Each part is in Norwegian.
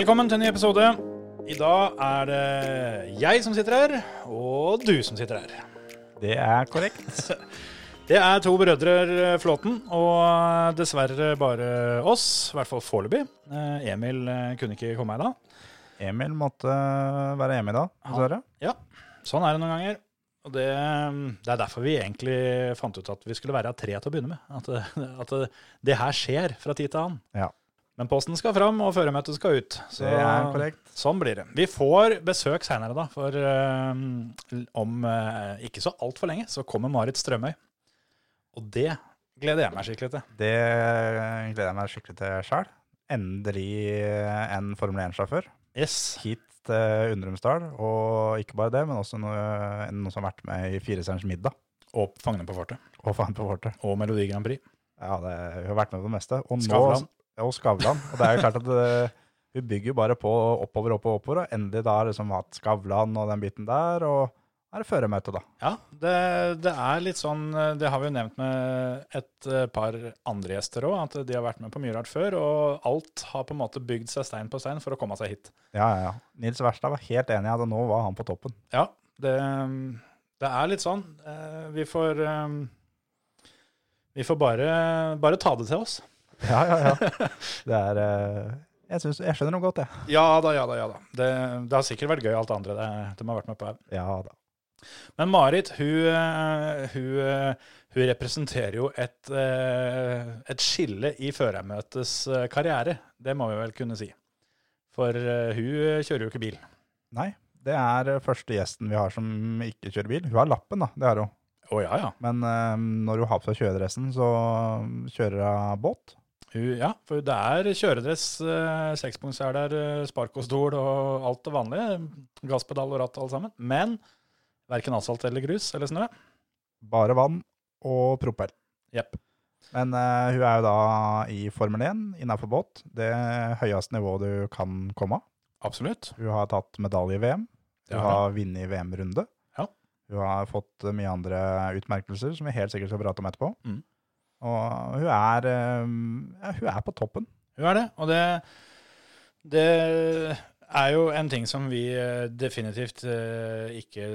Velkommen til en ny episode. I dag er det jeg som sitter her, og du som sitter her. Det er korrekt. Det er to brødre Flåten, og dessverre bare oss, i hvert fall foreløpig. Eh, Emil eh, kunne ikke komme i dag. Emil måtte være hjemme i dag, dessverre. Ja, sånn er det noen ganger. Og det, det er derfor vi egentlig fant ut at vi skulle være tre til å begynne med. At, at det, det her skjer fra tid til annen. Ja, Men posten skal fram, og føremøtet skal ut. Så det er korrekt. Sånn blir det. Vi får besøk seinere, da. For um, om uh, ikke så altfor lenge så kommer Marit Strømøy. Og det gleder jeg meg skikkelig til. Det gleder jeg meg skikkelig til sjøl. Endelig en Formel 1-sjåfør Yes. hit til Undrumsdal. Og ikke bare det, men også noe, noen som har vært med i Fireserens middag. Og Fangene på fortet. Og Fangene på fortet. Og Melodi Grand Prix. Ja, det, hun har vært med på det meste. Og nå- Og Skavlan. Og det er jo klart at hun bygger bare på oppover, oppover, oppover. Og endelig da har liksom hatt Skavlan og den biten der. Og er det føremøte, da. Ja, det, det er litt sånn eh, Det har vi jo nevnt med et eh, par andre gjester òg, at de har vært med på mye rart før. Og alt har på en måte bygd seg stein på stein for å komme seg hit. Ja, ja, ja. Nils Wærstad var helt enig i at nå var han på toppen. Ja, det, det er litt sånn. Eh, Vi får eh, Vi får bare, bare ta det til oss. Ja, ja, ja. Det er eh, jeg, synes, jeg skjønner noe godt, jeg. Ja da, ja da, ja da. Det, det har sikkert vært gøy, alt det andre det, de har vært med på her. Ja da. Men Marit, hun, eh, hun, eh, hun representerer jo et, et skille i førermøtets karriere. Det må vi vel kunne si. For hun kjører jo ikke bil. Nei, det er første gjesten vi har som ikke kjører bil. Hun har lappen, da. Det har hun. Oh, ja, ja. Men når hun har på seg kjøredressen, så kjører hun båt. Ja, for det er kjøredress, eh, sekspunktseler, eh, spark og alt det vanlige. Gasspedal og ratt, alle sammen. Men verken asfalt eller grus eller snø. Bare vann og propell. Jepp. Men uh, hun er jo da i Formel 1 innenfor båt. Det høyeste nivået du kan komme. av. Absolutt. Hun har tatt medalje i VM. Hun har har vunnet VM-runde. Ja. Hun har fått mye andre utmerkelser som vi helt sikkert skal prate om etterpå. Mm. Og hun er, eh, ja, hun er på toppen. Hun er det. Og det, det er jo en ting som vi eh, definitivt eh, ikke,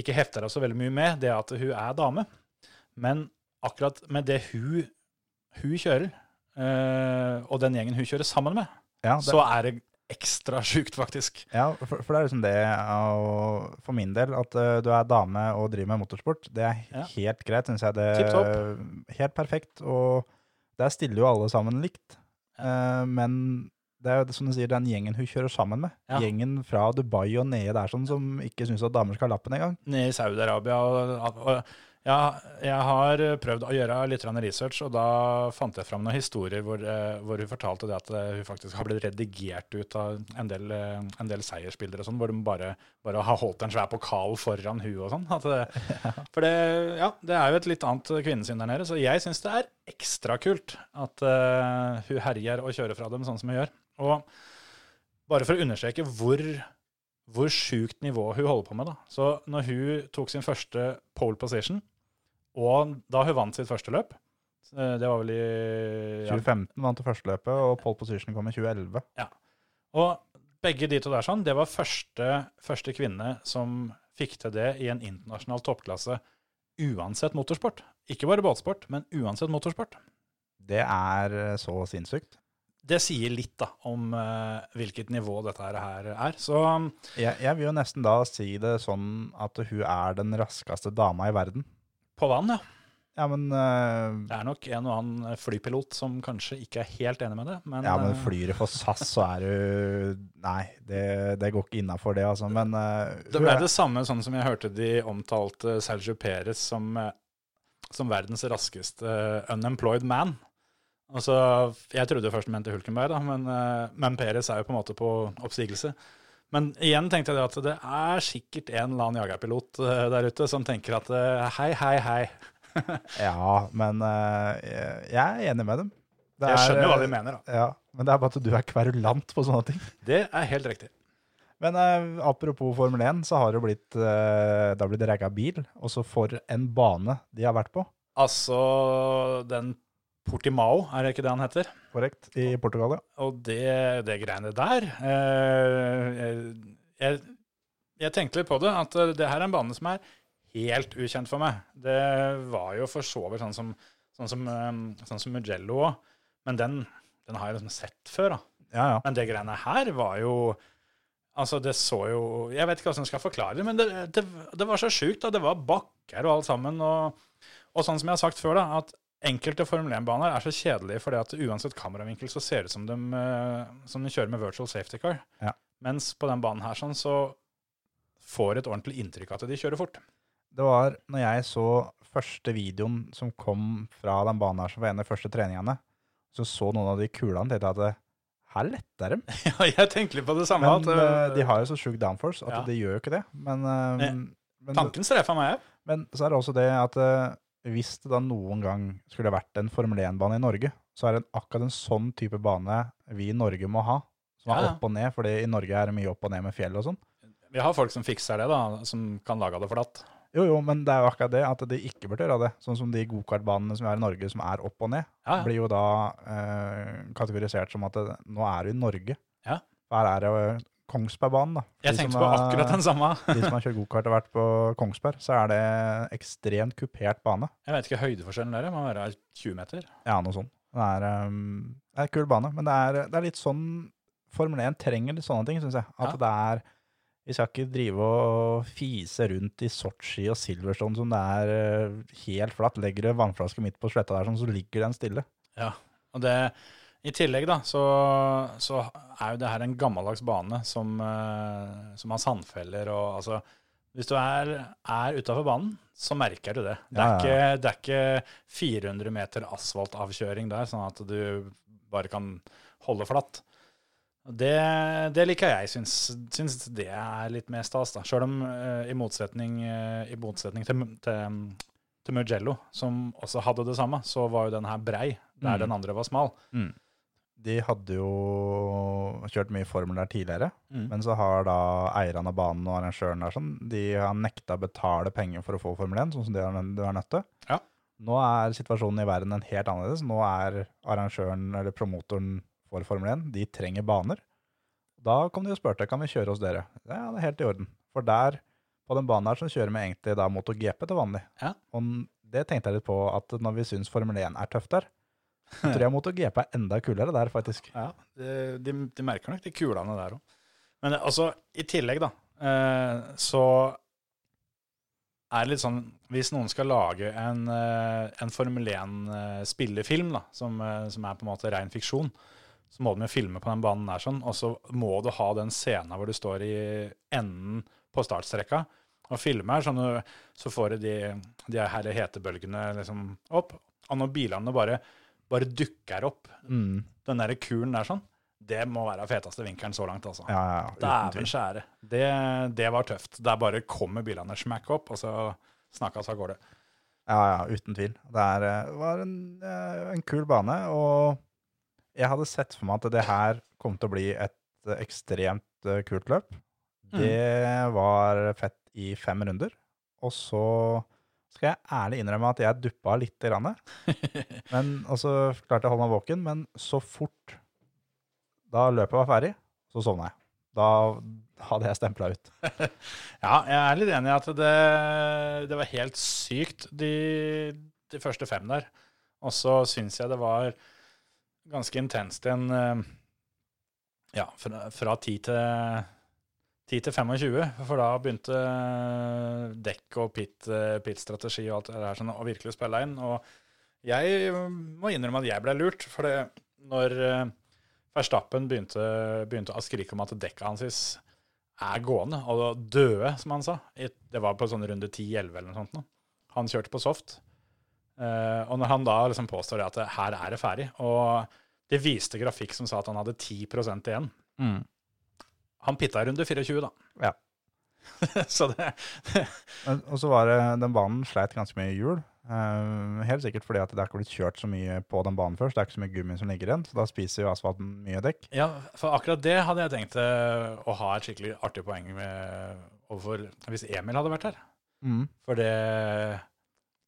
ikke hefter oss så veldig mye med, det at hun er dame. Men akkurat med det hun, hun kjører, eh, og den gjengen hun kjører sammen med, Ja, det, så er det ekstra sjukt, faktisk. ja for, for det er liksom det og for min del, at uh, du er dame og driver med motorsport, det er Ja. helt greit, synes jeg. Det er. Helt perfekt. Og der stiller jo alle sammen likt. Uh, men det er jo som du sier, den gjengen hun kjører sammen med. Ja. Gjengen fra Dubai og nede der sånn, som ikke syns at damer skal ha lappen engang. Nede i Saudi-Arabia. Og, og, ja, jeg har prøvd å gjøre litt research, og da fant jeg fram noen historier hvor, eh, hvor hun fortalte det at eh, hun faktisk har blitt redigert ut av en del, eh, en del seiersbilder og sånn, hvor de bare, bare har holdt en svær pokal foran hun og sånn. For det, ja, det er jo et litt annet kvinnesyn der nede, så jeg syns det er ekstra kult at uh, hun herjer og kjører fra dem sånn som hun gjør. Og bare for å understreke hvor hvor sjukt nivå hun holder på med. da. Så når hun tok sin første pole position, og da hun vant sitt første løp eh, Det var vel i ja, 2015 vant det første løpet, og pole position kom i 2011. Ja. Og begge de to der sånn, det var første, første kvinne som fikk til det i en internasjonal toppklasse uansett motorsport. Ikke bare båtsport, men uansett motorsport. Det er eh, så sinnssykt. Det sier litt da om uh, hvilket nivå dette her er. Så Jeg, jeg vil jo nesten da si det sånn at hun er den raskeste dama i verden. På vann, ja. Ja, men, uh, Det er nok en og annen flypilot som kanskje ikke er helt enig med det. Men, ja, men eh, flyr du for SAS, så er du Nei, det, det går ikke innafor det, altså. Men uh, Det ble det samme sånn som jeg hørte de omtalte Sergio Perez som, som verdens raskeste unemployed man. Altså, jeg trodde først han mente Hulkenberg, da, men, men Perez er jo på en måte på oppstigelse. Men igjen tenkte jeg at det er sikkert en eller annen jagerpilot eh, der ute som tenker at eh, hei, hei, hei. Ja, men eh, jeg er enig med dem. Det Jeg er, skjønner hva de mener, da. Ja, men det er bare at du er kverulant på sånne ting. Det er helt riktig. Men eh, apropos Formel 1, så har det blitt, eh, det har bil, ragga bil. Også for en bane de har vært på, Altså, den Portimao, er det ikke det han heter? korrekt, i Portugal. ja. Og det, det greiene der eh, jeg, jeg tenkte litt på det, at eh, det her er en bane som er helt ukjent for meg. Det var jo for så vidt sånn som, sånn som, eh, sånn som Mugello òg, men den, den har jeg liksom sett før. da. Ja, ja. Men det greiene her var jo Altså, det så jo Jeg vet ikke hvordan jeg skal forklare det, men det, det, det var så sjukt. da. Det var bakker og alt sammen. Og, og sånn som jeg har sagt før, da, at enkelte Formel 1-baner er så kjedelige fordi at uansett kameravinkel så ser det ut som de, eh, som de kjører med virtual safety car. Ja. Mens på den banen her sånn, så får et ordentlig inntrykk av at de kjører fort. Det var når jeg så første videoen som kom fra den banen her, som var en av de første treningene, så så noen av de kulene, tenkte jeg at det, her letter dem. Ja, jeg tenkte litt på det samme. Men at, eh, eh, de har jo så sjuk downforce at Ja. de gjør jo ikke det. Men, eh, men, Tanken strefa meg òg. men så er det også det at eh, hvis det da noen gang skulle vært en Formel 1-bane i Norge, så er det akkurat en sånn type bane vi i Norge må ha. Som er Ja, ja. opp og ned, fordi i Norge er det mye opp og ned med fjell og sånn. Vi har folk som fikser det, da, som kan lage det flatt. Jo, jo, men det er jo akkurat det at de ikke burde gjøre det. Sånn som de gokartbanene som vi har i Norge, som er opp og ned, Ja, blir jo da eh, kategorisert som at det, nå er du i Norge. Ja. Her er det Kongsbergbanen, da. Jeg tenkte på er- akkurat den samme. De som har kjørt gokart og vært på Kongsberg, så er det ekstremt kupert bane. Jeg vet ikke høydeforskjellen der, det må være 20 meter. Ja, noe sånt. Det er, um, det er en kul bane, men det er, det er litt sånn Formel 1 trenger litt sånne ting, syns jeg. At Ja. det er Vi skal ikke drive og fise rundt i Sotsji og Silverstone som det er uh, helt flatt. Legger du vannflaske midt på sletta der, sånn, så ligger den stille. Ja, og det, I tillegg da, så, så er jo det her en gammeldags bane som, eh, som har sandfeller. og altså, Hvis du er, er utafor banen, så merker du det. Det er, Ja, ja, Ikke, det er ikke 400 meter asfaltavkjøring der, sånn at du bare kan holde flatt. Det, det liker jeg. Syns, syns det er litt mer stas. da. Sjøl om uh, i motsetning, uh, i motsetning til, til, til Mugello, som også hadde det samme, så var jo den her brei, der Mm. den andre var smal. De hadde jo kjørt mye formel der tidligere, Mm. men så har da eierne av banen og arrangøren der sånn, de har nekta å betale penger for å få Formel 1, sånn som de har, de har nødt til. Ja. Nå er situasjonen i verden en helt annerledes. Nå er arrangøren, eller promotoren for Formel 1, de trenger baner. Da kom de og spurte, kan vi kjøre hos dere? Ja, det er helt i orden. For der, på den banen her, så kjører vi egentlig da MotoGP til vanlig. Ja. Og det tenkte jeg litt på, at når vi syns Formel 1 er tøft der, tror jeg MotoGP er enda kulere der, faktisk. Ja, de, de, merker nok de kulene der òg. Men eh, altså, i tillegg, da, eh, så er det litt sånn Hvis noen skal lage en, eh, en Formel 1-spillefilm, da, som, som er på en måte ren fiksjon, så må de jo filme på den banen der sånn, og så må du ha den scenen hvor du står i enden på startstrekka og filmer, sånn, så får du de, de her hetebølgene liksom opp. Og når bilene bare, bare dukker opp, Mm. den der kuren der sånn, det må være feteste vinkelen så langt, altså. Ja, ja, Dæven skjære. Det, det var tøft. Der bare kommer bilene smack opp, og så snakkes av gårde. Ja, ja, uten tvil. Det er, eh, var en, eh, en kul bane, og jeg hadde sett for meg at det her kom til å bli et eh, ekstremt kult løp. Det var fett i fem runder, og så skal jeg ærlig innrømme at jeg duppa litt, grann, men, og så klarte jeg å holde meg våken, men så fort da løpet var ferdig, så sovna jeg. Da hadde jeg stempla ut. Ja, jeg er litt enig i at det, det var helt sykt, de, de første fem der. Og så syns jeg det var ganske intenst igjen eh, ja, fra, fra ti til 10 til 25, for da begynte eh, dekk og pit-strategi pit-strategi og alt det der sånn, å virkelig spille inn. Og jeg må innrømme at jeg ble lurt, for det, når eh, Verstappen begynte, begynte å skrike om at dekka hans er gående, og døde, som han sa. Det var på sånn runde 10-11 eller noe sånt. nå. Han kjørte på soft. Eh, og når han da liksom påstår at her er det ferdig, og det viste grafikk som sa at han hadde 10% igjen Han pitta i runde 24, da. Ja. så det Men- Og så var det, den banen sleit ganske mye i hjul. Uh, helt sikkert fordi at det er ikke blitt kjørt så mye på den banen først. Det er ikke så mye gummi som ligger igjen, så da spiser jo asfalten mye dekk. Ja, for akkurat det hadde jeg tenkt uh, å ha et skikkelig artig poeng med overfor hvis Emil hadde vært her. For det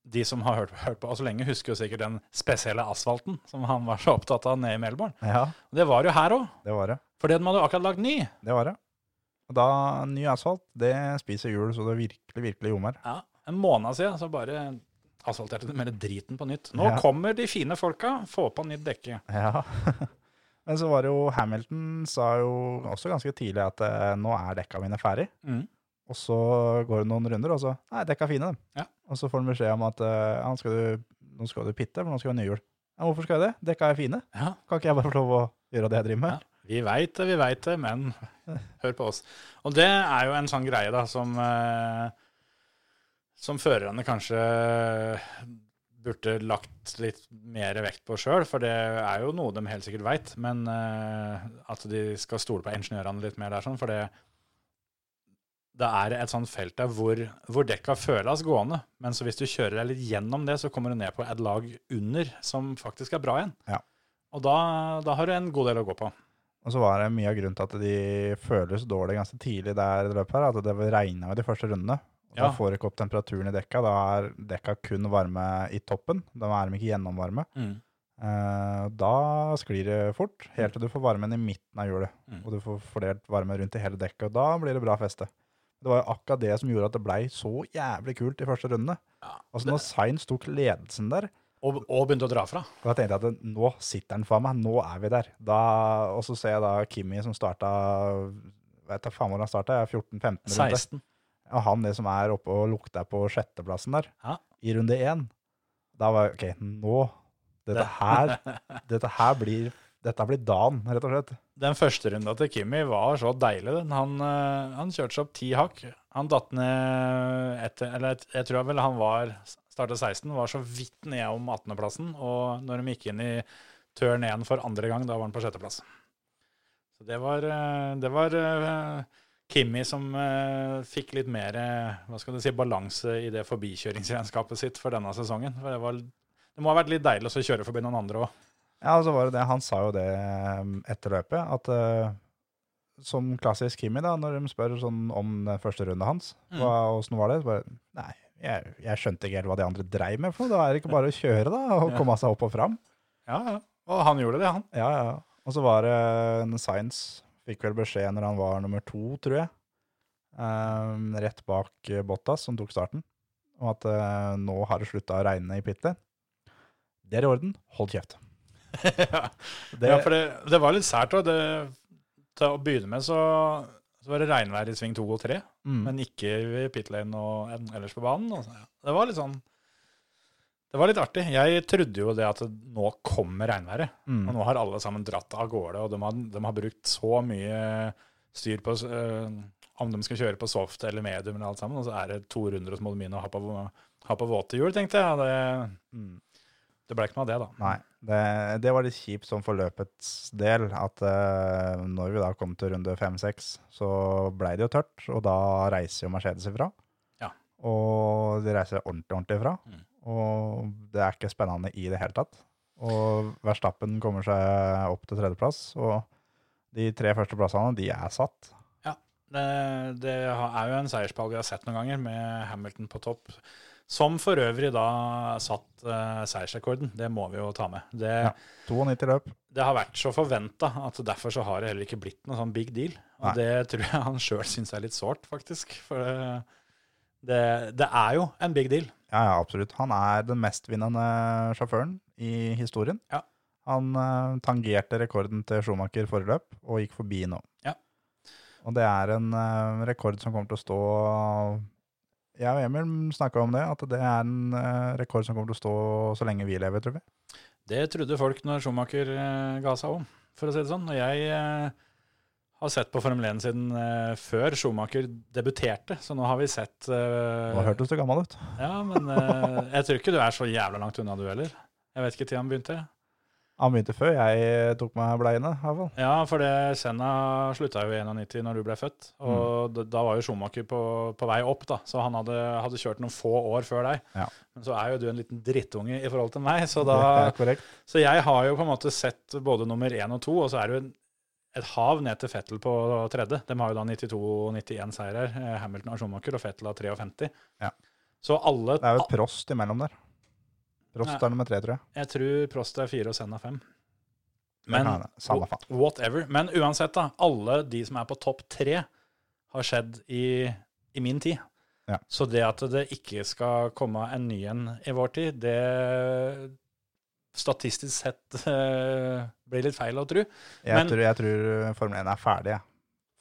De som har hørt, hørt på oss lenge, husker jo sikkert den spesielle asfalten som han var så opptatt av nede i Melbourne. Ja, Det var jo her òg, det var det. fordi de hadde jo akkurat lagd ny. Det var det. Og da, ny asfalt, det spiser hjul så det virkelig, virkelig ljomer. Ja, En måned siden så bare asfalterte de mer driten på nytt. Nå Ja. kommer de fine folka, få på nytt dekke. Ja. Men så var det jo Hamilton sa jo også ganske tidlig at eh, nå er dekka mine ferdig. Mm. Og så går det noen runder, og så Nei, dekka er fine, dem. Ja. Og så får han beskjed om at eh, ja, nå, skal du, nå skal du pitte, for nå skal du ha nye hjul. Ja, hvorfor skal jeg det? Dekka er fine. Ja, Kan ikke jeg bare få lov å gjøre det jeg driver med? Ja. Vi veit det, vi veit det, men hør på oss. Og det er jo en sånn greie da, som, eh, som førerne kanskje burde lagt litt mer vekt på sjøl, for det er jo noe de helt sikkert veit. Men eh, at de skal stole på ingeniørene litt mer der, sånn, for det, det er et sånt felt der hvor, hvor dekka føles gående. Men så hvis du kjører deg litt gjennom det, så kommer du ned på et lag under som faktisk er bra igjen. Ja. Og da, da har du en god del å gå på. Og så var det mye av grunnen til at de føles dårlig ganske tidlig der i løpet her, at det regna jo de første rundene. Og Ja. Da får du ikke opp temperaturen i dekka. Da er dekka kun varme i toppen. Da er de ikke gjennomvarme. Eh, da sklir det fort, helt til du får varmen i midten av hjulet. Mm. Og du får fordelt varme rundt i hele dekket, og da blir det bra feste. Det var jo akkurat det som gjorde at det blei så jævlig kult i første rundene. Ja, Altså Når Sainz tok ledelsen der, Og, og begynte å dra fra. da tenkte jeg at nå sitter han faen meg, nå er vi der. Da, og så ser jeg da Kimi som starta Vet da faen hvor han starta, 14-15 runde. 16. Og han det som er oppe og lukter på sjetteplassen der, Ja. i runde én. Da var jeg OK, nå Dette her, dette her blir Dette blir dagen, rett og slett. Den første runda til Kimi var så deilig. Han, eh, han kjørte seg opp ti hakk. Han datt ned etter Eller jeg, tror vel han var starta 16, var så vidt ned om 18.-plassen. Og når de gikk inn i turn 1 for andre gang, da var han på sjetteplass. Så det var, eh, det var eh, Kimi som fikk litt mer hva skal du si, balanse i det forbikjøringsregnskapet sitt for denne sesongen. For det, var, det må ha vært litt deilig å kjøre forbi noen andre òg. Ja, så var det det, Han sa jo det um, etter løpet, at uh, som klassisk Kimi, da, når de spør sånn om første runde hans, Mm. hva, var det? Så bare, Nei, jeg, jeg skjønte ikke helt hva de andre dreiv med for. Da er det ikke bare å kjøre, da, og komme seg opp og fram. Ja, ja. Og han gjorde det, han. Ja, ja. Og så var det en Science, fikk vel beskjed når han var nummer to, tror jeg, um, rett bak Bottas, som tok starten, om at uh, nå har det slutta å regne i pitlane. Det er i orden. Hold kjeft. Ja. Det, ja, for det, det var litt sært òg. Til å begynne med så, så var det regnvær i sving to og tre, mm. men ikke i pit lane og ellers på banen. Og så, ja. Det var litt sånn Det var litt artig. Jeg trodde jo det at nå kommer regnværet. mm. Og nå har alle sammen dratt av gårde, og de har, de har brukt så mye styr på øh, om de skal kjøre på soft eller medium eller alt sammen, og så er det to runder, og så å ha på, ha på våte hjul, tenkte jeg. Det, Mm. Det ble ikke noe av det, da. Nei, det, det var litt kjipt sånn for løpets del, at eh, når vi da kom til runde 5-6, så blei det jo tørt, og da reiser jo Mercedes ifra. Ja. Og de reiser ordentlig, ordentlig ifra. Mm. Og det er ikke spennende i det hele tatt. Og Verstappen kommer seg opp til tredjeplass, og de tre første plassene, de er satt. Det, det er jo en seierspall vi har sett noen ganger, med Hamilton på topp. Som for øvrig da satt uh, seiersrekorden. Det må vi jo ta med. Det, Ja. 92 løp. det har vært så forventa at derfor så har det heller ikke blitt noe sånn big deal. Og Nei. det tror jeg han sjøl syns er litt sårt, faktisk. For det, det, det er jo en big deal. Ja, ja, absolutt. Han er den mestvinnende sjåføren i historien. Ja. Han uh, tangerte rekorden til Schumacher forrige løp, og gikk forbi nå. Ja. Og det er en uh, rekord som kommer til å stå Jeg og Emil snakka om det, at det er en eh, rekord som kommer til å stå så lenge vi lever, tror vi. Det trodde folk når Schumacher eh, ga seg om, for å si det sånn. Og jeg eh, har sett på Formel 1 siden før Schumacher debuterte, så nå har vi sett uh, Nå hørtes du gammel ut. Ja, men jeg tror ikke du er så jævla langt unna, du heller. Jeg vet ikke tid han begynte. Han begynte før jeg tok meg bleiene, i hvert fall. Ja, for det Senna slutta jo i 91 når du ble født, og da, da var jo Schumacher på, på vei opp, da. Så han hadde, hadde kjørt noen få år før deg. Ja. Men så er jo du en liten drittunge i forhold til meg, så da. Så jeg har jo på en måte sett både nummer én og to, og så er det jo et hav ned til Fettel på tredje. De har jo da 92-91 seirer. her, Hamilton og Schumacher, og Fettel har 53. Ja. Så alle Det er jo Prost imellom der. Prost er nummer tre, tror jeg. Jeg tror Prost er fire og Senna fem. Men, Men. Whatever. Men uansett, da. Alle de som er på topp tre, har skjedd i, i min tid. Ja. Så det at det ikke skal komme en ny en i vår tid, det statistisk sett uh, blir litt feil å tro. Jeg, Men- tror, jeg tror Formel 1 er ferdig, jeg.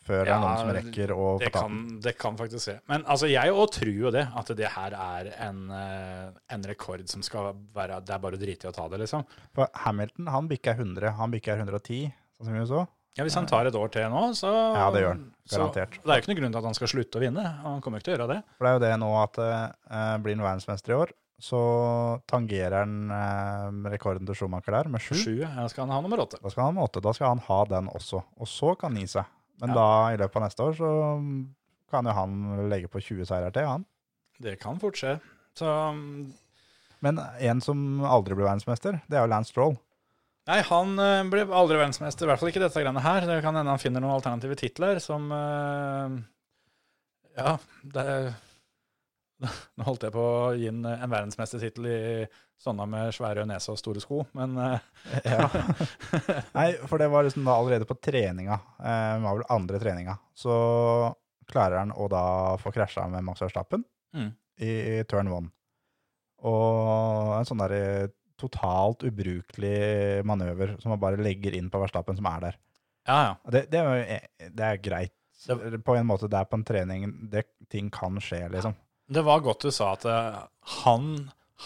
Før det er noen som rekker å Det kan, det kan faktisk se. Men altså, jeg òg tror jo det, at det her er en, eh, en rekord som skal være Det er bare å drite i å ta det, liksom. For Hamilton han bikker 100, han bikker 110, sånn som vi så. Ja, Hvis han tar et år til nå, så Ja, det gjør han. så- Det er jo ikke noen grunn til at han skal slutte å vinne. Han kommer ikke til å gjøre det. For det er jo det nå at eh, blir han verdensmester i år, så tangerer han eh, rekorden til Schumacher der med sju. Sju ja, skal han ha nummer åtte. Da skal han ha nummer åtte. Da skal han ha den også. Og så kan han gi seg. Men Ja. da, i løpet av neste år, så kan jo han legge på 20 seirer til, han. Det kan fort skje. Så mm, Men en som aldri blir verdensmester, det er jo Lance Stroll. Nei, han blir ble aldri verdensmester. I hvert fall ikke dette greiene her. Det kan hende han finner noen alternative titler som eh, Ja, det er Nå holdt jeg på å gi en, en verdensmestertittel i sånne med svære nese og store sko, men eh, Ja. Nei, for det var liksom da allerede på treninga, eh, det var vel andre treninga, så klarer han å da få krasja med Max Verstappen Mm. i, i turn one. Og en sånn der eh, totalt ubrukelig manøver som man bare legger inn på Verstappen som er der. ja, ja. Det, det, er, eh, det er greit. Det- På en måte det er på en trening, det, ting kan skje, liksom. Det var godt du sa at eh, han,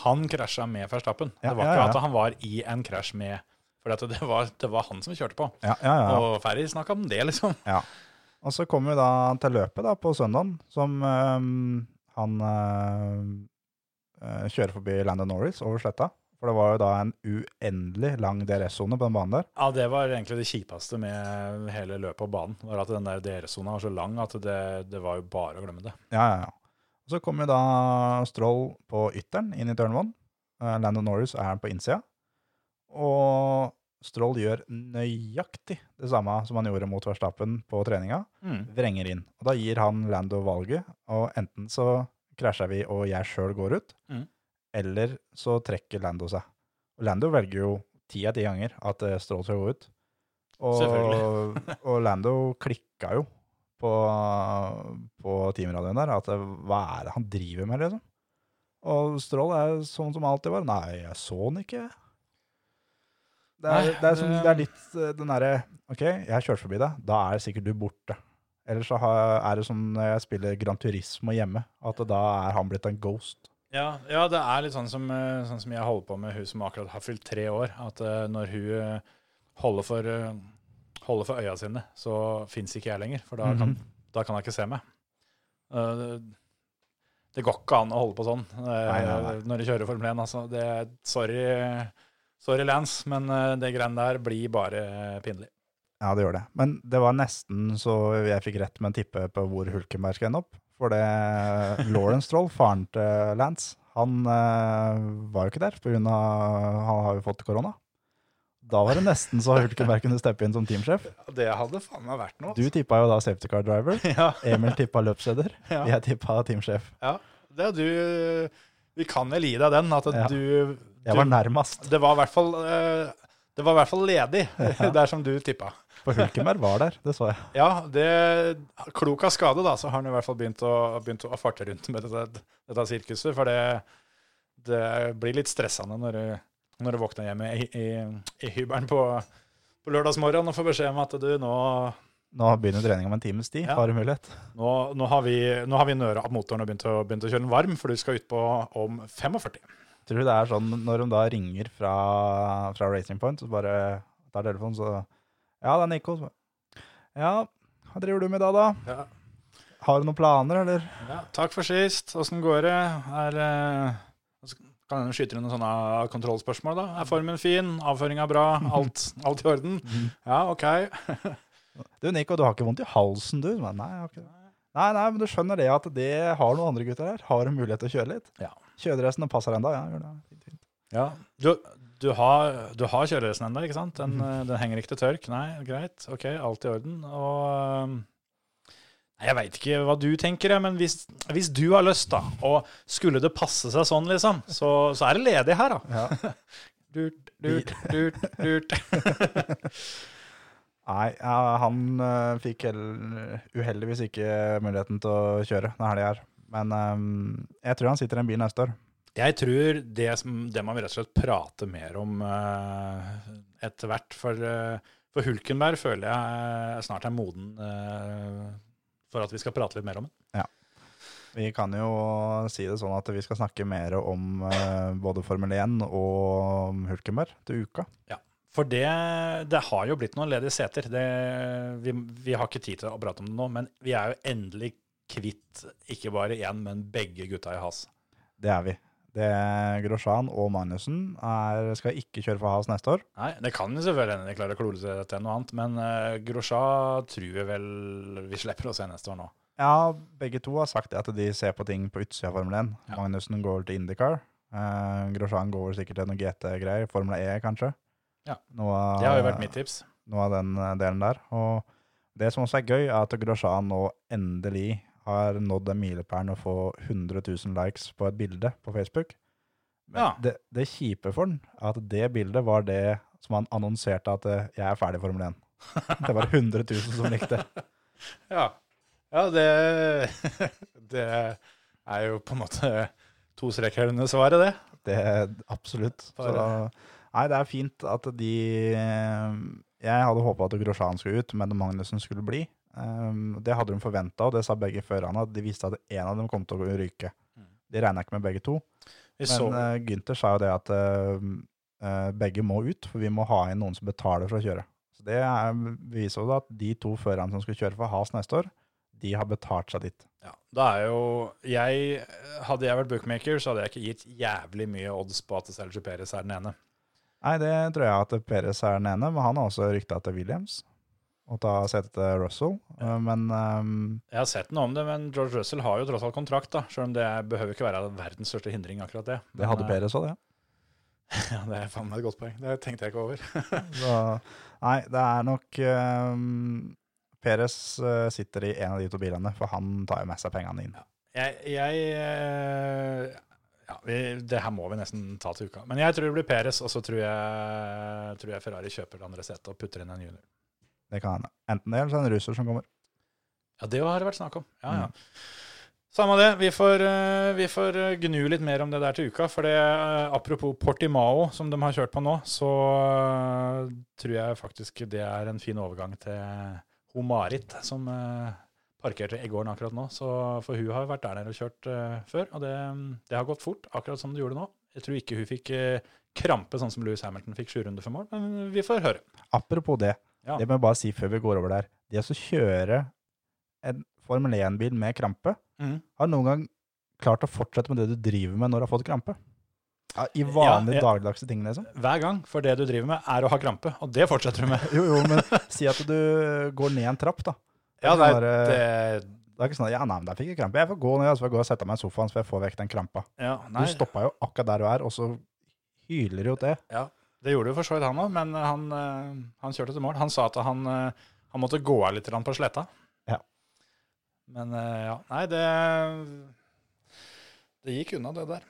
han krasja med Verstappen. Ja, det var ikke at han var i en krasj med For det, var, det var han som kjørte på. Ja, ja, ja. Og Ferry snakka om det, liksom. Ja. Og så kommer vi da til løpet da, på søndagen, som øhm, han øh, kjører forbi Landon Norris over sletta. For det var jo da en uendelig lang DRS-sone på den banen der. Ja, det var egentlig det kjipeste med hele løpet på banen. var At den der DRS-sona var så lang at det, det var jo bare å glemme det. Ja, ja, ja. Så kommer da Stroll på ytteren inn i turn one. Eh, Landon Norris er på innsida. Og Stroll gjør nøyaktig det samme som han gjorde mot Verstappen på treninga. Mm. vrenger inn. Og da gir han Lando valget, og enten så krasjer vi og jeg sjøl går ut, Mm. eller så trekker Lando seg. Og Lando velger jo ti av ti ganger at eh, Stroll skal gå ut. Og, og Lando klikka jo på, på teamradioen der at hva er det han driver med, liksom? Og Strål er sånn som alltid var. Nei, jeg så han ikke. Det er, Nei, det er, som, det- er litt eh, den derre OK, jeg har kjørt forbi deg. Da er sikkert du borte. Eller så har, er det sånn når jeg spiller Grand Turismo hjemme, at da er han blitt en ghost. Ja, ja, det er litt sånn som, eh, sånn som jeg holder på med hun som akkurat har fylt tre år. At eh, når hun holder for, holder for øya sine, så fins ikke jeg lenger. For da, kan, Mhm. da kan jeg ikke se meg. Eh, det- går ikke an å holde på sånn eh, Nei, nei, nei. når du kjører Formel 1. Altså. Det, sorry, sorry, Lance, men eh, det greiene der blir bare pinlig. Ja, det gjør det. Men det var nesten så jeg fikk rett med en tippe på hvor Hulkenberg skal ende opp. For det Lawrence Stroll, faren til Lance, han var jo ikke der pga. han har jo fått korona. Da var det nesten så Hulkenberg kunne steppe inn som teamsjef. Det hadde faen meg vært noe. Du tippa jo da safety car driver. Ja, Emil tippa løpsleder. Ja. Jeg tippa teamsjef. ja. Det du Vi kan vel gi deg den, at Ja. du, Jeg var nærmest. Det var i hvert fall eh, Det var i hvert fall ledig, der som du tippa. For Hulkenberg var der, det så jeg. Ja, det klok av skade, da, så har han i hvert fall begynt å, begynt å farte rundt med dette, dette sirkuset. For det, det blir litt stressende når du, når du våkner hjemme i, i, i hybelen på, på lørdagsmorgen og får beskjed om at du nå Nå begynner trening om en times tid. Ja. Har du mulighet? Nå, nå har vi, nå har vi nøra opp motoren og begynt å, begynt å kjøre den varm, for du skal ut på om 45. Tror du det er sånn når de da ringer fra, fra Racing Point, så bare tar telefonen, så Ja, det er Nico. Så, ja, hva driver du med da, da? Ja. Har du noen planer, eller? Ja, takk for sist. Åssen går det? Er, eh, kan hende skyte inn noen sånne kontrollspørsmål, da? Er formen fin? Avføringa bra? Alt, alt i orden? Ja, OK. Du, Nico, du har ikke vondt i halsen, du? Men, nei, jeg har ikke det. Nei, nei, men du skjønner det at det har noen andre gutter her. Har en mulighet til å kjøre litt. Ja. Kjøredressen passer enda, ja. Gjør det. Fint, fint. Ja. Du, du har, du har kjøredressen ennå, ikke sant? Den, mm. den henger ikke til tørk? Nei, greit. OK, alt i orden. Og eh, Nei, Jeg veit ikke hva du tenker, men hvis, hvis du har lyst, da, og skulle det passe seg sånn, liksom, så, så er det ledig her, da. Ja. Durt, durt, durt, durt. Nei, han eh, fikk uheldigvis ikke muligheten til å kjøre denne helga her. Men eh, jeg tror han sitter i en bil neste år. Jeg tror det, det man vi rett og slett prate mer om eh, etter hvert. For, for Hulkenberg føler jeg snart er moden for at vi skal prate litt mer om den. Ja. Vi kan jo si det sånn at vi skal snakke mer om eh, både Formel 1 og Hulkenberg til uka. Ja, For det, det har jo blitt noen ledige seter. Det, vi, vi har ikke tid til å prate om det nå, men vi er jo endelig kvitt ikke bare én, men begge gutta i has. Det er vi. Det er Grosjean og Magnussen er, skal ikke kjøre for Has neste år. Nei, Det kan jo selvfølgelig hende de klarer å klore seg til noe annet, men uh, Grosjean tror vi vel vi slipper å se neste år nå. Ja, begge to har sagt at de ser på ting på utsida av Formel 1. Ja. Magnussen går til Indycar. Uh, Grosjean går vel sikkert til noe GT-greier. Formel E, kanskje. Ja. Av- Det har jo vært mitt tips. noe av den eh, delen der. Og det som også er gøy, er at Grosjean nå endelig har nådd den milepælen å få 100 000 likes på et bilde på Facebook. Men Ja. det, det kjipe for er at det bildet var det som han annonserte at eh, jeg er ferdig i Formel 1. Det var 100 000 som likte. Ja, ja det, det er jo på en måte to streker under svaret, det. Det absolutt. Så, nei, det er fint at de eh, Jeg hadde håpa at Grosjean skulle ut, men Magnussen skulle bli. Um, det hadde de forventa, og det sa begge førerne. at De visste at en av dem kom til å ryke. Mm. De regna ikke med begge to. Vi Men så, uh, Gunther sa jo det at uh, eh, begge må ut, for vi må ha inn noen som betaler for å kjøre. Så Det er, viser jo at de to førerne som skal kjøre for Has neste år, de har betalt seg dit. ja, da er jo jeg, Hadde jeg vært bookmaker, så hadde jeg ikke gitt jævlig mye odds på at Sergio Perez er den ene. Nei, det tror jeg at Perez er den ene, men han har også rykta til Williams. Og ta setet til Russell. ja. Men um, Jeg har sett noe om det, men George Russell har jo tross alt kontrakt, da. Selv om det behøver ikke være verdens største hindring, akkurat det. det hadde Men, eh, Perez òg, det. Ja, det er faen meg et godt poeng. Det tenkte jeg ikke over. Så, nei, det er nok um, Perez eh, sitter i en av de to bilene, for han tar jo med seg pengene inn. Jeg, jeg eh, ja, vi, Det her må vi nesten ta til uka. Men jeg tror det blir Perez, og så tror jeg, tror jeg Ferrari kjøper det andre setet og putter inn en junior. Det kan hende. Enten det, eller så er det en russer som kommer. Ja, det har det vært snakk om. Ja, ja. Samme det. Vi får, eh, vi får eh, gnu litt mer om det der til uka. For det, eh, apropos Portimao, som de har kjørt på nå, så tror jeg faktisk det er en fin overgang til hun Marit, som parkerte i gården akkurat nå. Så, for hun har vært der nede og kjørt før, og det, det har gått fort, akkurat som det gjorde nå. Jeg tror ikke hun fikk krampe sånn som Louis Hamilton fikk sju runder for mål, men vi får høre. Apropos det, Ja. det må jeg bare si før vi går over der. Det å kjøre en Formel 1-bil med krampe, har noen gang klart å fortsette med det du driver med når du har fått krampe? Ja, I vanlige Ja, dagligdagse ting, liksom? Hver gang, for det du driver med, er å ha krampe, og det fortsetter du med. Jo, jo, men si at du går ned en trapp, da. Ja, Det er sånn det, Det er ikke sånn at ja, nei, men der fikk jeg krampe. Jeg får gå ned og så får jeg gå og sette meg i sofaen så får jeg få vekk den krampa. ja, Du stoppa jo akkurat der du er, og så hyler du jo det. ja, det gjorde jo for så vidt han òg, men han, eh, han kjørte til mål. Han sa at han, eh, han måtte gå av litt på sletta. Ja. Men eh, ja, nei, det Det gikk unna, det der.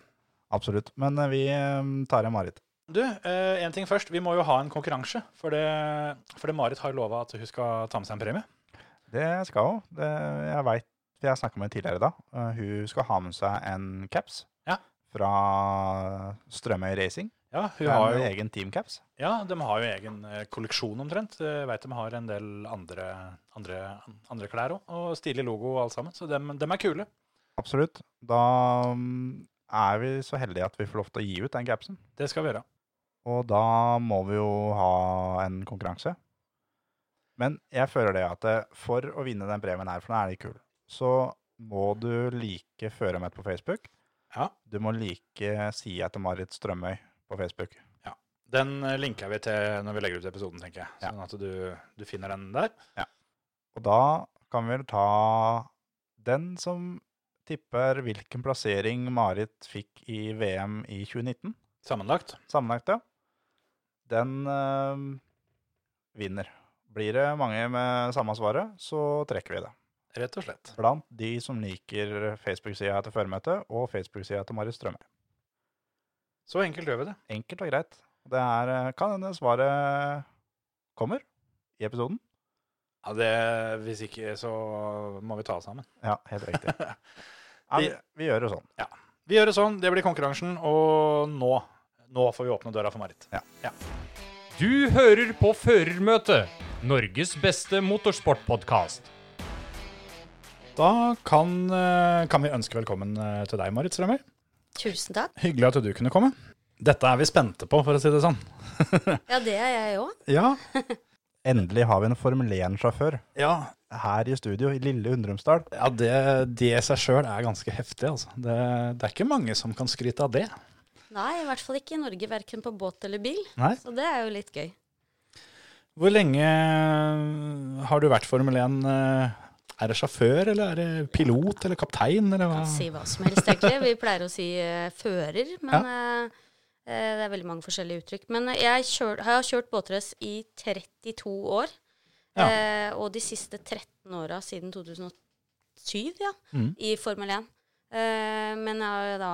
Absolutt. Men eh, vi eh, tar en Marit. Du, én en ting først. Vi må jo ha en konkurranse. For det, for det Marit har lova at hun skal ta med seg en premie. Det skal hun. Det, jeg veit, jeg snakka med henne tidligere da. Eh, hun skal ha med seg en caps Ja. fra Strømøy Racing. Ja, hun har jo, egen teamcaps. ja, de har jo egen eh, kolleksjon omtrent. Jeg vet de har en del andre, andre, andre klær òg. Og stilig logo og alt sammen. Så dem, dem er kule. Absolutt. Da mm, er vi så heldige at vi får lov til å gi ut den capsen. Det skal vi gjøre. Og da må vi jo ha en konkurranse. Men jeg føler det at eh, for å vinne den premien her, for nå er litt kul, så må du like føremøtet på Facebook. Ja. Du må like sida til Marit Strømøy på Facebook. Den eh, linker vi til når vi legger ut episoden, tenker jeg. Ja. Sånn at du, du finner den der. Og da kan vi vel ta den som tipper hvilken plassering Marit fikk i VM i 2019. Sammenlagt. Sammenlagt, ja. Den øh, vinner. Blir det mange med samme svaret, så trekker vi det. Rett og slett. Blant de som liker Facebook-sida til føremøtet og Facebook-sida til Marit Strømøy. Så enkelt gjør vi det. Enkelt og greit. Det er, eh, kan hende svaret kommer i episoden. Ja, det, Hvis ikke, så må vi ta oss sammen. Ja, helt riktig. Ja, vi, vi gjør det sånn. Vi gjør det sånn. Det blir konkurransen. Og nå, nå får vi åpne døra for Marit. Du hører på Førermøtet, Norges beste motorsportpodkast. Da kan, eh, kan vi ønske velkommen eh, til deg, Marit Strømøy. Tusen takk. Hyggelig at du kunne komme. Dette er vi spente på, for å si det sånn. Ja, det er jeg òg. Ja, Endelig har vi en Formel 1-sjåfør ja, her i studio i lille Undrumsdal. ja det, det i seg sjøl er ganske heftig, altså. Det, det er ikke mange som kan skryte av det. Nei, i hvert fall ikke i Norge, verken på båt eller bil. Nei. Så det er jo litt gøy. Hvor lenge har du vært Formel 1? Er det sjåfør, eller er det pilot, eller kaptein, eller hva? Kan si hva som helst, egentlig. Vi pleier å si uh, fører, men ja. uh, det er veldig mange forskjellige uttrykk. Men jeg kjør, har kjørt båtrace i 32 år. Ja. Uh, og de siste 13 åra siden 2007, ja, Mm. i Formel 1. Eh, men jeg har da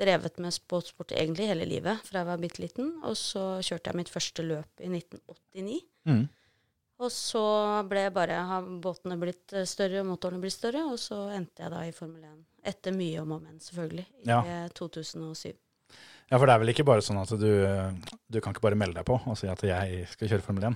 drevet med båtsport egentlig hele livet, fra jeg var bitte liten. Og så kjørte jeg mitt første løp i 1989. Mm. Og så ble bare, har båtene blitt eh, større, motorene blitt større, og så endte jeg da i Formel 1. Etter mye om og men, selvfølgelig, i Ja. eh, 2007. Ja, for det er vel ikke bare sånn at du, du kan ikke bare melde deg på og si at jeg skal kjøre Formel 1.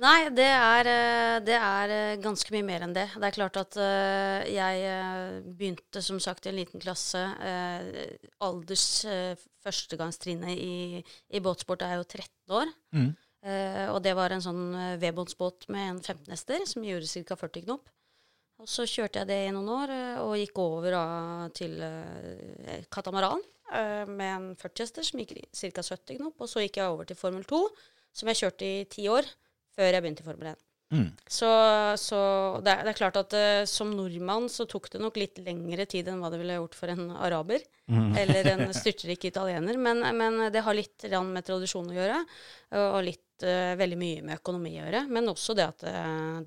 Nei, det er, eh, det er eh, ganske mye mer enn det. Det er klart at eh, jeg eh, begynte som sagt i en liten klasse. eh, Alders eh, førstegangstrinnet i, i båtsport er jo 13 år. Mm. Eh, og det var en sånn uh, vedbåndsbåt med en 15 hester som gjorde ca. 40 knop. Og så kjørte jeg det i noen år, eh, og gikk over da til uh, katamaran uh, med en 40 hester som gikk ca. 70 knop. Og så gikk jeg over til Formel 2, som jeg kjørte i ti år før jeg begynte i Formel 1. Mm. Så, så det, er, det er klart at uh, som nordmann så tok det nok litt lengre tid enn hva det ville gjort for en araber. Eller en styrtrik italiener. Men, men det har litt med tradisjon å gjøre. Og litt uh, veldig mye med økonomi å gjøre. Men også det at det,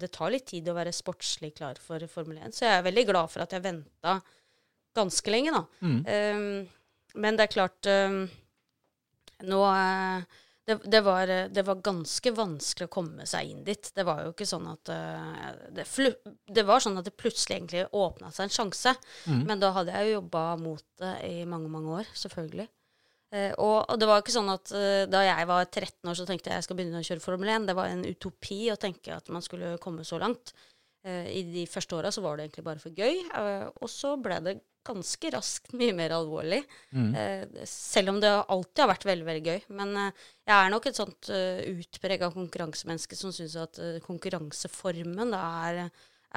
det tar litt tid å være sportslig klar for Formel 1. Så jeg er veldig glad for at jeg venta ganske lenge, da. Mm. Um, men det er klart um, Nå eh, det, det, var, eh, det var ganske vanskelig å komme seg inn dit. Det var jo ikke sånn at eh, det, det var sånn at det plutselig egentlig åpna seg en sjanse. Men da hadde jeg jo jobba mot det i mange, mange år, selvfølgelig. Eh, og, og det var ikke sånn at eh, da jeg var 13 år, så tenkte jeg jeg skal begynne å kjøre Formel 1. Det var en utopi å tenke at man skulle komme så langt. Eh, I de første åra så var det egentlig bare for gøy. eh, og så ble det ganske raskt mye mer alvorlig. Eh, selv om det alltid har vært veldig veldig gøy. Men eh, jeg er nok et sånt uh, utprega konkurransemenneske som syns at uh, konkurranseformen da er,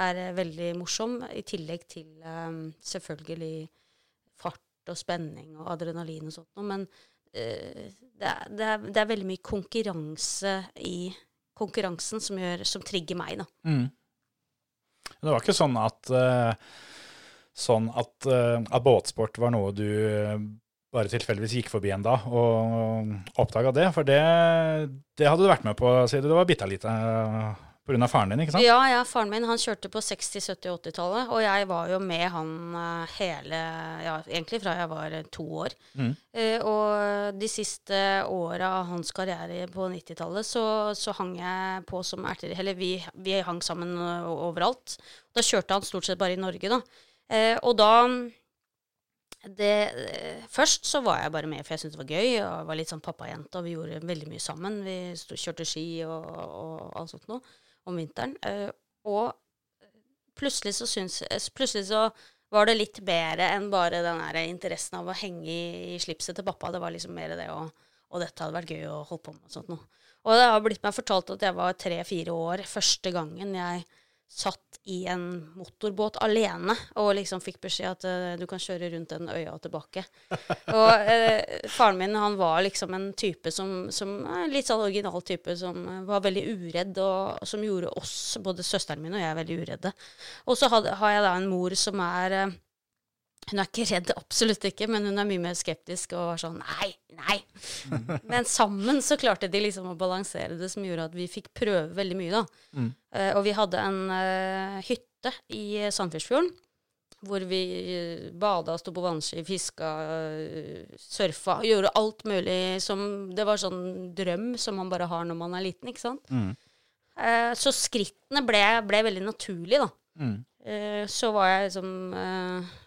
er eh, veldig morsom, i tillegg til um, selvfølgelig fart og spenning og adrenalin og sånt noe. Men uh, det, er, det, er, det er veldig mye konkurranse i konkurransen som, gjør, som trigger meg, da. Mm. Det var ikke sånn at, eh, sånn at, eh, at båtsport var noe du eh, bare tilfeldigvis gikk forbi en dag og oppdaga det. For det, det hadde du vært med på siden du var bitte lite pga. faren din, ikke sant? Ja, ja, faren min han kjørte på 60-, 70- og 80-tallet, og jeg var jo med han eh, hele Ja, egentlig fra jeg var eh, to år. Mm. Eh, og de siste åra av hans karriere på 90-tallet så, så hang jeg på som erter... Eller vi, vi hang sammen eh, overalt. Da kjørte han stort sett bare i Norge, da. Eh, og da det, eh, først så var jeg bare med, for jeg syntes det var gøy. Og jeg var litt sånn pappajente, og vi gjorde veldig mye sammen. Vi stod, kjørte ski og, og alt sånt noe om vinteren. Eh, og plutselig så syns Plutselig så var det litt bedre enn bare den der interessen av å henge i, i slipset til pappa. Det var liksom mer det å Og dette hadde vært gøy å holde på med og sånt noe. Og det har blitt meg fortalt at jeg var tre-fire år første gangen jeg satt i en motorbåt alene og liksom fikk beskjed at uh, du kan kjøre rundt den øya og tilbake. Og uh, faren min han var liksom en type som, som eh, Litt sånn original type som var veldig uredd, og som gjorde oss, både søsteren min og jeg, veldig uredde. Og så har jeg da en mor som er eh, hun er ikke redd, absolutt ikke, men hun er mye mer skeptisk og var sånn nei, nei. Men sammen så klarte de liksom å balansere det, som gjorde at vi fikk prøve veldig mye, da. Eh, og vi hadde en uh, hytte i Sandfjordsfjorden. Hvor vi uh, bada, sto på vannski, fiska, uh, surfa. Gjorde alt mulig som Det var sånn drøm som man bare har når man er liten, ikke sant. Eh, så skrittene ble, ble veldig naturlige, da. Eh, så var jeg liksom eh, eh,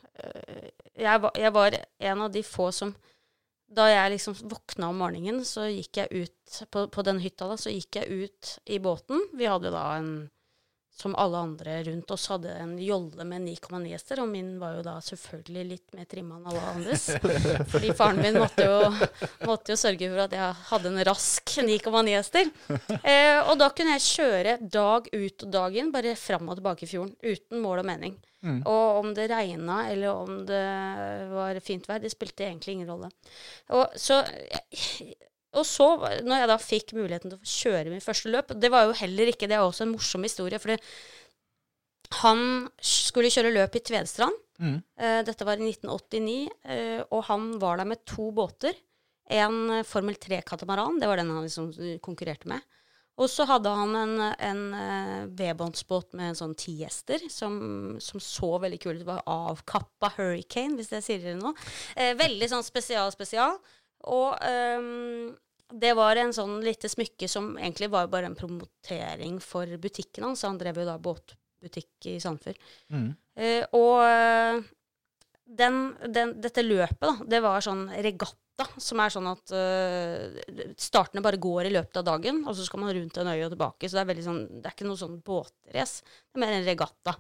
jeg, var, jeg var en av de få som Da jeg liksom våkna om morgenen, så gikk jeg ut på, på den hytta, da, så gikk jeg ut i båten. Vi hadde da en som alle andre rundt oss hadde en jolle med 9,9 hester, og min var jo da selvfølgelig litt mer trimma enn alle andres. Fordi faren min måtte jo, måtte jo sørge for at jeg hadde en rask 9,9 hester. Eh, og da kunne jeg kjøre dag ut og dag inn, bare fram og tilbake i fjorden, uten mål og mening. Og om det regna eller om det var fint vær, det spilte egentlig ingen rolle. Og så, og så, når jeg da fikk muligheten til å kjøre min første løp Det var jo heller ikke Det er også en morsom historie, fordi han skulle kjøre løp i Tvedestrand. Eh, dette var i 1989, uh, og han var der med to båter. En eh, Formel 3-katamaran, det var den han liksom konkurrerte med. Og så hadde han en, en eh, vedbåndsbåt med en sånn ti gjester, som, som så veldig kul ut. Det var avkappa Hurricane, hvis det sier dere noe. Eh, veldig sånn spesial, spesial. Og um, det var en sånn lite smykke som egentlig var bare en promotering for butikken hans. Han drev jo da båtbutikk i Sandfjord. Eh, og eh, den, den, dette løpet, da, det var sånn regatta, som er sånn at uh, startene bare går i løpet av dagen, og så skal man rundt en øy og tilbake. Så det er veldig sånn, det er ikke noe sånn båtrace, det er mer en regatta.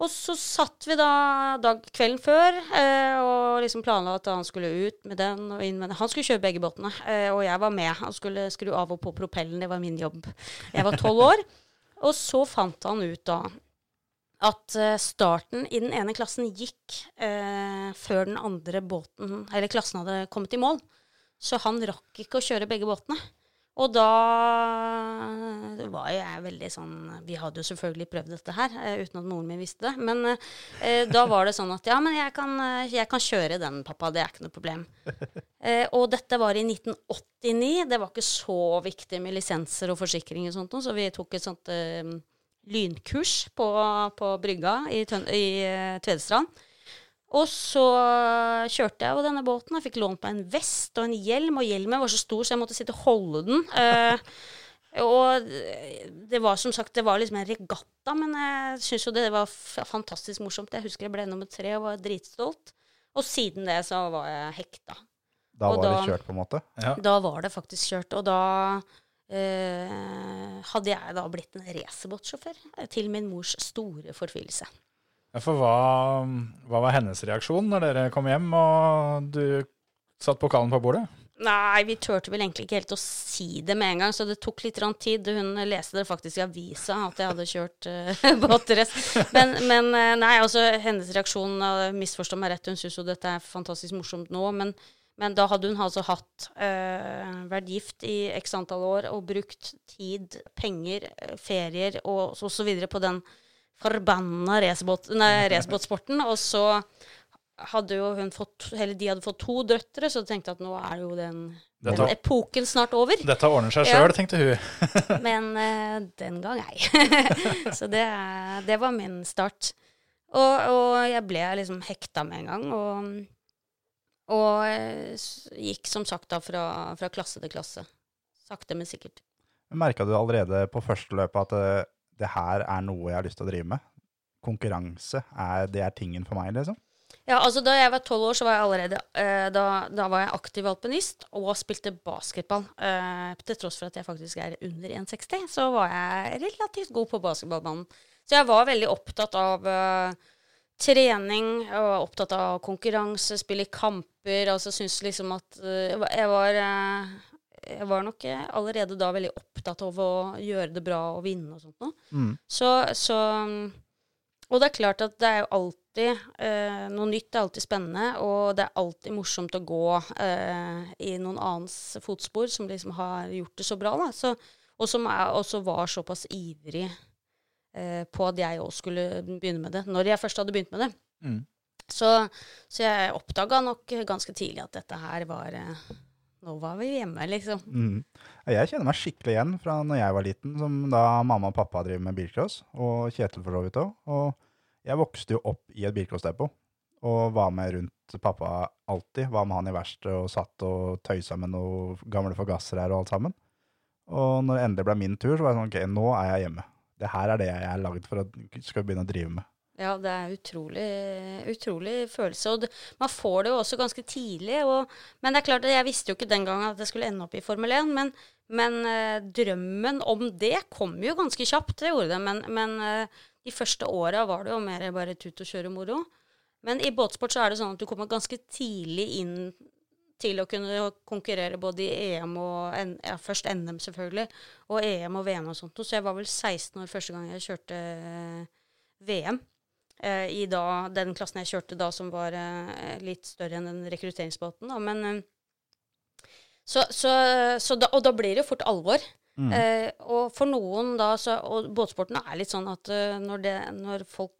Og så satt vi da dag, kvelden før eh, og liksom planla at han skulle ut med den og inn med den. Han skulle kjøre begge båtene, eh, og jeg var med. Han skulle skru av og på propellen, det var min jobb. Jeg var tolv år. Og så fant han ut da at eh, starten i den ene klassen gikk eh, før den andre båten, eller klassen hadde kommet i mål. Så han rakk ikke å kjøre begge båtene. Og da var jeg veldig sånn Vi hadde jo selvfølgelig prøvd dette her, eh, uten at moren min visste det. Men eh, da var det sånn at ja, men jeg kan, eh, jeg kan kjøre den, pappa. Det er ikke noe problem. Eh, og dette var i 1989. Det var ikke så viktig med lisenser og forsikring og sånt, noe, så vi tok et sånt eh, lynkurs på, på brygga i, Tøn i eh, Tvedestrand. Og så kjørte jeg over denne båten. Jeg fikk lånt meg en vest og en hjelm, og hjelmen var så stor så jeg måtte sitte og holde den. Uh, og det var som sagt det var liksom en regatta, men jeg syns jo det var fantastisk morsomt. Jeg husker jeg ble nummer tre og var dritstolt. Og siden det så var jeg hekta. Da Og var det kjørt, på en måte. Da var det faktisk kjørt. Og da eh, hadde jeg da blitt en racerbåtsjåfør, eh, til min mors store fortvilelse. For hva, hva var hennes reaksjon når dere kom hjem og du satt pokalen på bordet? Nei, vi turte vel egentlig ikke helt å si det med en gang, så det tok litt tid. Hun leste det faktisk i avisa, at jeg hadde kjørt uh, båtrace. Men, men eh, nei, altså hennes reaksjon, uh, misforstå meg rett, hun syns jo dette er fantastisk morsomt nå, men, men da hadde hun altså hatt uh, vært gift i x antall år og brukt tid, penger, eh, ferier og videre på den forbanna racerbåtsporten. og så hadde jo hun fått, eller de hadde fått to døtre, så tenkte jeg at nå er jo den, den epoken snart over. Dette ordner seg Ja. tenkte hun. Men uh, den gang ei. så det, det var min start. Og, og jeg ble liksom hekta med en gang. Og, og eh, gikk som sagt da fra, fra klasse til klasse. Sakte, men sikkert. Merka du allerede på første løpet at det, her er noe jeg har lyst til å drive med? Konkurranse, er, det er tingen for meg, liksom? Ja, altså Da jeg var tolv år, så var jeg allerede eh, da, da var jeg aktiv alpinist og spilte basketball. Eh, til tross for at jeg faktisk er under 1,60, så var jeg relativt god på basketballbanen. Så jeg var veldig opptatt av eh, trening, jeg var opptatt av konkurranse, spille i kamper. Altså syntes liksom at eh, jeg var- jeg var nok eh, allerede da veldig opptatt av å gjøre det bra og vinne og sånt noe. Mm. Så, så Og det er klart at det er jo alltid eh, Noe nytt er alltid spennende, og det er alltid morsomt å gå eh, i noen annens fotspor som liksom har gjort det så bra, da. Så, og som er, også var såpass ivrig eh, på at jeg òg skulle begynne med det, når jeg først hadde begynt med det. Mm. Så, så jeg oppdaga nok ganske tidlig at dette her var eh, Nå var vi hjemme, liksom. Mm. Jeg kjenner meg skikkelig igjen fra når jeg var liten, som da mamma og pappa driver med bilcross, og Kjetil for så vidt òg. Og jeg vokste jo opp i et bilcrossdepot og var med rundt pappa alltid. Var med han i verkstedet og satt og tøysa med noen gamle forgassere og alt sammen. Og når det endelig ble min tur, så var jeg sånn ok, nå er jeg hjemme. Det her er det jeg er lagd for å skal begynne å drive med. Ja, det er utrolig, utrolig følelse. Og man får det jo også ganske tidlig. Og, men det er klart jeg visste jo ikke den gangen at jeg skulle ende opp i Formel 1. Men, men eh, drømmen om det kom jo ganske kjapt, det gjorde det. Men, men eh, de første åra var det jo mer bare tut og kjøre moro. Men i båtsport så er det sånn at du kommer ganske tidlig inn til å kunne konkurrere både i EM og ja, først NM, selvfølgelig, og EM og VM og sånt. Så jeg var vel 16 år første gang jeg kjørte eh, VM. Eh, I da, den klassen jeg kjørte da, som var eh, litt større enn den rekrutteringsbåten. Da. Men, eh, så, så, så da, og da blir det jo fort alvor. Mm. Eh, og for noen da, så, og båtsporten er litt sånn at uh, når, det, når folk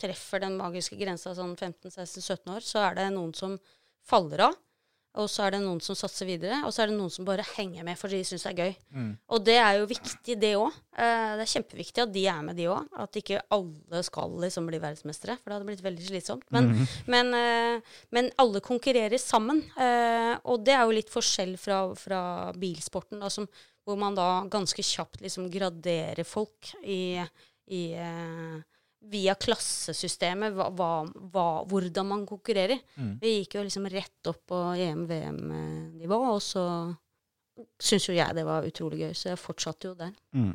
treffer den magiske grensa sånn 15-16-17 år, så er det noen som faller av. Og så er det noen som satser videre, og så er det noen som bare henger med for de syns det er gøy. Mm. Og det er jo viktig, det òg. Eh, det er kjempeviktig at de er med, de òg. At ikke alle skal liksom bli verdensmestere, for det hadde blitt veldig slitsomt. Men, men, eh, men alle konkurrerer sammen. Eh, og det er jo litt forskjell fra, fra bilsporten, da, som, hvor man da ganske kjapt liksom graderer folk i, i via klassesystemet, hva, hva, hvordan man konkurrerer. Mm. Vi gikk jo liksom rett opp på EM-VM-nivå, og så syns jo jeg det var utrolig gøy, så jeg fortsatte jo der. Mm.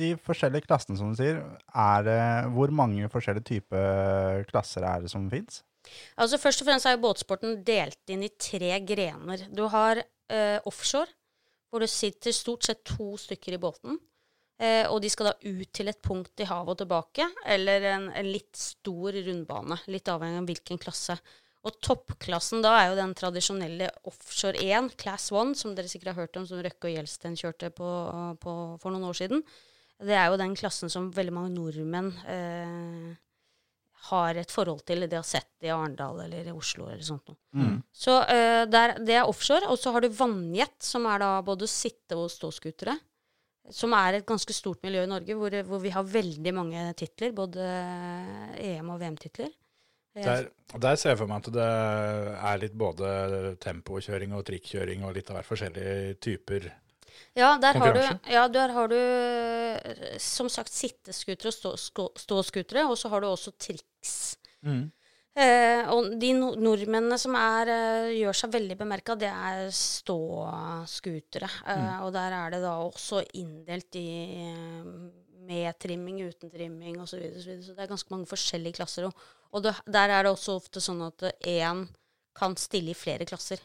De forskjellige klassene, som du sier, er hvor mange forskjellige typer klasser er det som fins? Altså Først og fremst er jo båtsporten delt inn i tre grener. Du har eh, offshore, hvor det sitter stort sett to stykker i båten. Eh, og de skal da ut til et punkt i havet og tilbake, eller en, en litt stor rundbane. Litt avhengig av hvilken klasse. Og toppklassen da er jo den tradisjonelle offshore 1, class 1, som dere sikkert har hørt om, som Røkke og Gjelsten kjørte på, på, for noen år siden. Det er jo den klassen som veldig mange nordmenn eh, har et forhold til. De har sett det i Arendal eller i Oslo eller sånt noe. Mm. Så eh, der, det er offshore. Og så har du vannjet, som er da både sitte- og ståskutere. Som er et ganske stort miljø i Norge, hvor, hvor vi har veldig mange titler. Både EM- og VM-titler. Eh, Der, der ser jeg for meg at det er litt både tempokjøring og trikkjøring og litt av hvert forskjellige typer. Ja, der har, du, ja, der har du eh, som sagt sitteskutere og stå, ståskutere, og så har du også triks. Eh, og de no nordmennene som er, eh, gjør seg veldig bemerka, det er ståskutere. Eh, Og der er det da også inndelt i eh, med trimming, uten trimming osv. Så, videre, så, videre. så det er ganske mange forskjellige klasser. Og, og det, der er det også ofte sånn at én kan stille i flere klasser.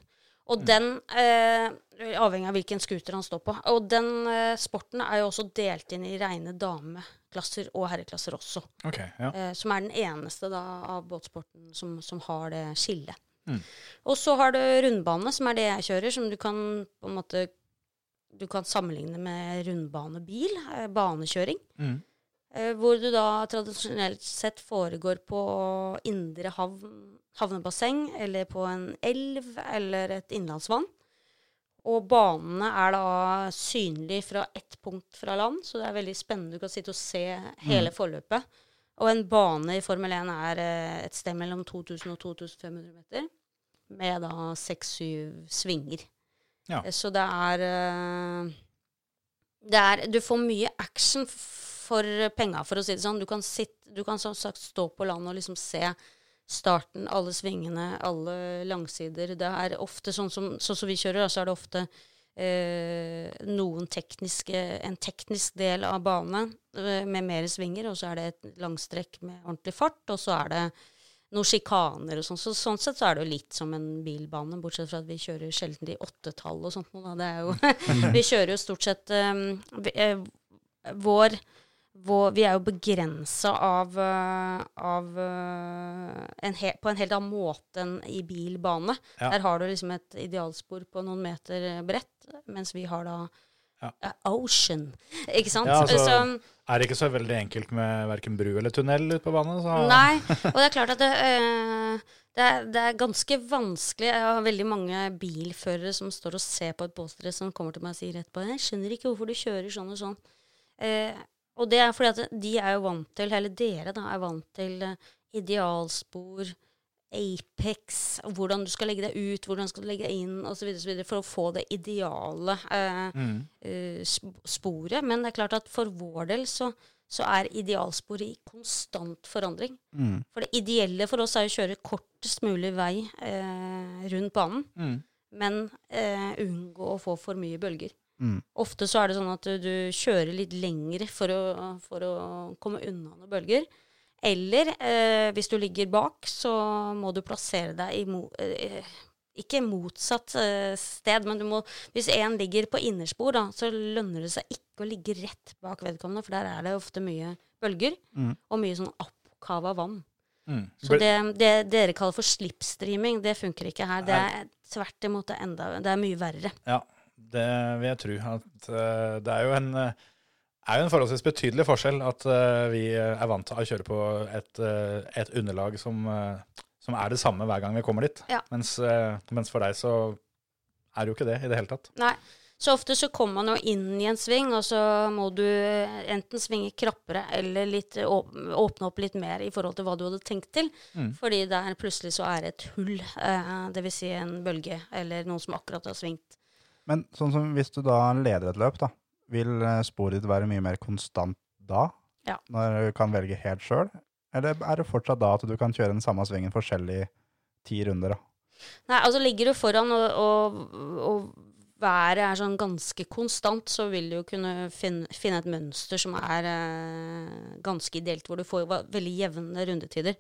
Og den, eh, avhengig av hvilken scooter han står på. Og den eh, sporten er jo også delt inn i reine dameklasser og herreklasser også. Ok, ja. Eh, som er den eneste da, av båtsporten som, som har det skillet. Mm. Og så har du rundbane, som er det jeg kjører, som du kan på en måte du kan sammenligne med rundbanebil, eh, banekjøring. Mm. Eh, hvor du da tradisjonelt sett foregår på indre havn, havnebasseng, eller på en elv eller et innlandsvann. Og banene er da synlige fra ett punkt fra land, så det er veldig spennende. Du kan sitte og se hele forløpet. Og en bane i Formel 1 er eh, et sted mellom 2000 og 2500 meter, med da seks-syv svinger. Ja. Eh, Så det er, det er Du får mye action for penga, for å si det sånn. Du kan, sitte, du kan som sagt stå på land og liksom se starten, alle svingene, alle langsider. Det er ofte sånn som, sånn som vi kjører, så er det ofte eh, noen tekniske, en teknisk del av banen eh, med mer svinger, og så er det et langstrekk med ordentlig fart, og så er det noen sjikaner og sånn. Så sånn sett så er det jo litt som en bilbane, bortsett fra at vi kjører sjelden i åttetall og sånt. noe, Da. Det er jo, vi kjører jo stort sett um, vi, eh, vår, vår Vi er jo begrensa av, eh, av eh, en he, på en helt annen måte enn i bilbane. Ja. Der har du liksom et idealspor på noen meter bredt, mens vi har da Ja. eh, ocean. Ikke sant? Ja, altså- så, Er det ikke så veldig enkelt med verken bru eller tunnel ute på banen? Så Nei, og det er klart at det, det, er, det er ganske vanskelig. Jeg har veldig mange bilførere som står og ser på et båsdress som kommer til meg og sier etterpå Jeg skjønner ikke hvorfor du kjører sånn og sånn. Eh, og det er fordi at de er jo vant til, eller dere da, er vant til eh, idealspor, Apex, hvordan du skal legge deg ut, hvordan du skal legge deg inn osv. for å få det ideale eh, Mm. eh, sporet. Men det er klart at for vår del så, så er idealsporet i konstant forandring. Mm. For det ideelle for oss er å kjøre kortest mulig vei eh, rundt banen, Mm. men eh, unngå å få for mye bølger. Mm. Ofte så er det sånn at du, du kjører litt lengre for å, for å komme unna noen bølger. Eller eh, hvis du ligger bak, så må du plassere deg i mo eh, Ikke motsatt eh, sted, men du må, hvis en ligger på innerspor, da, så lønner det seg ikke å ligge rett bak vedkommende, for der er det ofte mye bølger Mm. og mye sånn oppkava vann. Mm. Så det, det dere kaller for slipstreaming, det funker ikke her. Det er tvert imot det enda Det er mye verre. Ja, det vil jeg tro. At, eh, det er jo en, eh, er jo en forholdsvis betydelig forskjell at uh, vi er vant til å kjøre på et, uh, et underlag som, uh, som er det samme hver gang vi kommer dit. Ja. Mens, mens for deg så er det jo ikke det i det hele tatt. Nei. Så ofte så kommer man jo inn i en sving, og så må du enten svinge krappere eller litt, åpne opp litt mer i forhold til hva du hadde tenkt til. Mm. Fordi der plutselig så er det et hull, eh, dvs. Si en bølge, eller noen som akkurat har svingt. Men sånn som hvis du da leder et løp, da, vil eh, sporet ditt være mye mer konstant da? Ja. Når du kan velge helt sjøl? Eller er det fortsatt da at du kan kjøre den samme svingen forskjellig ti runder, da? Nei, altså ligger du foran og, og, og været er sånn ganske konstant, så vil du jo kunne finne, finne et mønster som er eh, ganske ideelt, hvor du får veldig jevne rundetider.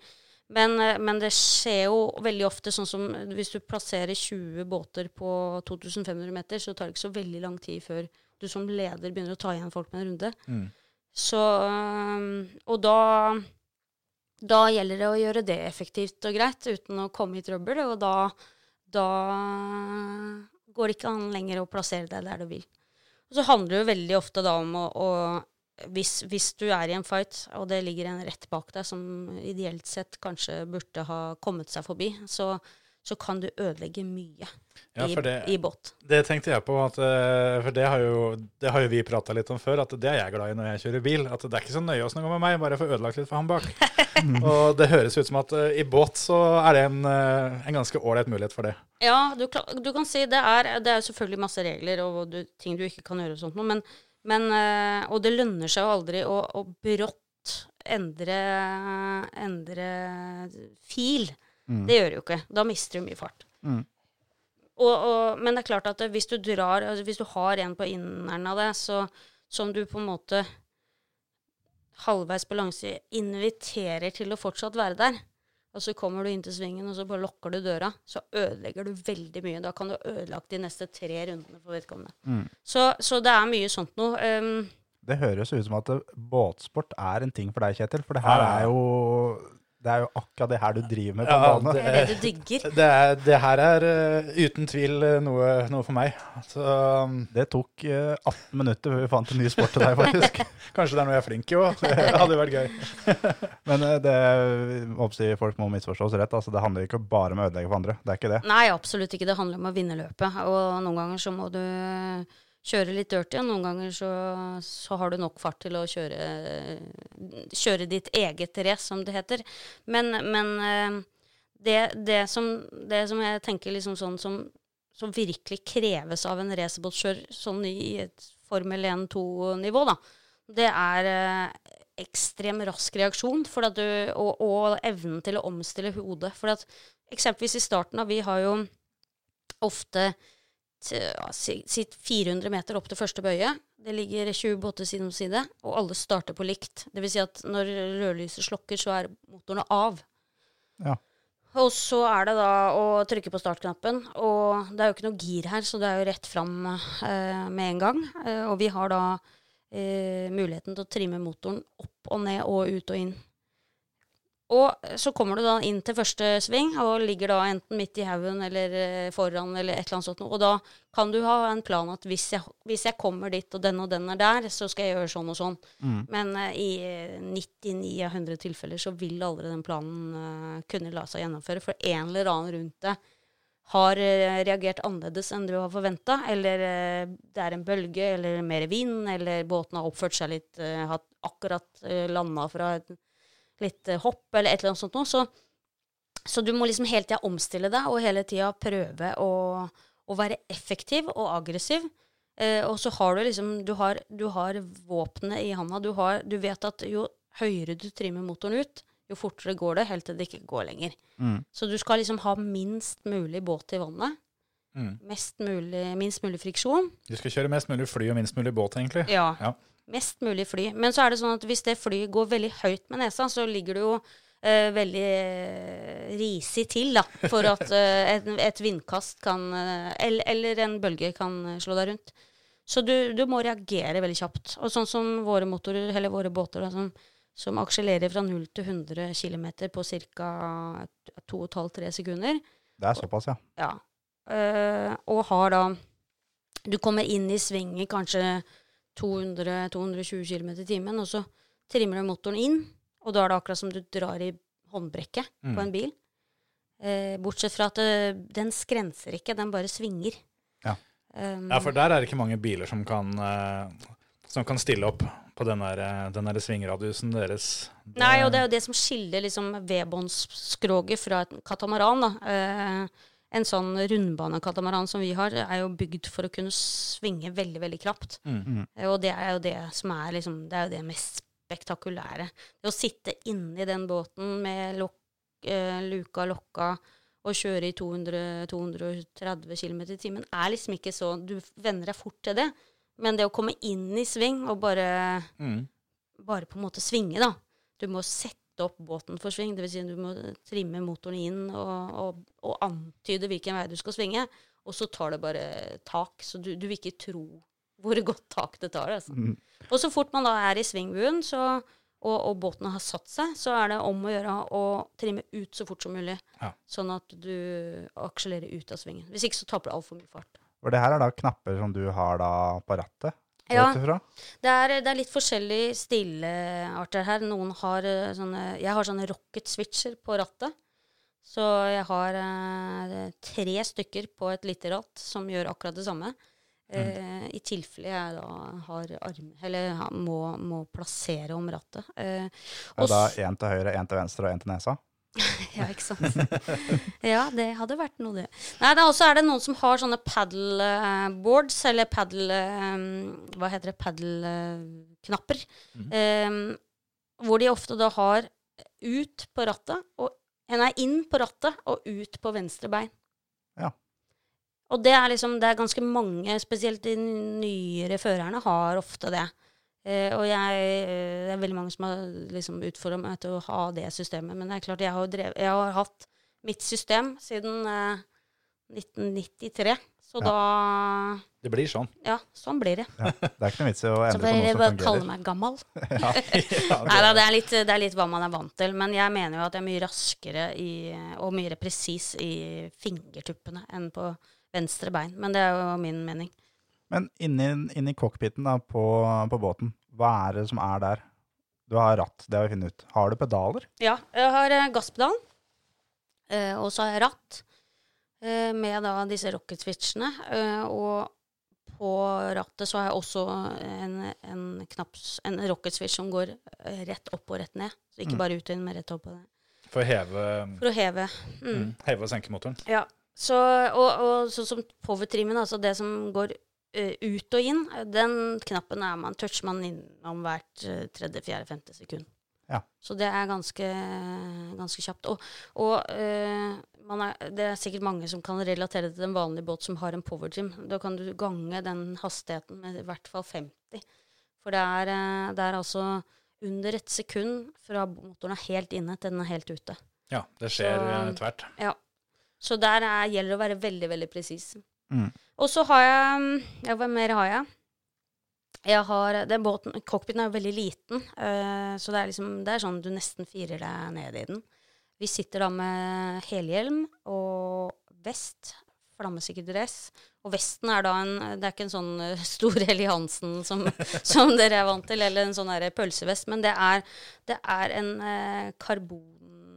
Men, eh, men det skjer jo veldig ofte sånn som hvis du plasserer 20 båter på 2500 meter, så tar det ikke så veldig lang tid før du som leder begynner å ta igjen folk med en runde. Mm. Så Og da da gjelder det å gjøre det effektivt og greit uten å komme i trøbbel, og da, da går det ikke an lenger å plassere deg der du vil. Og så handler det jo veldig ofte da om å, å hvis, hvis du er i en fight, og det ligger en rett bak deg som ideelt sett kanskje burde ha kommet seg forbi, så, så kan du ødelegge mye Ja, i, det, i båt. det tenkte jeg på, at, eh, for det har jo, det har jo vi prata litt om før, at det er jeg glad i når jeg kjører bil. At det er ikke så nøye åssen det går med meg, bare jeg får ødelagt litt for han bak. Og det høres ut som at eh, i båt så er det en, eh, en ganske ålreit mulighet for det. Ja, du, du kan si det er Det er selvfølgelig masse regler og du, ting du ikke kan gjøre og sånt noe, men, men eh, Og det lønner seg jo aldri å, å brått endre, endre fil. Mm. Det gjør du jo ikke. Da mister du mye fart. Mm. Og, og, men det er klart at hvis du drar altså Hvis du har en på inneren av det, så, som du på en måte halvveis på langside inviterer til å fortsatt være der, og så kommer du inn til svingen, og så bare lukker du døra, så ødelegger du veldig mye. Da kan du ha ødelagt de neste tre rundene for vedkommende. Mm. Så, så det er mye sånt noe. Um, Det høres ut som at båtsport er en ting for deg, Kjetil. For det her er jo, det er jo akkurat det her du driver med på Ja, bane. det er det du digger. Det, er, det her er uh, uten tvil eh, noe, noe for meg. Så um, Det tok uh, 18 minutter før vi fant en ny sport til deg, faktisk. kanskje det er noe jeg er flink i òg. Det hadde vært gøy. Men uh, det oppsier folk må misforstås rett. Altså, det handler ikke bare om å ødelegge for andre. Det er ikke det. Nei, absolutt ikke. Det handler om å vinne løpet. Og noen ganger så må du kjøre litt dirty, og noen ganger så, så har du nok fart til å kjøre, kjøre ditt eget race, som det heter. Men, men eh, det, det, som, det som jeg tenker liksom sånn som, som virkelig kreves av en racerbåtkjører sånn i et Formel 1-2-nivå, da, det er eh, ekstrem rask reaksjon du, og, og evnen til å omstille hodet. For at eksempelvis i starten av Vi har jo ofte ja, si, si 400 meter opp til første bøye. Det ligger 20 båter side om side, og alle starter på likt. Det vil si at når rødlyset slokker, så er motorene av. Ja. Og så er det da å trykke på startknappen. Og det er jo ikke noe gir her, så det er jo rett fram eh, med en gang. Eh, og vi har da eh, muligheten til å trimme motoren opp og ned og ut og inn. Og så kommer du da inn til første sving og ligger da enten midt i haugen eller eh, foran eller et eller annet sånt. Og da kan du ha en plan at hvis jeg, hvis jeg kommer dit og den og den er der, så skal jeg gjøre sånn og sånn. Men uh, i eh, 99 av 100 tilfeller så vil aldri den planen uh, kunne la seg gjennomføre. For en eller annen rundt deg har uh, reagert annerledes enn du har forventa. Eller eh, det er en bølge, eller mer vind, eller båten har oppført seg litt Har akkurat landa fra et litt eh, hopp, eller et eller annet sånt noe. Så, så du må liksom hele tida omstille deg, og hele tida prøve å, å være effektiv og aggressiv. Eh, og så har du liksom Du har, du har våpenet i handa. Du, har, du vet at jo høyere du trimmer motoren ut, jo fortere går det, helt til det ikke går lenger. Mm. Så du skal liksom ha minst mulig båt i vannet. Mm. Mest mulig, minst mulig friksjon. Du skal kjøre mest mulig fly og minst mulig båt, egentlig. Ja. Ja. Mest mulig fly. Men så er det sånn at hvis det flyet går veldig høyt med nesa, så ligger du jo eh, veldig eh, risig til, da, for at eh, et, et vindkast kan eh, eller, eller en bølge kan slå deg rundt. Så du, du må reagere veldig kjapt. Og sånn som våre motorer, eller våre båter, da, som, som akselererer fra 0 til 100 km på ca. 2,5-3 sekunder, Det er såpass, ja. ja. Eh, og har da Du kommer inn i svinget kanskje 200-220 km i timen, og så trimmer du motoren inn, og da er det akkurat som du drar i håndbrekket Mm. på en bil. Eh, bortsett fra at det, den skrenser ikke, den bare svinger. Ja. Um, Ja, for der er det ikke mange biler som kan, eh, som kan stille opp på den der, eh, den der svingradiusen deres. Nei, og det er jo det som skiller liksom vedbåndsskroget fra en katamaran. da. Eh, en sånn rundbanekatamaran som vi har, er jo bygd for å kunne svinge veldig, veldig krapt. Mm. Eh, og det er jo det som er liksom, det er jo det mest spektakulære. Det å sitte inni den båten med lok, eh, luka lokka og kjøre i 200-230 km i timen er liksom ikke så Du venner deg fort til det. Men det å komme inn i sving og bare Mm. bare på en måte svinge, da. Du må sette opp båten for sving, dvs. Si du må trimme motoren inn og, og, og antyde hvilken vei du skal svinge, og så tar det bare tak. Så du, du vil ikke tro hvor godt tak det tar. Altså. Mm. Og så fort man da er i svingbuen, så, og, og båten har satt seg, så er det om å gjøre å trimme ut så fort som mulig, Ja. sånn at du akselererer ut av svingen. Hvis ikke så taper du altfor mye fart. For det her er da knapper som du har da på rattet? Ja. Det er, det er litt forskjellige stilarter her. Noen har eh, sånne Jeg har sånne rocket switcher på rattet. Så jeg har eh, tre stykker på et lite ratt som gjør akkurat det samme. Eh, I tilfelle jeg da har arm... Eller må, må plassere om rattet. Eh, og det da én til høyre, én til venstre og én til nesa? ja, ikke sant. ja, det hadde vært noe, det. Nei, det er også er det noen som har sånne paddleboards, eller paddle... Um, hva heter det? Paddle-knapper. um, hvor de ofte da har ut på rattet, og Nei, inn på rattet og ut på venstre bein. Ja. Og det er liksom Det er ganske mange, spesielt de nyere førerne, har ofte det. Eh, og jeg, det er veldig mange som har liksom utfordra meg til å ha det systemet. Men det er klart, jeg har, drevet, jeg har hatt mitt system siden eh, 1993. Så Ja. da Det blir sånn. Ja, sånn blir det. Ja. Det er ikke noe vits i å endre på noe som bare kalle meg gammal. Ja, Nei da, det, er litt- det er litt hva man er vant til. Men jeg mener jo at jeg er mye raskere i, og mye mer presis i fingertuppene enn på venstre bein. Men det er jo min mening. Men inni, inni cockpiten da, på, på båten, hva er det som er der? Du har ratt, det har vi funnet ut. Har du pedaler? Ja, jeg har gasspedalen. eh, og så har jeg ratt eh, med da disse rocket switchene. Eh, og på rattet så har jeg også en, en, knapps, en rocket switch som går eh, rett opp og rett ned. Så ikke Mm. bare ut og inn, men rett opp og ned. For å heve, For å heve. Mm. mm, heve og senke motoren. Ja. Så, og, og sånn som powertrimmen, altså det som går eh, ut og inn, den knappen er man, toucher man innom hvert uh, tredje, fjerde, femte sekund. Ja. Så det er ganske, ganske kjapt. Og, og eh, man er, det er sikkert mange som kan relatere til en vanlig båt som har en powertrim. Da kan du gange den hastigheten med i hvert fall 50. For det er, eh, det er altså under et sekund fra motoren er helt inne til den er helt ute. Ja, det skjer Så- tvert. Ja. Så der er, gjelder det å være veldig, veldig presis. Mm. Og så har jeg Ja, hva mer har jeg? Jeg har Den båten Cockpiten er jo veldig liten, uh, så det er liksom Det er sånn du nesten firer deg ned i den. Vi sitter da med helhjelm og vest, flammesikker dress. Og vesten er da en Det er ikke en sånn eh, stor Helly Hansen som, som dere er vant til, eller en sånn pølsevest, men det er, det er en uh, karbon...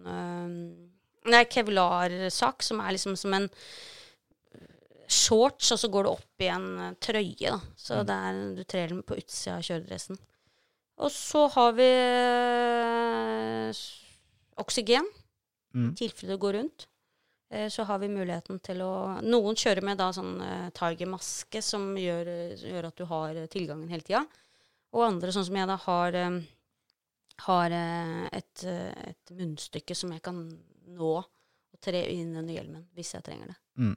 Uh, Nei, kevlarsak som er liksom som en shorts, og så går du opp i en eh, trøye. Da. Så det er, du trer den på utsida av kjøredressen. Og så har vi eh, oksygen, Mm. i tilfelle det går rundt. Eh, Så har vi muligheten til å Noen kjører med da sånn uh, Tiger-maske som gjør, gjør at du har tilgangen hele tida. Og andre, sånn som jeg da, har, um, har et, et munnstykke som jeg kan nå og tre inn under hjelmen hvis jeg trenger det. Mm.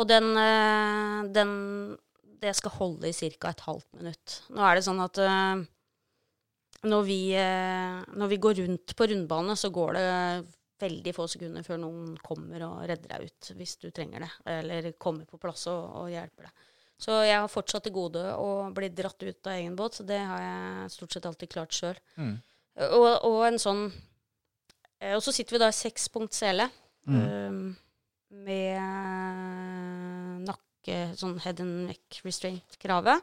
Og den, eh, den Det skal holde i ca. et halvt minutt. Nå er det sånn at eh, når vi, eh, når vi går rundt på rundbane, så går det veldig få sekunder før noen kommer og redder deg ut hvis du trenger det. Eller kommer på plass og, og hjelper deg. Så jeg har fortsatt til gode å bli dratt ut av egen båt. Så det har jeg stort sett alltid klart sjøl. Mm. Og, og en sånn Og så sitter vi da i sekspunkt sele. Mm. Um, med nakke, sånn head and neck restraint-kravet,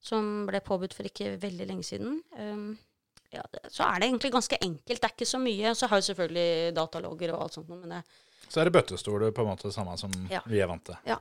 som ble påbudt for ikke veldig lenge siden. Um, ja, det, så er det egentlig ganske enkelt. Det er ikke så mye. Så har jo selvfølgelig datalogger og alt sånt noe, men det Så er det bøttestoler på en måte det samme som Ja. vi er vant til. Ja,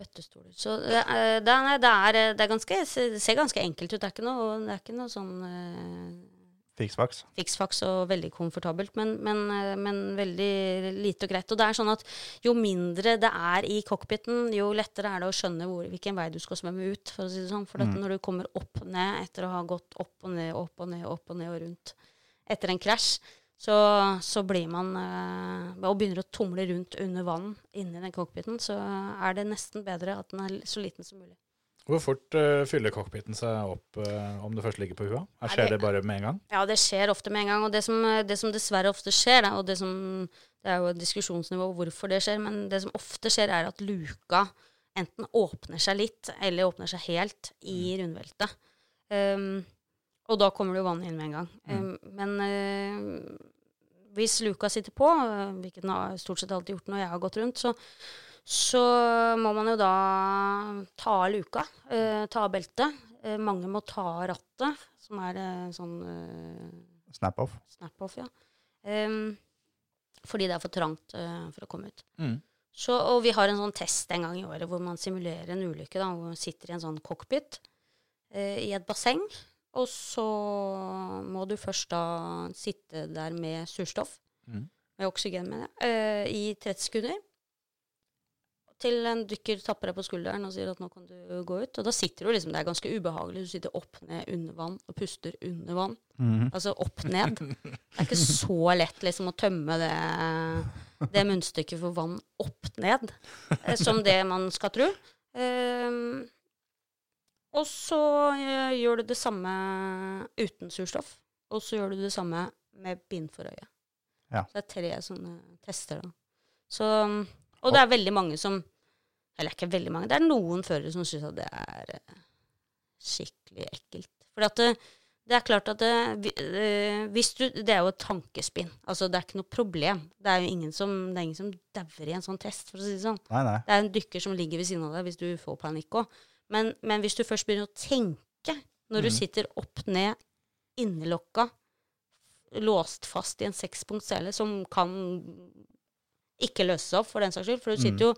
bøttestoler. Så det, er- det, er, det, er, det er ganske ser ganske enkelt ut. Det er ikke noe, det er ikke noe sånn eh, Fiksfaks. fiksfaks og veldig komfortabelt, men, men, eh, men veldig lite og greit. Og det er sånn at jo mindre det er i cockpiten, jo lettere er det å skjønne hvor, hvilken vei du skal svømme ut, for å si det sånn. For dette, når du kommer opp opp-ned etter å ha gått opp og ned, opp og ned, opp og ned og rundt etter en krasj, så, så blir man øh, Og begynner å tumle rundt under vann inni den cockpiten, så er det nesten bedre at den er så liten som mulig. Hvor fort uh, fyller cockpiten seg opp uh, om det først ligger på hua? Her Nei, skjer det- det bare med en gang? Ja, det skjer ofte med en gang. Og det som, det som dessverre ofte skjer, da, og det som Det er jo et diskusjonsnivå hvorfor det skjer, men det som ofte skjer, er at luka enten åpner seg litt, eller åpner seg helt i rundveltet. Um, og da kommer det jo vann inn med en gang. Um, men uh, hvis luka sitter på, hvilket den har stort sett alltid gjort når jeg har gått rundt, så, så må man jo da ta av luka, eh, ta av beltet. Eh, mange må ta av rattet, som er eh, sånn uh, Snap-off. snap-off, ja. Fordi det er for trangt uh, for å komme ut. Mm. Så, og vi har en sånn test en gang i året hvor man simulerer en ulykke. Da, hvor man sitter i en sånn cockpit eh, i et basseng. Og så må du først da sitte der med surstoff, mm. med oksygen, mener jeg, eh, i 30 sekunder. Til en dykker tapper deg på skulderen og sier at nå kan du gå ut. Og da sitter du liksom, det er ganske ubehagelig. Du sitter opp ned under vann og puster under vann. Mhm. Altså opp ned. Det er ikke så lett liksom å tømme det, det munnstykket for vann opp ned, eh, som det man skal tro. Um, og så eh, gjør du det samme uten surstoff. Og så gjør du det samme med bind for øyet. Ja. Så det er tre sånne tester. da. Så, og det er veldig mange som Eller ikke veldig mange, det er noen førere som syns at det er eh, skikkelig ekkelt. For at det, det er klart at det, eh, hvis du, det er jo et tankespinn. Altså, det er ikke noe problem. Det er jo ingen som, det er ingen som dauer i en sånn test, for å si det sånn. Nei, nei. Det er en dykker som ligger ved siden av deg hvis du får panikk òg. Men, men hvis du først begynner å tenke når du sitter opp ned, innelokka, låst fast i en sekspunkt sele som kan ikke løses opp, for den saks skyld, for du sitter jo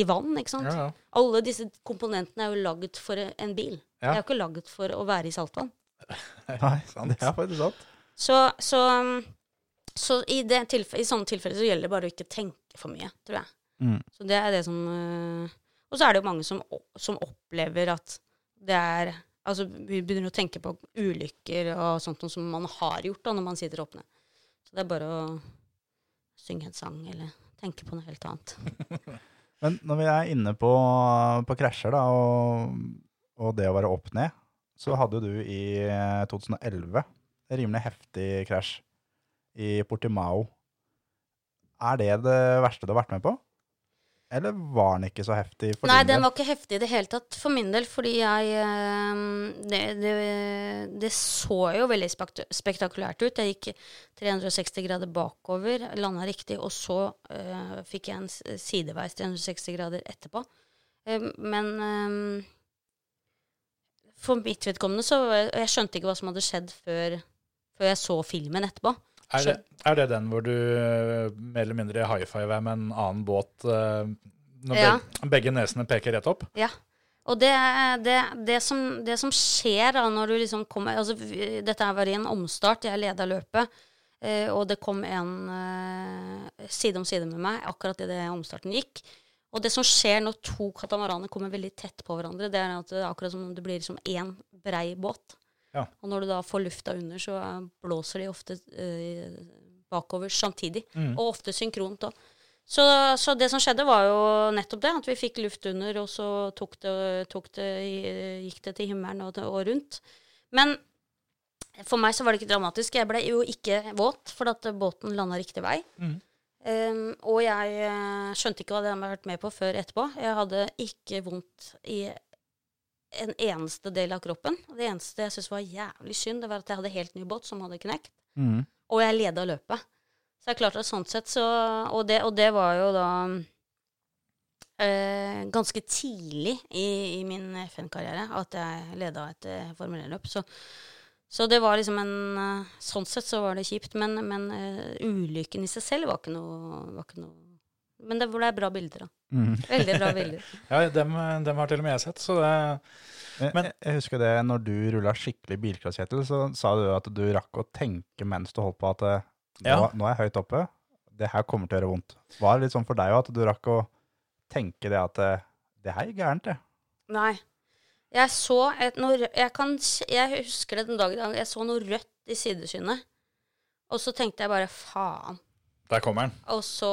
i vann, ikke sant. Ja, ja. Alle disse komponentene er jo lagd for en bil. De Ja. er jo ikke lagd for å være i saltvann. nei. Det er faktisk sant. Så, så, så i, det tilfe- i sånne tilfeller så gjelder det bare å ikke tenke for mye, tror jeg. Mm. Så det er det som øh, Og så er det jo mange som, som opplever at det er Altså vi begynner å tenke på ulykker og sånt som man har gjort da når man sitter åpne. Så det er bare å synge en sang eller tenke på noe helt annet. Men når vi er inne på, på krasjer da, og, og det å være opp ned, så hadde du i 2011 en rimelig heftig krasj i Portimao Er det det verste du har vært med på? Eller var den ikke så heftig for Nei, den var ikke heftig i det hele tatt for min del, fordi jeg eh, Det, det, det så jo veldig spektakulært ut. Jeg gikk 360 grader bakover, landa riktig, og så uh, fikk jeg en sideveis 360 grader etterpå. Uh, men um, for mitt vedkommende så Jeg skjønte ikke hva som hadde skjedd før, før jeg så filmen etterpå. Er det, er det den hvor du eh, mer eller mindre high five er med en annen båt eh, når Ja. begge, nesene peker rett opp? Ja. Og det, det, det, som, det som skjer da når du liksom kommer altså, Dette var i en omstart, jeg leda løpet, eh, og det kom en side om side med meg akkurat idet omstarten gikk. Og det som skjer når to katamaraner kommer veldig tett på hverandre, det er at det er akkurat som om det blir som én brei båt. Ja. Og når du da får lufta under, så eh, blåser de ofte eh, bakover samtidig. Og ofte synkront òg. Så, så det som skjedde, var jo nettopp det. At vi fikk luft under, og så tok det, tok det, gikk det til himmelen og, og rundt. Men for meg så var det ikke dramatisk. Jeg ble jo ikke våt, for at båten landa riktig vei. Um, og jeg eh, skjønte ikke hva det hadde vært med på før etterpå. Jeg hadde ikke vondt i en eneste del av kroppen. Det eneste jeg syntes var jævlig synd, det var at jeg hadde helt ny båt som hadde knekt. Mm. Og jeg leda løpet. Så jeg klarte at sånn sett, så Og det, og det var jo da eh, ganske tidlig i, i min FN-karriere at jeg leda et eh, Formel 1-løp. Så, så det var liksom en eh, Sånn sett så var det kjipt. Men, men eh, ulykken i seg selv var ikke noe, var ikke noe Men det ble bra bilder, da. Mhm. Veldig bra bilder. Ja, dem, dem har til og med jeg sett, så det Men, jeg husker det, når du rulla skikkelig bilcross, Kjetil, så sa du at du rakk å tenke mens du holdt på at eh, nå, Ja. nå er jeg høyt oppe, det her kommer til å gjøre vondt. Var det litt sånn for deg òg, at du rakk å tenke det at eh, det her er gærent, det? Nei. Jeg så et noe rø- jeg, kan, jeg husker det den dag i dag. Jeg så noe rødt i sideskinnet. Og så tenkte jeg bare faen. Der kommer den. Og så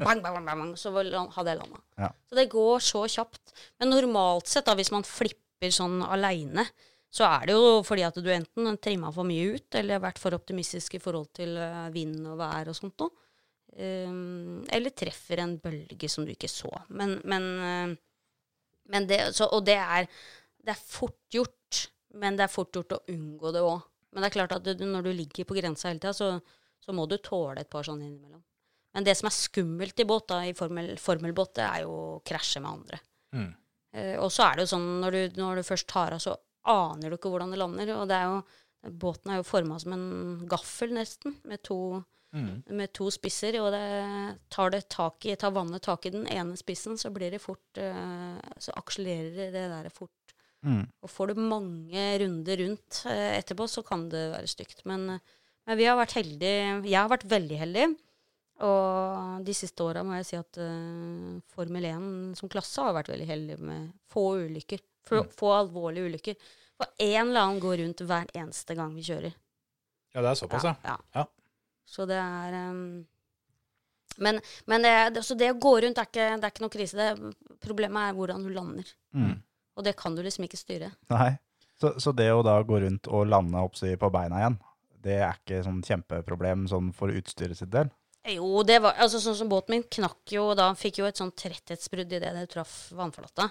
bang, bang, bang, bang, så hadde jeg landa. Ja. Så det går så kjapt. Men normalt sett, da, hvis man flipper sånn aleine, så er det jo fordi at du enten trimma for mye ut, eller vært for optimistisk i forhold til eh, vind og vær og sånt noe. Um, eller treffer en bølge som du ikke så. Men, men, eh, men det, så, Og det er, det er fort gjort, men det er fort gjort å unngå det òg. Men det er klart at du, når du ligger på grensa hele tida, så, så må du tåle et par sånne innimellom. Men det som er skummelt i båt, da, i formel, formelbåt, det er jo å krasje med andre. Mm. Eh, og så er det jo sånn, når du, når du først tar av, så aner du ikke hvordan det lander. Og det er jo, båten er jo forma som en gaffel, nesten, med to, Mm. med to spisser. Og det, tar, det tak i, tar vannet tak i den ene spissen, så blir det fort eh, Så akselererer det der fort. Mm. Og får du mange runder rundt eh, etterpå, så kan det være stygt. Men, men vi har vært heldige. Jeg har vært veldig heldig. Og de siste åra må jeg si at uh, Formel 1 som klasse har vært veldig heldig med få ulykker. Få, få alvorlige ulykker. For en eller annen går rundt hver eneste gang vi kjører. Ja, det er såpass, ja. ja. Ja. Så det er um, Men, men det, det, så det å gå rundt er ikke, det er ikke noe krise. Det, problemet er hvordan du lander. Mm. Og det kan du liksom ikke styre. Nei. Så, så det å da gå rundt og lande oppsi på beina igjen, det er ikke sånn kjempeproblem sånn for utstyret sitt del? Jo, det var altså sånn som båten min knakk jo da, fikk jo et sånt tretthetsbrudd idet det traff vannflata.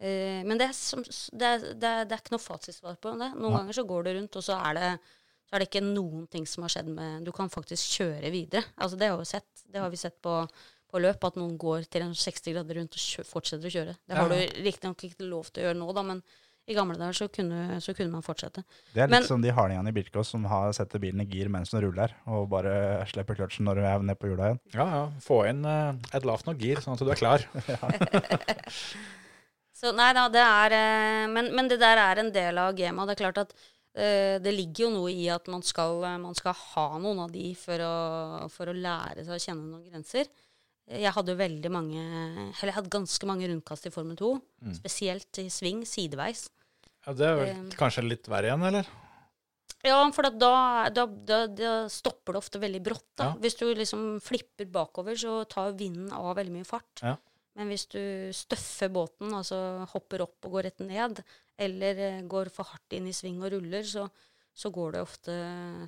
Eh, men det er, som, det, er, det, er, det er ikke noe fasitsvar på det. Noen ja. ganger så går det rundt, og så er det, så er det ikke noen ting som har skjedd med Du kan faktisk kjøre videre. Altså Det har vi sett. Det har vi sett på, på løp, at noen går 360 grader rundt og kjø, fortsetter å kjøre. Det har Ja. du riktignok ikke lov til å gjøre nå, da, men i gamle dager så kunne, så kunne man fortsette. Det er litt Men- som de hardingene i Birkås som har setter bilen i gir mens den ruller, og bare slipper kløtsjen når du er nede på hjula igjen. Ja, ja. Få inn uh, et lavt nok gir, sånn at du er klar. Så nei da, det er eh, men, men det der er en del av gamet. Det er klart at uh, det ligger jo noe i at man skal, man skal ha noen av de for å, for å lære seg å kjenne noen grenser. Jeg hadde jo veldig mange Eller jeg hadde ganske mange rundkast i Formel 2. Spesielt i sving, sideveis. Ja, det er vel kanskje litt verre igjen, eller? Ja, for da, da, da, da stopper det ofte veldig brått. Da. Ja. Hvis du liksom flipper bakover, så tar vinden av veldig mye fart. Ja. Men hvis du støffer båten, altså hopper opp og går rett ned, eller eh, går for hardt inn i sving og ruller, så, så går det ofte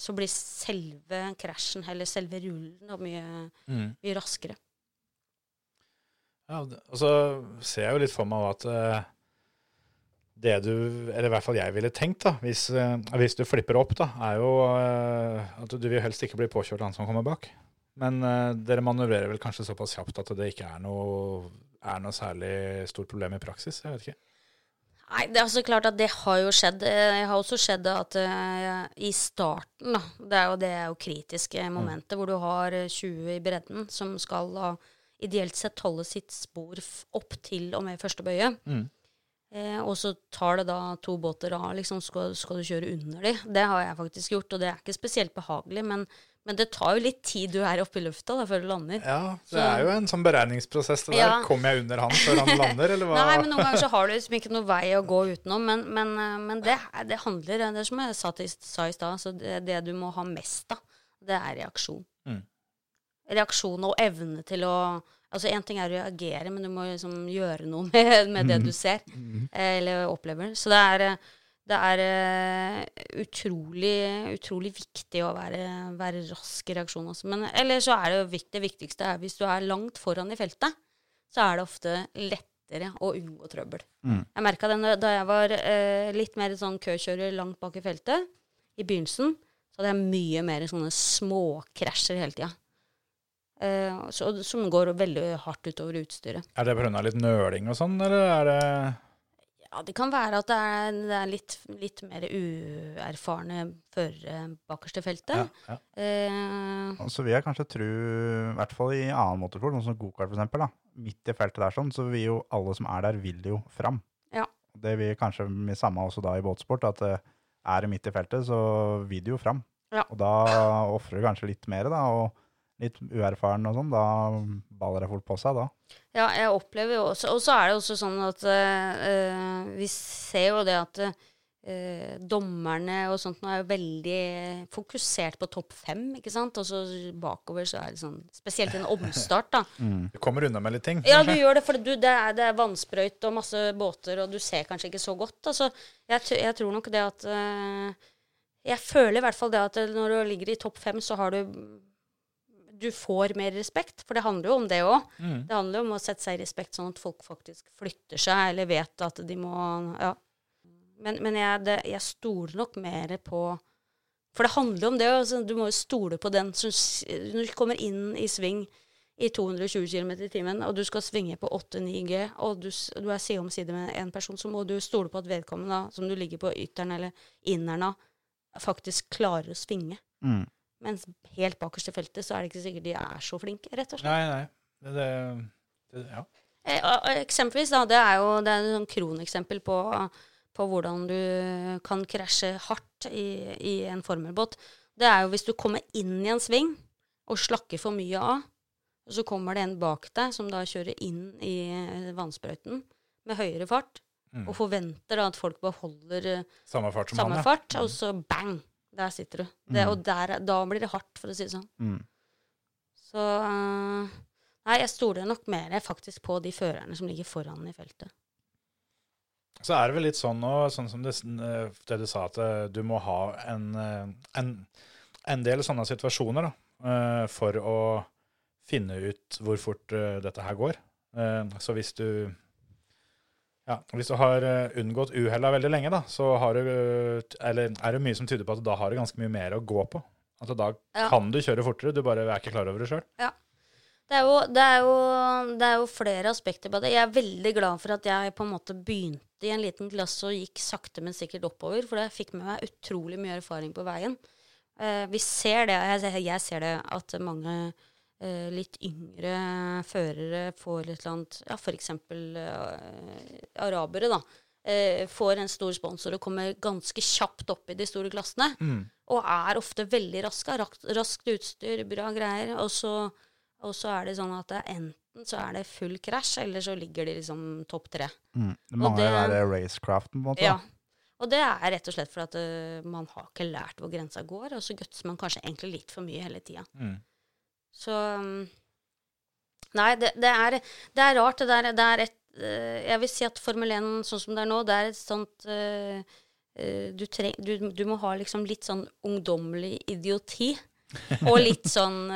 Så blir selve krasjen, eller selve rullen, mye, Mm. mye raskere. Ja, og så ser jeg jo litt for meg at eh, det du, eller i hvert fall jeg ville tenkt, da, hvis, eh, hvis du flipper opp, da, er jo eh, at du vil helst ikke bli påkjørt av han som kommer bak. Men eh, dere manøvrerer vel kanskje såpass kjapt at det ikke er noe, er noe særlig stort problem i praksis? Jeg vet ikke. Nei, det er altså klart at det har jo skjedd. Det har også skjedd at uh, i starten, da Det er jo det er jo kritiske momentet, hvor du har eh, 20 i bredden som skal da ideelt sett holde sitt spor opp til og med første bøye. Mm. Eh, og så tar det da to båter av, liksom skal, skal du kjøre under de. Det har jeg faktisk gjort, og det er ikke spesielt behagelig, men, men det tar jo litt tid du er oppe i lufta da, før du lander. Ja, det Så- er jo en sånn beregningsprosess. Det der. Ja. Kommer jeg under han før han lander, eller hva? Nei, men noen ganger så har du liksom ikke noe vei å gå utenom. Men, men, eh, men det, det handler Det er som jeg sa, til, sa i stad, så det, det du må ha mest av, det er reaksjon. Mm. Reaksjon og evne til å Altså Én ting er å reagere, men du må liksom gjøre noe med, med det du ser eh, eller opplever. Så det er, eh, det er eh, utrolig, utrolig viktig å være, være rask i reaksjon også. Men eller så er det det viktigste er hvis du er langt foran i feltet, så er det ofte lettere å unngå trøbbel. Mm. Jeg merka det da jeg var eh, litt mer sånn køkjører langt bak i feltet, i begynnelsen, så hadde jeg mye mer sånne småkrasjer hele tida. Eh, så, som går veldig hardt utover utstyret. Er det pga. litt nøling og sånn, eller er det Ja, det kan være at det er, det er litt, litt mer uerfarne førere bakerst i feltet. ja, ja. Eh, Så vil jeg kanskje tro, i hvert fall i annen motorsport, sånn som gokart da, midt i feltet der sånn, så vil jo alle som er der, vil jo fram. Ja. Det vil kanskje det samme også da i båtsport, at eh, er det midt i feltet, så vil du jo fram. Ja. Og da ofrer du kanskje litt mer, da, og litt uerfaren og sånn, da baller det fort på seg da. Ja, jeg opplever jo også Og så er det også sånn at eh, vi ser jo det at eh, dommerne og sånt nå er jo veldig fokusert på topp fem, ikke sant? Og så bakover så er det sånn Spesielt en omstart, da. Du kommer unna med litt ting? Ja, du gjør det, for du, det, er, det er vannsprøyt og masse båter, og du ser kanskje ikke så godt. Altså, jeg, jeg tror nok det at eh, Jeg føler i hvert fall det at når du ligger i topp fem, så har du Du får mer respekt, for det handler jo om det òg. Mm. Det handler jo om å sette seg i respekt, sånn at folk faktisk flytter seg, eller vet at de må Ja. Men, men jeg, det, jeg stoler nok mer på For det handler om det. Altså, du må jo stole på den som Når du kommer inn i sving i 220 km i timen, og du skal svinge på 8-9 G, og du, du er side om side med en person, så må du stole på at vedkommende, som du ligger på ytteren eller inneren av, faktisk klarer å svinge. Mm. Mens helt bakerst i feltet så er det ikke sikkert de er så flinke, rett og slett. Nei, nei. Det, det, ja. Eh, Eksempelvis, da, det er jo det er et kroneksempel på, på hvordan du kan krasje hardt i, i en formelbåt. Det er jo hvis du kommer inn i en sving og slakker for mye av, og så kommer det en bak deg som da kjører inn i vannsprøyten med høyere fart, Mm. og forventer da at folk beholder eh, Samme fart som samme han, ja. fart, og så bang! Der sitter du. Det, Mm. Og der, da blir det hardt, for å si det sånn. Mm. Så eh, Nei, jeg stoler nok mer faktisk på de førerne som ligger foran i feltet. Så er det vel litt sånn nå, sånn som det, eh, det du sa, at eh, du må ha en, en, en del sånne situasjoner da, for å finne ut hvor fort dette her går. Så hvis du ja, hvis du har eh, unngått uhella veldig lenge, da, så har du, eh, eller er det mye som tyder på at da har du ganske mye mer å gå på. At da Ja. kan du kjøre fortere, du bare er ikke klar over det sjøl. Det er, jo, det, er jo, det er jo flere aspekter på det. Jeg er veldig glad for at jeg på en måte begynte i en liten klasse og gikk sakte, men sikkert oppover, for det fikk med meg utrolig mye erfaring på veien. Eh, vi ser det, jeg, jeg ser det, at mange eh, litt yngre førere får et eller annet Ja, f.eks. Eh, arabere, da. Eh, får en stor sponsor og kommer ganske kjapt opp i de store klassene. Og er ofte veldig raske. Raskt, raskt utstyr, bra greier. Og så, og så er det sånn at det er enten så er det full krasj, eller så ligger de liksom topp tre. Mm. Det mangler den der racecraften, på en måte. Ja. Og det er rett og slett fordi at uh, man har ikke lært hvor grensa går, og så gutser man kanskje egentlig litt for mye hele tida. Mm. Så um, Nei, det, det, er, det er rart. Det, er, det er et eh, Jeg vil si at Formel 1 sånn som det er nå, det er et sånt eh, eh, du, treng, du, du må ha liksom litt sånn ungdommelig idioti. Og litt sånn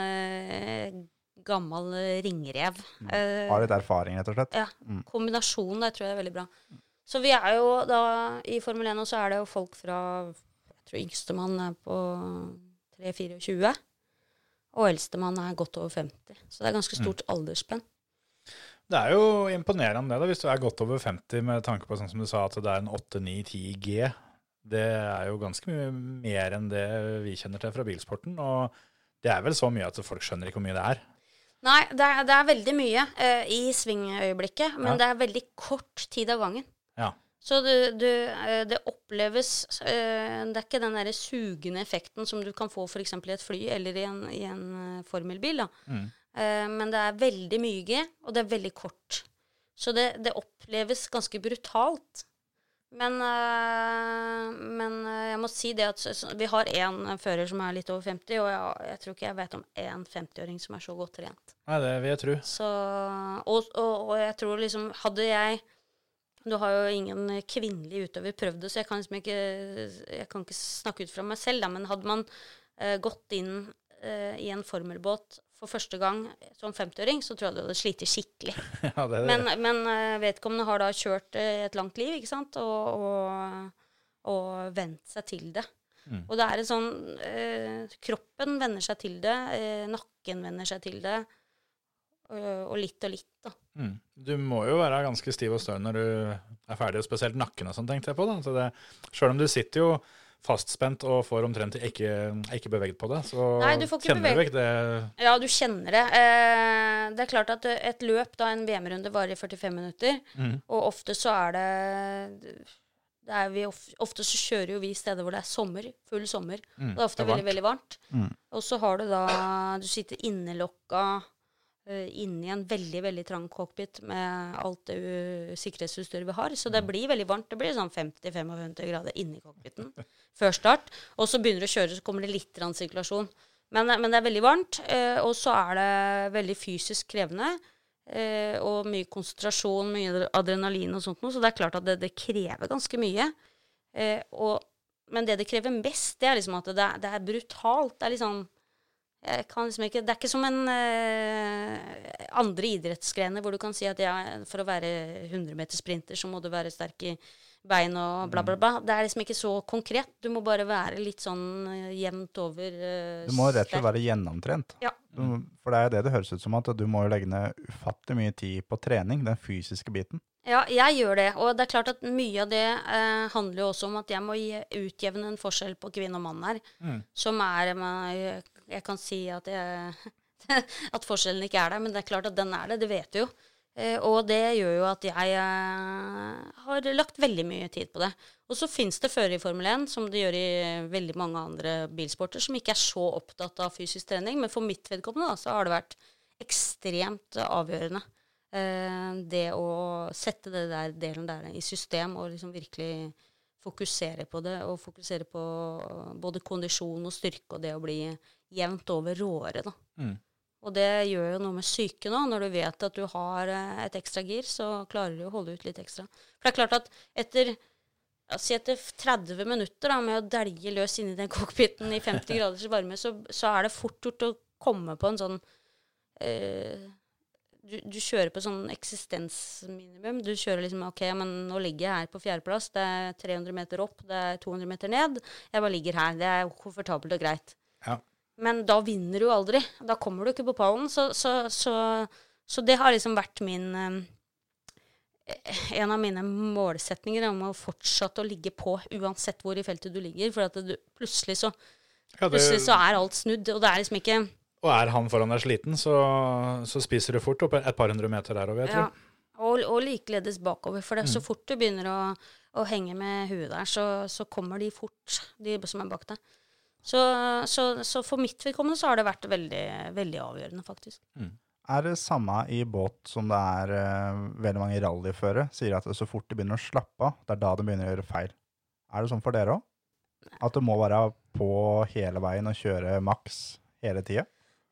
gammel ringrev. Eh, Har litt erfaring, rett og slett. ja, kombinasjonen der tror jeg er veldig bra. Så vi er jo da i Formel 1 nå så er det jo folk fra Jeg tror yngstemann er på 3-24. Og eldstemann er godt over 50. Så det er ganske stort aldersspenn. Det er jo imponerende det, da, hvis du er godt over 50 med tanke på sånn som du sa, at det er en 8-9-10 G. Det er jo ganske mye mer enn det vi kjenner til fra bilsporten. Og det er vel så mye at folk skjønner ikke hvor mye det er. Nei, det er, det er veldig mye uh, i svingøyeblikket, men Ja. det er veldig kort tid av gangen. Ja. Så du, du, eh, det oppleves eh, Det er ikke den derre sugende effekten som du kan få f.eks. i et fly eller i en, i en eh, formelbil. Mm. Men det er veldig mye og det er veldig kort. Så det, det oppleves ganske brutalt. Men, men jeg må si det at vi har én fører som er litt over 50, og jeg, jeg tror ikke jeg vet om én 50-åring som er så godt trent. Nei, det vil jeg tro. Så, og, og, og jeg tror liksom Hadde jeg Du har jo ingen kvinnelig utøver prøvd det, så jeg kan liksom ikke Jeg kan ikke snakke ut fra meg selv, da, men hadde man eh, gått inn eh, i en formelbåt for første gang som 50-åring, så tror jeg du hadde slitt skikkelig. Ja, det, Men, men eh, vedkommende har da kjørt eh, et langt liv, ikke sant, og, og, og vent seg til det. Mm. Og det er en sånn eh, Kroppen venner seg til det, eh, nakken venner seg til det, og, og litt og litt, da. mm. Du må jo være ganske stiv og støl når du er ferdig, og spesielt nakken og sånn, tenkte jeg på. da. Så det, selv om du sitter jo fastspent og får omtrent ikke, ikke beveget på det, så Nei, du får ikke kjenner du ikke det. Ja, du kjenner det. Eh, det er klart at et løp, da en VM-runde, varer i 45 minutter. Mm. Og ofte så er det, det er vi Ofte så kjører jo vi steder hvor det er sommer. Full sommer. Mm, Det er ofte det er veldig, veldig varmt. Mm. Og så har du da Du sitter innelokka inni en veldig, veldig trang cockpit med alt det sikkerhetsutstyret vi har. Så Mm. det blir veldig varmt. Det blir sånn 50-55 grader inni cockpiten før start. Og så begynner du å kjøre, så kommer det litt sirkulasjon. Men, men det er veldig varmt, eh, og så er det veldig fysisk krevende. eh, og mye konsentrasjon, mye adrenalin og sånt noe. Så det er klart at det, det krever ganske mye. Eh, og, men det det krever mest, det er liksom at det, det er brutalt. Det er liksom jeg kan liksom ikke, Det er ikke som en eh, andre idrettsgrener hvor du kan si at ja, for å være 100 meter sprinter, så må du være sterk i bein og bla, bla, bla. Det er liksom ikke så konkret. Du må bare være litt sånn eh, jevnt over eh, Du må rett og slett være gjennomtrent. Ja. Du, for det er det det høres ut som, at du må legge ned ufattelig mye tid på trening, den fysiske biten. Ja, jeg gjør det. Og det er klart at mye av det eh, handler jo også om at jeg må utjevne en forskjell på kvinne og mann her. Mm. Som er Jeg, kan si at, jeg, at forskjellen ikke er der, men det er klart at den er det. Det vet du jo. Eh, og det gjør jo at jeg eh, har lagt veldig mye tid på det. Og så fins det førere i Formel 1, som det gjør i veldig mange andre bilsporter, som ikke er så opptatt av fysisk trening. Men for mitt vedkommende da, så har det vært ekstremt avgjørende. Eh, det å sette det der delen der i system og liksom virkelig fokusere på det, og fokusere på både kondisjon og styrke og det å bli jevnt over råere, da. Mm. Og det gjør jo noe med psyken òg. Når du vet at du har eh, et ekstra gir, så klarer du å holde ut litt ekstra. For det er klart at etter Si etter 30 minutter da, med å dælje løs inni den cockpiten i 50 graders varme, så, så er det fort gjort å komme på en sånn eh, du, du kjører på sånn eksistensminimum. Du kjører liksom OK, men nå ligger jeg her på fjerdeplass. Det er 300 meter opp, det er 200 meter ned. Jeg bare ligger her. Det er komfortabelt og greit. Ja. Men da vinner du aldri. Da kommer du ikke på pallen. Så, så, så, så det har liksom vært min eh, En av mine målsetninger om å fortsette å ligge på uansett hvor i feltet du ligger. For at du, plutselig, så, Ja, det, plutselig så er alt snudd, og det er liksom ikke og er han foran deg sliten, så, så spiser du fort opp et par hundre meter der over, jeg Ja. tror. Og, og likeledes bakover. For det, så Mm. fort du begynner å, å henge med huet der, så, så kommer de fort, de som er bak deg. Så, så, så for mitt vedkommende så har det vært veldig, veldig avgjørende, faktisk. Er det samme i båt som det er uh, veldig mange rallyførere sier at det så fort de begynner å slappe av, det er da de begynner å gjøre feil. Er det sånn for dere òg? At du må være på hele veien og kjøre maks hele tida?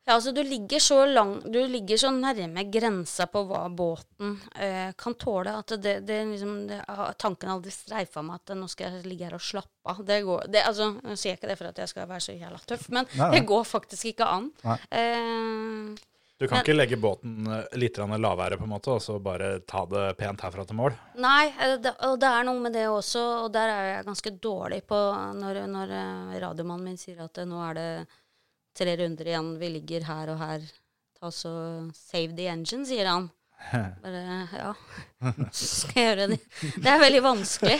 Ja, altså du ligger så lang, du ligger så nærme grensa på hva båten eh, kan tåle, at det, det liksom det, Tanken har aldri streifa meg at nå skal jeg ligge her og slappe av. Det går, det, altså, Nå sier jeg ikke det for at jeg skal være så jævla tøff, men Nei, nei. det går faktisk ikke an. Eh, Du kan Men- ikke legge båten eh, litt lavere, på en måte, og så bare ta det pent herfra til mål. Nei, eh, det, og det er noe med det også, og der er jeg ganske dårlig på når, når eh, radiomannen min sier at nå er det tre runder igjen, vi ligger her og her. Ta så save the engine, sier han. Bare, ja, så skal jeg gjøre det. Det er veldig vanskelig.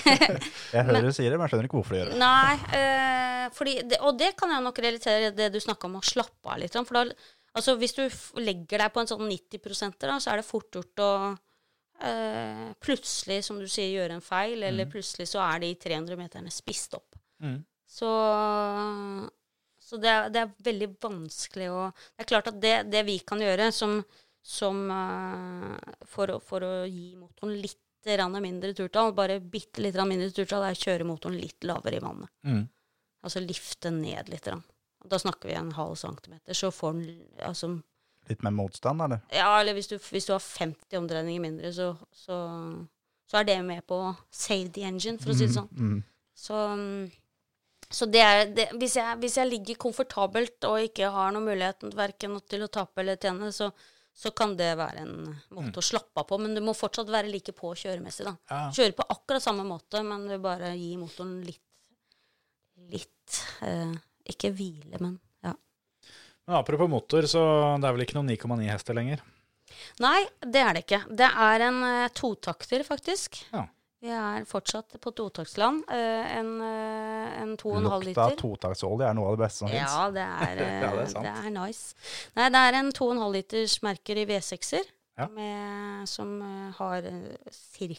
Jeg hører du sier det, men jeg skjønner ikke hvorfor du gjør det. Nei, øh, fordi det, og det kan jeg nok relatere det du snakka om å slappe av litt. For da, altså hvis du legger deg på en sånn 90 da, så er det fort gjort å øh, plutselig, som du sier, gjøre en feil, eller plutselig så er de 300 meterne spist opp. Mm. Så, så det, er, det er veldig vanskelig å Det er klart at det, det vi kan gjøre som, som uh, for, å, for å gi motoren litt mindre turtall, bare bitte litt mindre turtall, er å kjøre motoren litt lavere i vannet. Mm. Altså lifte ned litt. Da snakker vi en halv centimeter, så får den altså, Litt mer motstand, eller? Ja, eller hvis du, hvis du har 50 omdreininger mindre, så, så, så er det med på å save the engine, for å si det sånn. Mm. Så, mm, så det er det, hvis, jeg, hvis jeg ligger komfortabelt og ikke har noen mulighet verken til å tape eller tjene, så, så kan det være en måte å slappe av på. Men du må fortsatt være like på kjøremessig. da. Ja. Kjøre på akkurat samme måte, men du bare gi motoren litt Litt eh, Ikke hvile, men ja. Men apropos motor, så det er vel ikke noen 9,9 hester lenger? Nei, det er det ikke. Det er en eh, totakter, faktisk. Ja. Vi er fortsatt på totaktsland. en en, og en 2,5 Lukta liter. totaktsolje er noe av det beste som fins. Ja, det er, eh, Ja, det er det er nice. Nei, det er en 2,5 liters merker i V6-er Ja. som eh, har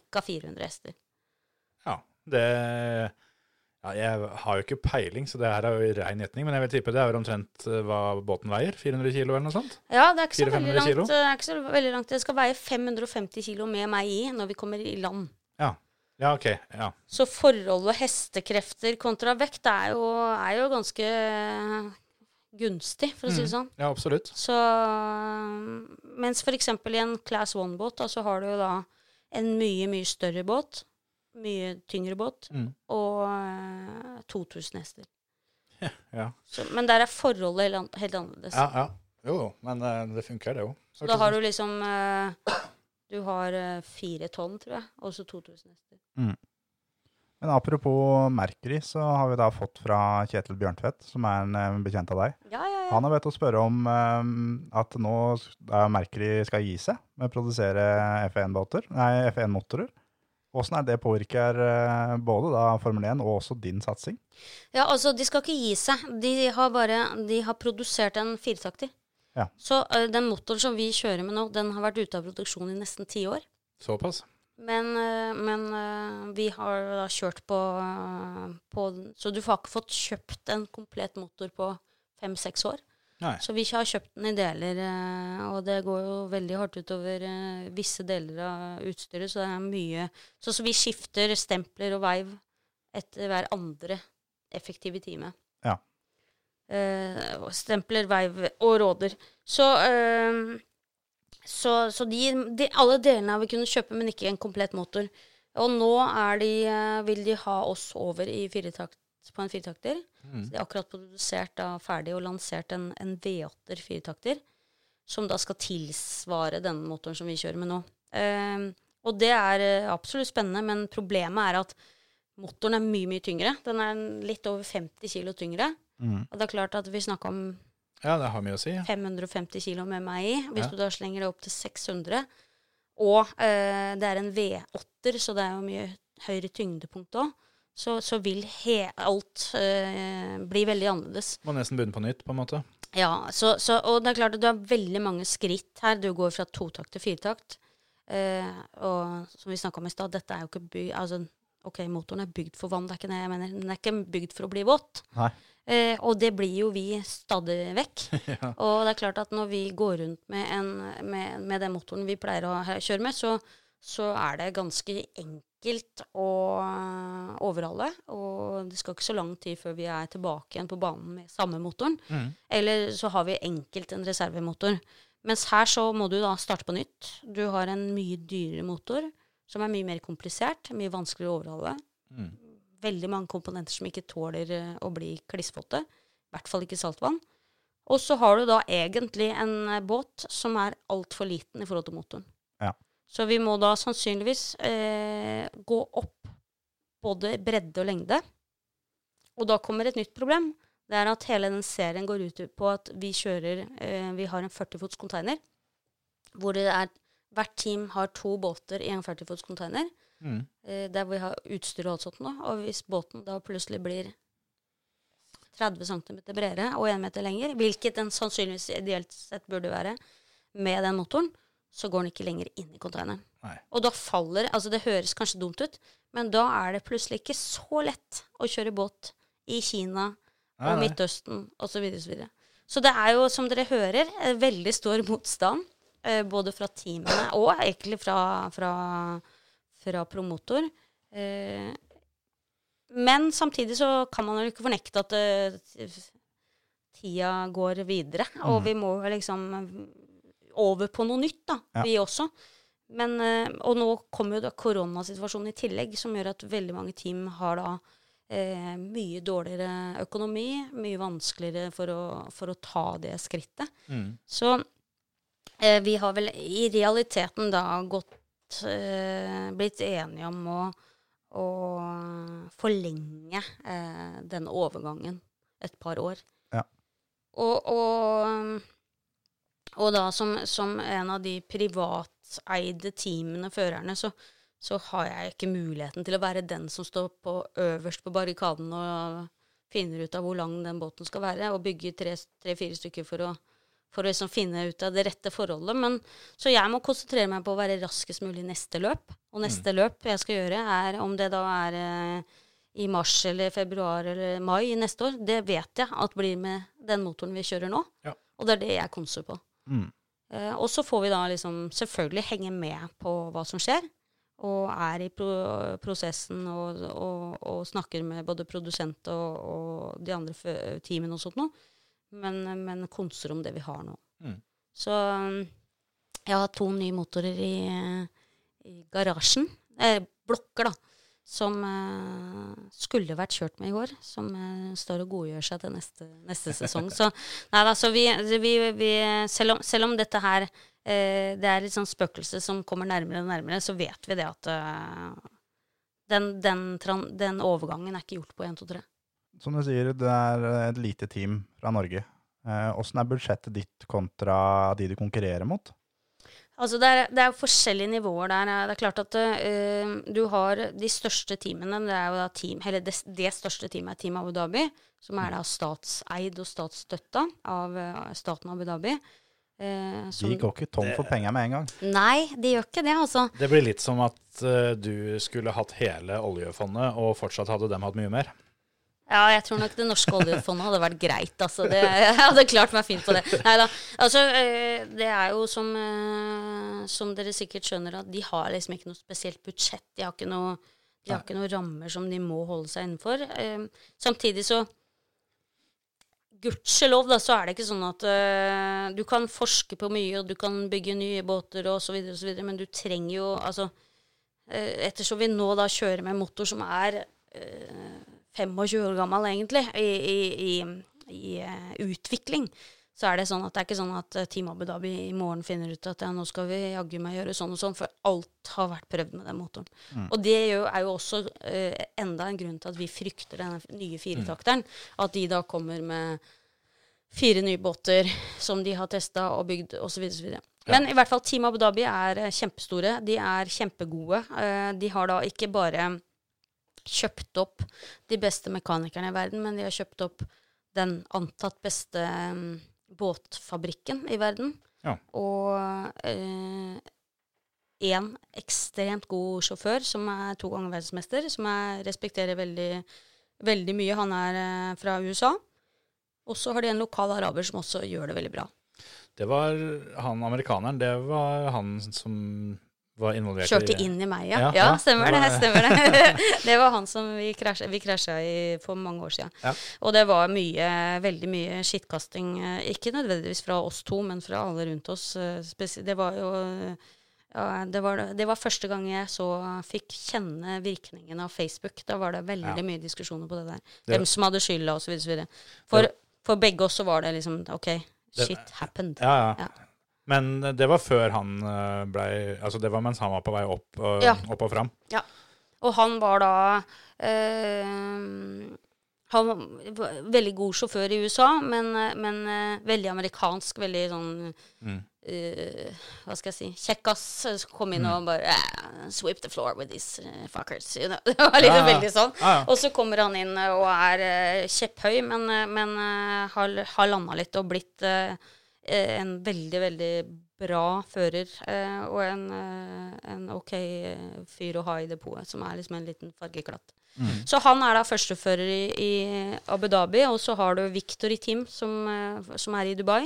ca. 400 hester. Ja, det ja, Jeg har jo ikke peiling, så det her er jo i rein gjetning, men jeg vil tippe det er omtrent eh, hva båten veier. 400 kilo eller noe sånt? Ja, det er ikke så, 400-500 veldig langt, kilo? det er ikke så veldig langt. Det skal veie 550 kilo med meg i når vi kommer i land. Ja. Ja, OK. Ja. Så forholdet hestekrefter kontra vekt er jo, er jo ganske gunstig, for å si det sånn. ja, absolutt. Så mens f.eks. i en class one-båt, så har du jo da en mye, mye større båt, mye tyngre båt, Mm. og eh, 2000 hester. Ja, Så, men der er forholdet helt, annerledes. ja. ja. Jo, men eh, det funker, det jo. Så da har du liksom eh, Du har eh, fire tonn, tror jeg, og så 2000 hester. Men apropos Mercury, så har vi da fått fra Kjetil Bjørntvedt, som er en eh, bekjent av deg. Ja, ja, ja. Han har bedt å spørre om um, at nå er Mercury skal gi seg med å produsere F1-båter, nei, F1-motorer. Hvordan er det påvirker både da Formel 1 og også din satsing? Ja, altså, de skal ikke gi seg. De har bare De har produsert en firetakter. Ja. Så uh, den motoren som vi kjører med nå, den har vært ute av produksjon i nesten ti år. Såpass. Men, uh, men uh, vi har da kjørt på, på Så du har ikke fått kjøpt en komplett motor på fem-seks år. Nei. Så vi har kjøpt den i deler, og det går jo veldig hardt utover visse deler av utstyret, så det er mye Så, så vi skifter stempler og veiv etter hver andre effektive time. Ja. Eh, stempler, veiv og råder. Så, eh, så, så de, de, alle delene har vi kunnet kjøpe, men ikke en komplett motor. Og nå de, eh, vil de ha oss over i firetakt, på en firetakter. Mm. Så de har akkurat produsert da, ferdig og lansert en, en V8-er firetakter, som da skal tilsvare denne motoren som vi kjører med nå. Eh, og det er eh, absolutt spennende, men problemet er at motoren er mye, mye tyngre. Den er litt over 50 kilo tyngre. Mm. Og det er klart at vi snakker om Ja, det har mye å si. 550 kilo med meg i. Hvis Ja. du da slenger det opp til 600, og eh, det er en V8-er, så det er jo mye høyere tyngdepunkt òg, så, så vil he alt eh, bli veldig annerledes. Må nesten begynne på nytt, på en måte. Ja, så, så, og det er klart at du har veldig mange skritt her. Du går fra totakt til firetakt. Eh, og som vi snakka om i stad, dette er jo ikke by... altså, Ok, motoren er bygd for vann, det er ikke det jeg mener. Den er ikke bygd for å bli våt. Nei. Eh, og det blir jo vi stadig vekk. Ja. Og det er klart at når vi går rundt med, en, med, med den motoren vi pleier å kjøre med, så, så er det ganske enkelt å overhale. overholde. Og det skal ikke så lang tid før vi er tilbake igjen på banen med samme motoren. Mm. Eller så har vi enkelt en reservemotor. Mens her så må du da starte på nytt. Du har en mye dyrere motor som er mye mer komplisert, mye vanskeligere å overholde. Mm. Veldig mange komponenter som ikke tåler eh, å bli klissvåte. I hvert fall ikke saltvann. Og så har du da egentlig en eh, båt som er altfor liten i forhold til motoren. Ja. Så vi må da sannsynligvis eh, gå opp både bredde og lengde. Og da kommer et nytt problem. Det er at hele den serien går ut på at vi kjører eh, Vi har en 40 fots container. Hvor det er Hvert team har to båter i en 40 fots container. Mm. Eh, der vi har utstyr og alt sånt nå. Og hvis båten da plutselig blir 30 cm bredere og 1 meter lenger, hvilket den sannsynligvis ideelt sett burde være med den motoren, så går den ikke lenger inn i containeren. Nei. Og da faller Altså, det høres kanskje dumt ut, men da er det plutselig ikke så lett å kjøre båt i Kina og nei. Midtøsten osv. Og så, videre. så det er jo, som dere hører, veldig stor motstand. eh, Både fra teamene og egentlig fra, fra, fra promotor. Eh, Men samtidig så kan man jo ikke fornekte at eh, tida går videre. Og Mm. vi må liksom over på noe nytt, da, Ja. vi også. Men, eh, og nå kommer jo da koronasituasjonen i tillegg, som gjør at veldig mange team har da eh, mye dårligere økonomi, mye vanskeligere for å, for å ta det skrittet. Mm. Så eh, vi har vel i realiteten da gått Blitt enige om å, å forlenge eh, den overgangen et par år. Ja. Og, og, og da som, som en av de privateide teamene, førerne, så, så har jeg ikke muligheten til å være den som står på øverst på barrikaden og finner ut av hvor lang den båten skal være, og bygger tre-fire stykker for å, for å liksom finne ut av det rette forholdet. Men, så jeg må konsentrere meg på å være raskest mulig i neste løp. Og neste løp jeg skal gjøre, er om det da er eh, i mars eller februar eller mai neste år, det vet jeg at blir med den motoren vi kjører nå. Ja. Og det er det jeg konser på. Mm. Eh, og så får vi da liksom selvfølgelig henge med på hva som skjer. Og er i pro prosessen og, og, og snakker med både produsent og, og de andre teamene og sånt noe. Men, men konser om det vi har nå. Mm. Så um, jeg har to nye motorer i, i garasjen. Eh, blokker, da. Som eh, skulle vært kjørt med i år. Som eh, står og godgjør seg til neste, neste sesong. Så nei da, så vi, vi, vi selv, om, selv om dette her eh, det er litt sånn spøkelse som kommer nærmere og nærmere, så vet vi det at eh, den, den, den overgangen er ikke gjort på 1, 2, 3. Som du sier, det er et lite team fra Norge. Eh, Åssen er budsjettet ditt kontra de du konkurrerer mot? Altså det, er, det er forskjellige nivåer der. Det er klart at uh, du har de største teamene. Det er jo da team, eller det, det største teamet er Team Abu Dhabi, som er da statseid og statsstøtta av eh, staten Abu Dhabi. Eh, som, De går ikke tom for penger med en gang. Nei, de gjør ikke det, altså. Det blir litt som at uh, du skulle hatt hele oljefondet, og fortsatt hadde dem hatt mye mer. Ja, jeg tror nok det norske oljefondet hadde vært greit. Altså. Det, jeg hadde klart meg fint på det. Neida. Altså, eh, det er jo som, eh, som dere sikkert skjønner, at de har liksom ikke noe spesielt budsjett. De har ikke noe, de har ikke noe rammer som de må holde seg innenfor. Eh, Samtidig så Gudskjelov, da, så er det ikke sånn at eh, du kan forske på mye, og du kan bygge nye båter og så videre, og så videre, men du trenger jo altså eh, Ettersom vi nå da kjører med motor som er eh, 25 år gammel, egentlig, i, i, i, i eh, utvikling, så er det sånn at det er ikke sånn at eh, Team Abu Dhabi i morgen finner ut at ja, nå skal vi jaggu meg gjøre sånn og sånn, for alt har vært prøvd med den motoren. Og det er jo også eh, enda en grunn til at vi frykter denne nye firetakteren. At de da kommer med fire nye båter som de har testa og bygd, osv. osv. Men i hvert fall Team Abu Dhabi er eh, kjempestore. De er kjempegode. Eh, de har da ikke bare kjøpt opp de beste mekanikerne i verden, men de har kjøpt opp den antatt beste mm, båtfabrikken i verden. Ja. Og én ekstremt god sjåfør som er to ganger verdensmester, som jeg respekterer veldig, veldig mye. Han er eh, fra USA. Og så har de en lokal araber som også gjør det veldig bra. Det var han amerikaneren, det var han som var involvert Kjørte i inn i meg, ja. Ja, Ja, ja. stemmer det. Stemmer det. det var han som vi krasja, vi krasja i for mange år siden. Ja. Og det var mye, veldig mye skittkasting. eh, Ikke nødvendigvis fra oss to, men fra alle rundt oss. eh, Det var jo ja, det, var, det var første gang jeg så fikk kjenne virkningen av Facebook. Da var det veldig Ja. mye diskusjoner på det der. Det- Hvem som hadde skylda, osv. For, for begge oss så var det liksom OK, shit happened. Ja, ja. Ja. Men det var før han ble, blei Altså, det var mens han var på vei opp, og, Ja. opp og fram. Og han var da øh, Han var veldig god sjåfør i USA, men, eh, men eh, veldig amerikansk. Veldig sånn Mm. øh, Hva skal jeg si Kjekkas som kom inn og bare eh, Sweep the floor with these eh, fuckers. You know? Det var litt Ja, ja. veldig sånn. Ja, ja. Og så kommer han inn eh, og er eh, kjepphøy, men, eh, men eh, har, har landa litt og blitt eh, eh, en veldig, veldig bra fører. eh, og en, eh, en OK eh, fyr å ha i depotet, som er liksom en liten fargeklatt. Så han er da førstefører i, i Abu Dhabi, og så har du Victor i team, som, eh, som er i Dubai.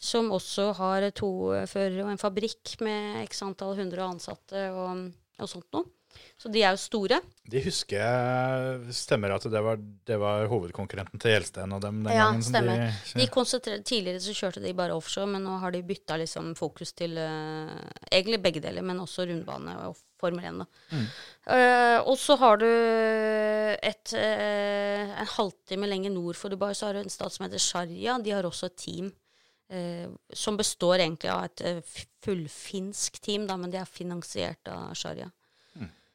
Som også har to eh, førere og en fabrikk med x antall hundre ansatte og, og sånt noe. Så de er jo store. De husker jeg stemmer at det var, det var hovedkonkurrenten til Gjelsten og dem den Ja, gangen. stemmer. De, De konsentrerte, tidligere så kjørte de bare offshore, men nå har de bytta liksom fokus til uh, egentlig begge deler, men også rundbane og Formel 1. Da. Uh, og så har du et, uh, en halvtime lenger nord for Dubai, så har du en stat som heter Sharia. De har også et team Uh, som består egentlig av et fullfinsk team, da, men de er finansiert av Sharjah.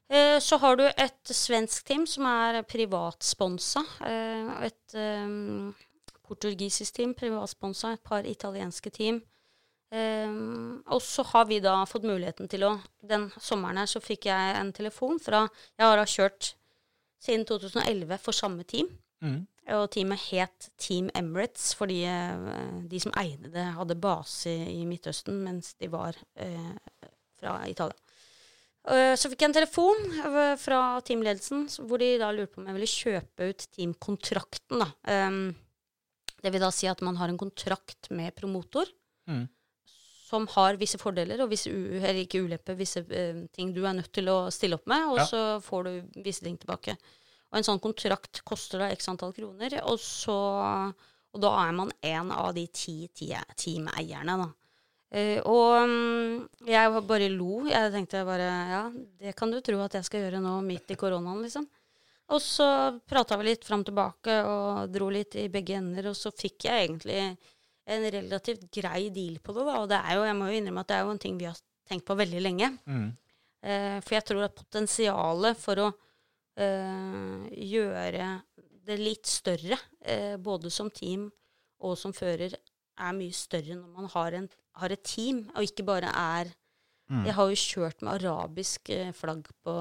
Eh, Så har du et svensk team som er privatsponsa. eh, Et eh, portugisisk team privatsponsa. Et par italienske team. Og så har vi da fått muligheten til å Den sommeren her så fikk jeg en telefon fra Jeg har kjørt siden 2011 for samme team. Mm. Og teamet het Team Emirates fordi de som eide det, hadde base i Midtøsten mens de var fra Italia. Eh, Så fikk jeg en telefon eh, fra teamledelsen hvor de da lurte på om jeg ville kjøpe ut teamkontrakten. Da. Det vil da si at man har en kontrakt med promotor mm. som har visse fordeler og visse eller ikke ulemper, visse eh, ting du er nødt til å stille opp med, og Ja. så får du visse ting tilbake. Og en sånn kontrakt koster da x antall kroner, og, så, og da er man en av de ti, ti teameierne, da. Eh, og mm, jeg bare lo. Jeg tenkte bare ja, det kan du tro at jeg skal gjøre nå midt i koronaen, liksom. Og så prata vi litt fram og tilbake og dro litt i begge ender, og så fikk jeg egentlig en relativt grei deal på det, da. Og det er jo, jeg må jo innrømme at det er jo en ting vi har tenkt på veldig lenge. Mm. Uh, for jeg tror at potensialet for å uh, gjøre det litt større, både som team og som fører, er mye større når man har, en, har et team, og ikke bare er Jeg har jo kjørt med arabisk eh, flagg på,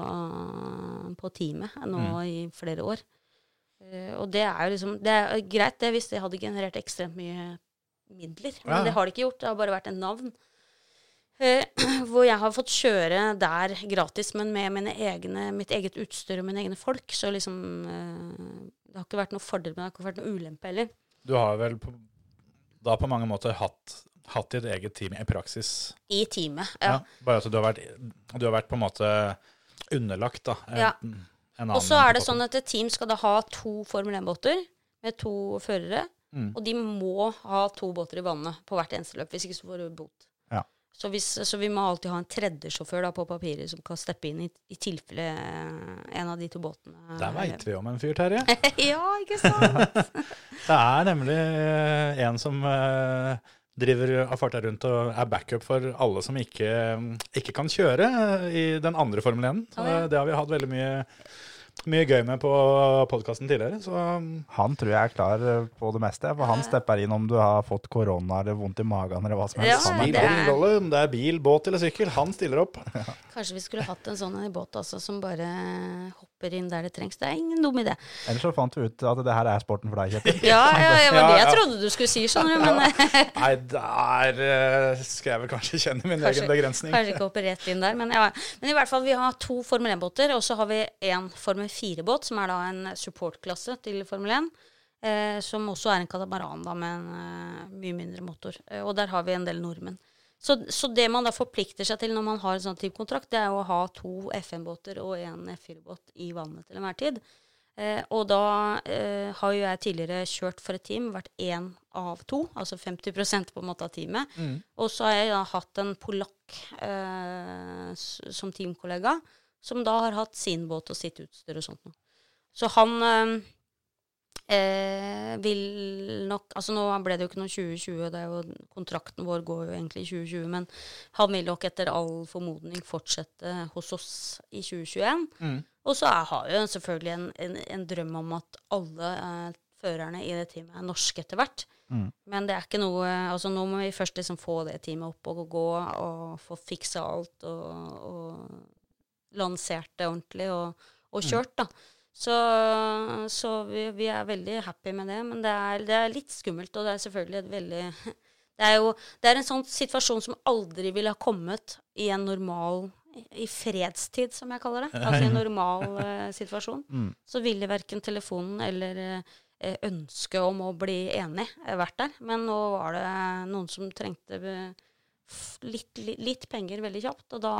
på teamet nå i flere år. Uh, og det er jo liksom Det er greit, det, hvis det hadde generert ekstremt mye midler. Men Ja. det har det ikke gjort. Det har bare vært et navn. Uh, hvor jeg har fått kjøre der gratis, men med mine egne, mitt eget utstyr og mine egne folk. Så liksom uh, Det har ikke vært noe fordel, men det har ikke vært noe ulempe heller. Du har vel på, da på mange måter hatt, hatt ditt eget team i praksis. I teamet. Ja. Ja. Bare at du har, vært, du har vært på en måte underlagt, da. En, Ja. en Og så er det sånn at et team skal da ha to Formel 1-båter med to førere. Mm. Og de må ha to båter i vannet på hvert eneste løp, hvis ikke så får du bot. Ja. Så, hvis, så vi må alltid ha en tredje sjåfør da, på papiret som kan steppe inn i, i tilfelle eh, en av de to båtene Der veit vi om en fyr, Terje. ja, ikke sant? Det er nemlig eh, en som eh, driver av farta rundt og er backup for alle som ikke, ikke kan kjøre i den andre Formel 1. Så Å, ja. Det har vi hatt veldig mye, mye gøy med på podkasten tidligere. Så Han tror jeg er klar eh, på det meste, for han stepper inn om du har fått korona eller vondt i magen eller hva som helst. Han er det er- rolle, om det er bil, båt eller sykkel, han stiller opp. Kanskje vi skulle hatt en sånn i båt altså, som bare hopper inn der det trengs. Det er ingen dum idé. Ellers så fant vi ut at det her er sporten for deg, Kjetil. Ja, ja, ja, det var det jeg trodde du skulle si, skjønner du. Men Nei, der eh, skal jeg vel kanskje kjenne min Kanskje- egen begrensning. Kanskje ikke hoppe rett inn der, men, ja. men i hvert fall, vi har to Formel 1-båter, og så har vi en Formel 4-båt, som er da en supportklasse til Formel 1. Eh, som også er en katamaran da, med en eh, mye mindre motor. Eh, og der har vi en del nordmenn. Så, så det man da forplikter seg til når man har en sånn teamkontrakt, det er å ha to FN-båter og en F4-båt i vannet til enhver tid. Eh, og da eh, har jo jeg tidligere kjørt for et team, vært én av to, altså 50% på en måte av teamet. Og så har jeg da hatt en polakk eh, som teamkollega, som da har hatt sin båt og sitt utstyr og sånt noe. Så han eh, eh, vil nok Altså nå ble det jo ikke noe 2020, det er jo, kontrakten vår går jo egentlig i 2020, men han vil nok etter all formodning fortsette hos oss i 2021. Og så er, har jo selvfølgelig en, en, en drøm om at alle eh, førerne i det teamet er norske etter hvert. Men det er ikke noe Altså nå må vi først liksom få det teamet opp og gå, og få fiksa alt og, og lansert det ordentlig og, og kjørt, da. Så, så vi, vi er veldig happy med det, men det er, det er litt skummelt, og det er selvfølgelig et veldig Det er jo det er en sånn situasjon som aldri ville ha kommet i en normal i fredstid, som jeg kaller det. Altså i en normal eh, situasjon. Så ville verken telefonen eller eh, ønsket om å bli enig vært der. Men nå var det noen som trengte litt, litt, litt penger veldig kjapt, og da,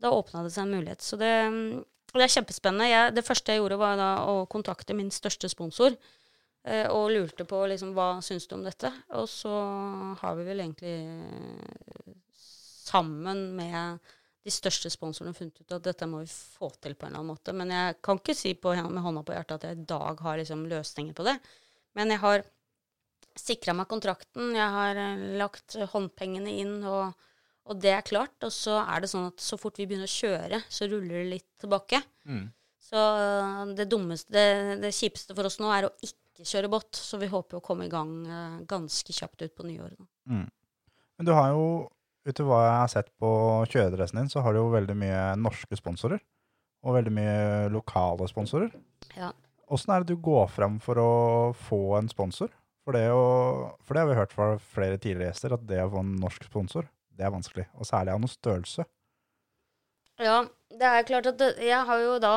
da åpna det seg en mulighet. Så det, mm, det er kjempespennende. Jeg, det første jeg gjorde, var da å kontakte min største sponsor. eh, Og lurte på liksom, hva syns du om dette. Og så har vi vel egentlig eh, sammen med de største sponsorene funnet ut at dette må vi få til på en eller annen måte. Men jeg kan ikke si på, med hånda på hjertet at jeg i dag har liksom løsninger på det. Men jeg har sikra meg kontrakten, jeg har eh, lagt håndpengene inn, og, og det er klart. Og så er det sånn at så fort vi begynner å kjøre, så ruller det litt tilbake. Så eh, det dummeste, det, det kjipeste for oss nå er å ikke kjøre båt. Så vi håper å komme i gang eh, ganske kjapt ut på nyåret. Mm. Men du har jo, utover hva jeg har sett på kjøredressen din, så har du jo veldig mye norske sponsorer. Og veldig mye lokale sponsorer. Ja. Åssen er det du går fram for å få en sponsor? For det, å, for det har vi hørt fra flere tidligere gjester, at det å få en norsk sponsor, det er vanskelig. Og særlig av noe størrelse. Ja, det er klart at det, jeg har jo da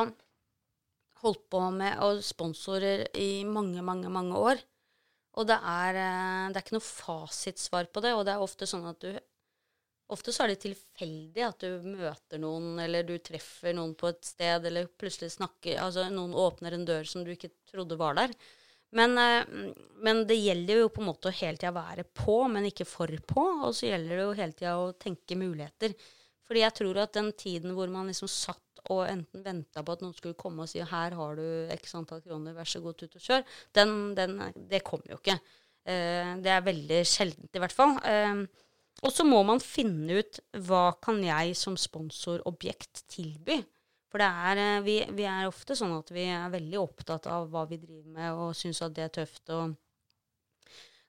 holdt på med sponsorer i mange, mange, mange år. Og det er, eh, det er ikke noe fasitsvar på det, og det er ofte sånn at du Ofte så er det tilfeldig at du møter noen, eller du treffer noen på et sted, eller plutselig snakker Altså noen åpner en dør som du ikke trodde var der. Men, eh, men det gjelder jo på en måte å hele tida være på, men ikke for på. Og så gjelder det jo hele tida å tenke muligheter. Fordi jeg tror at den tiden hvor man liksom satt og enten venta på at noen skulle komme og si 'her har du x antall kroner, vær så god, ut og kjør', den, den, det kommer jo ikke. Eh, det er veldig sjeldent, i hvert fall. Eh, og så må man finne ut hva kan jeg som sponsorobjekt tilby. For er, eh, vi, vi er ofte sånn at vi er veldig opptatt av hva vi driver med, og syns at det er tøft og,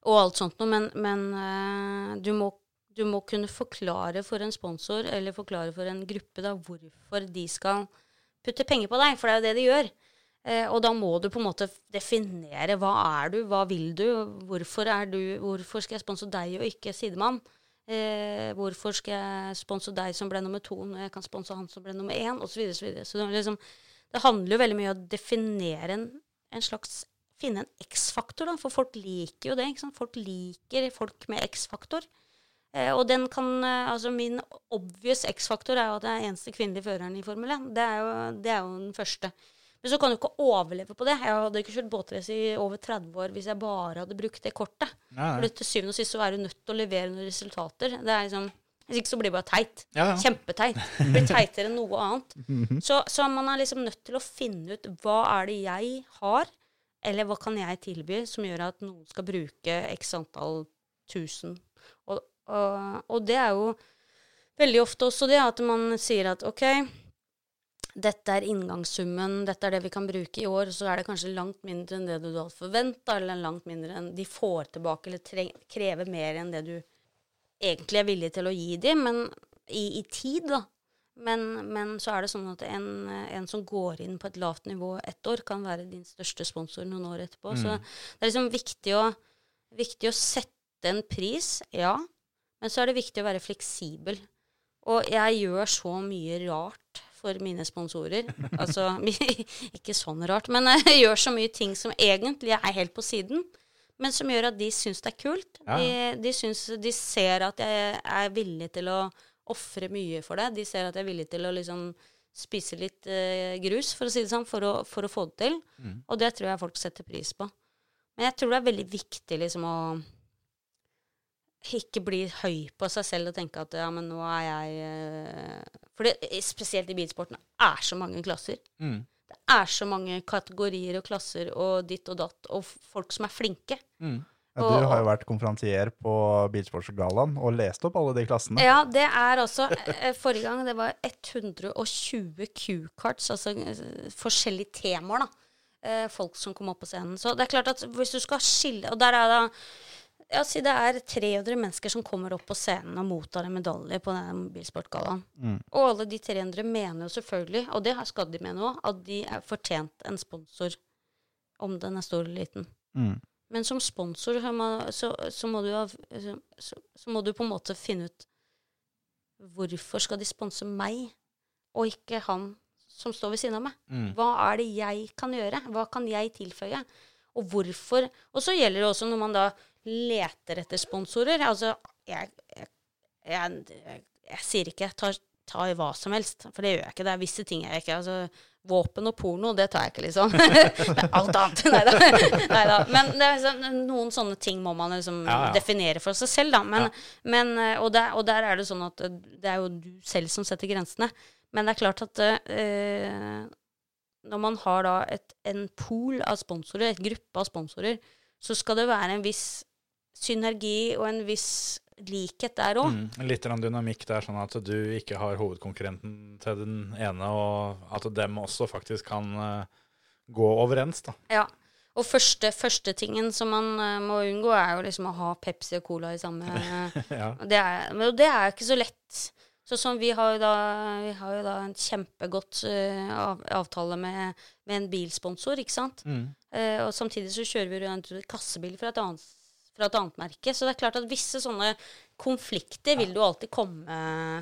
og alt sånt noe. Men, men eh, du, må, du må kunne forklare for en sponsor eller forklare for en gruppe da, hvorfor de skal putte penger på deg, for det er jo det de gjør. Eh, og da må du på en måte definere hva er du, hva vil du, hvorfor, du, hvorfor skal jeg sponse deg og ikke sidemann? Eh, hvorfor skal jeg sponse deg som ble nummer to, når jeg kan sponse han som ble nummer én, osv. Så, videre, så, videre. så det, liksom, det handler jo veldig mye om å definere en, en slags Finne en X-faktor, da, for folk liker jo det. ikke sant? Folk liker folk med X-faktor. Eh, og den kan, eh, altså Min obvious X-faktor er jo at jeg er eneste kvinnelige føreren i Formel 1. Det er, jo, det er jo den første. Men så kan du ikke overleve på det. Jeg hadde ikke kjørt båtrace i over 30 år hvis jeg bare hadde brukt det kortet. For til syvende og sist så er du nødt til å levere noen resultater. Det er liksom, Hvis ikke så blir det bare teit. Ja, ja. Kjempeteit. Det blir teitere enn noe annet. så, så man er liksom nødt til å finne ut hva er det jeg har, eller hva kan jeg tilby som gjør at noen skal bruke x antall tusen. Og, og, og det er jo veldig ofte også det at man sier at OK, dette er inngangssummen, dette er det vi kan bruke i år, så er det kanskje langt mindre enn det du hadde forventa, eller langt mindre enn de får tilbake, eller krever mer enn det du egentlig er villig til å gi dem, men i, i tid, da. Men, men så er det sånn at en, en som går inn på et lavt nivå ett år, kan være din største sponsor noen år etterpå. Så det er liksom viktig å, viktig å sette en pris, ja, men så er det viktig å være fleksibel. Og jeg gjør så mye rart for mine sponsorer. Altså, ikke sånn rart, men jeg gjør så mye ting som egentlig er helt på siden. men som gjør at de syns det er kult. Ja. De, de, syns, de ser at jeg er villig til å ofre mye for det. De ser at jeg er villig til å liksom spise litt eh, grus, for å si det sånn, for å, for å få det til. Mm. Og det tror jeg folk setter pris på. Men jeg tror det er veldig viktig liksom å ikke bli høy på seg selv og tenke at ja, men nå er jeg eh, For det, spesielt i bilsporten er så mange klasser. Mm. Det er så mange kategorier og klasser og ditt og datt, og folk som er flinke. Mm. Ja, Du har jo vært konferansier på Bilsportsgallaen og lest opp alle de klassene. Ja, det er også eh, Forrige gang det var 120 Q-karts, altså eh, forskjellige temaer, da. Eh, Folk som kom opp på scenen. Så det er klart at hvis du skal skille Og der er det ja, si det er 300 mennesker som kommer opp på scenen og mottar en medalje på den bilsportgallaen. Mm. Og alle de 300 mener jo selvfølgelig, og det skal de mene òg, at de er fortjent en sponsor, om den er stor eller liten. Mm. Men som sponsor så, så, må du, så, så må du på en måte finne ut Hvorfor skal de sponse meg, og ikke han som står ved siden av meg? Mm. Hva er det jeg kan gjøre? Hva kan jeg tilføye? Og hvorfor Og så gjelder det også når man da leter etter sponsorer. Altså, jeg, jeg, jeg, jeg, sier ikke ta, ta i hva som helst, for det gjør jeg ikke. Det er visse ting jeg ikke altså, Våpen og porno, det tar jeg ikke, liksom. Alt annet. Nei da. Men det er sånn, noen sånne ting må man liksom Ja, ja. definere for seg selv, da. Men, Ja. men, eh, og, der, og der er det sånn at eh, det er jo du selv som setter grensene. Men det er klart at eh, når man har da et, en pool av sponsorer, et gruppe av sponsorer, så skal det være en viss synergi og en viss likhet der òg. Mm. Litt dynamikk der, sånn at du ikke har hovedkonkurrenten til den ene, og at dem også faktisk kan uh, gå overens, da. Ja. Og første, første tingen som man uh, må unngå, er jo liksom å ha Pepsi og Cola i samme ja. det er, Men det er ikke så lett. Så som vi har da, vi har jo da en kjempegodt eh, av, avtale med, med en bilsponsor, ikke sant. Mm. Og samtidig så kjører vi rundt en kassebil fra et, annet, fra et annet merke. Så det er klart at visse sånne konflikter vil du alltid komme,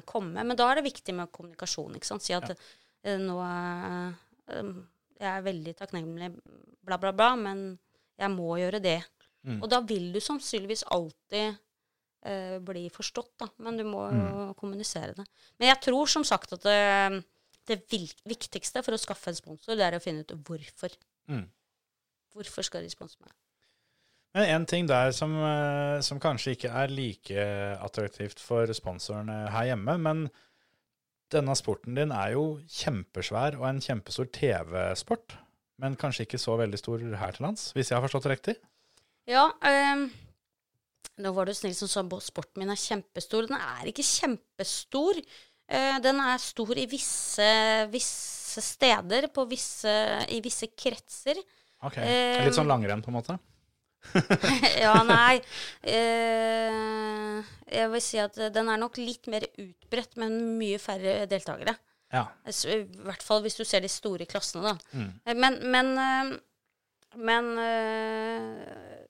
komme. Men da er det viktig med kommunikasjon. ikke sant? Si at ja. nå er eh, Jeg er veldig takknemlig, bla, bla, bla, men jeg må gjøre det. Mm. Og da vil du sannsynligvis alltid eh, bli forstått, da. Men du må jo kommunisere det. Men jeg tror som sagt at det, det viktigste for å skaffe en sponsor, det er å finne ut hvorfor. Mm. Hvorfor skal de sponse meg? Men en ting der som, eh, som kanskje ikke er like attraktivt for sponsorene her hjemme, men denne sporten din er jo kjempesvær og en kjempestor TV-sport, men kanskje ikke så veldig stor her til lands, hvis jeg har forstått det riktig? Ja, ehm, nå var du snill som sa at sporten min er kjempestor. Den er ikke kjempestor. Eh, den er stor i visse, visse steder, på visse, i visse kretser. Ok, Eh, Litt sånn langrenn, på en måte? ja, nei eh, Jeg vil si at den er nok litt mer utbredt, men mye færre deltakere. Ja. I hvert fall hvis du ser de store klassene, da. Mm. Eh, Men Men, eh, men eh,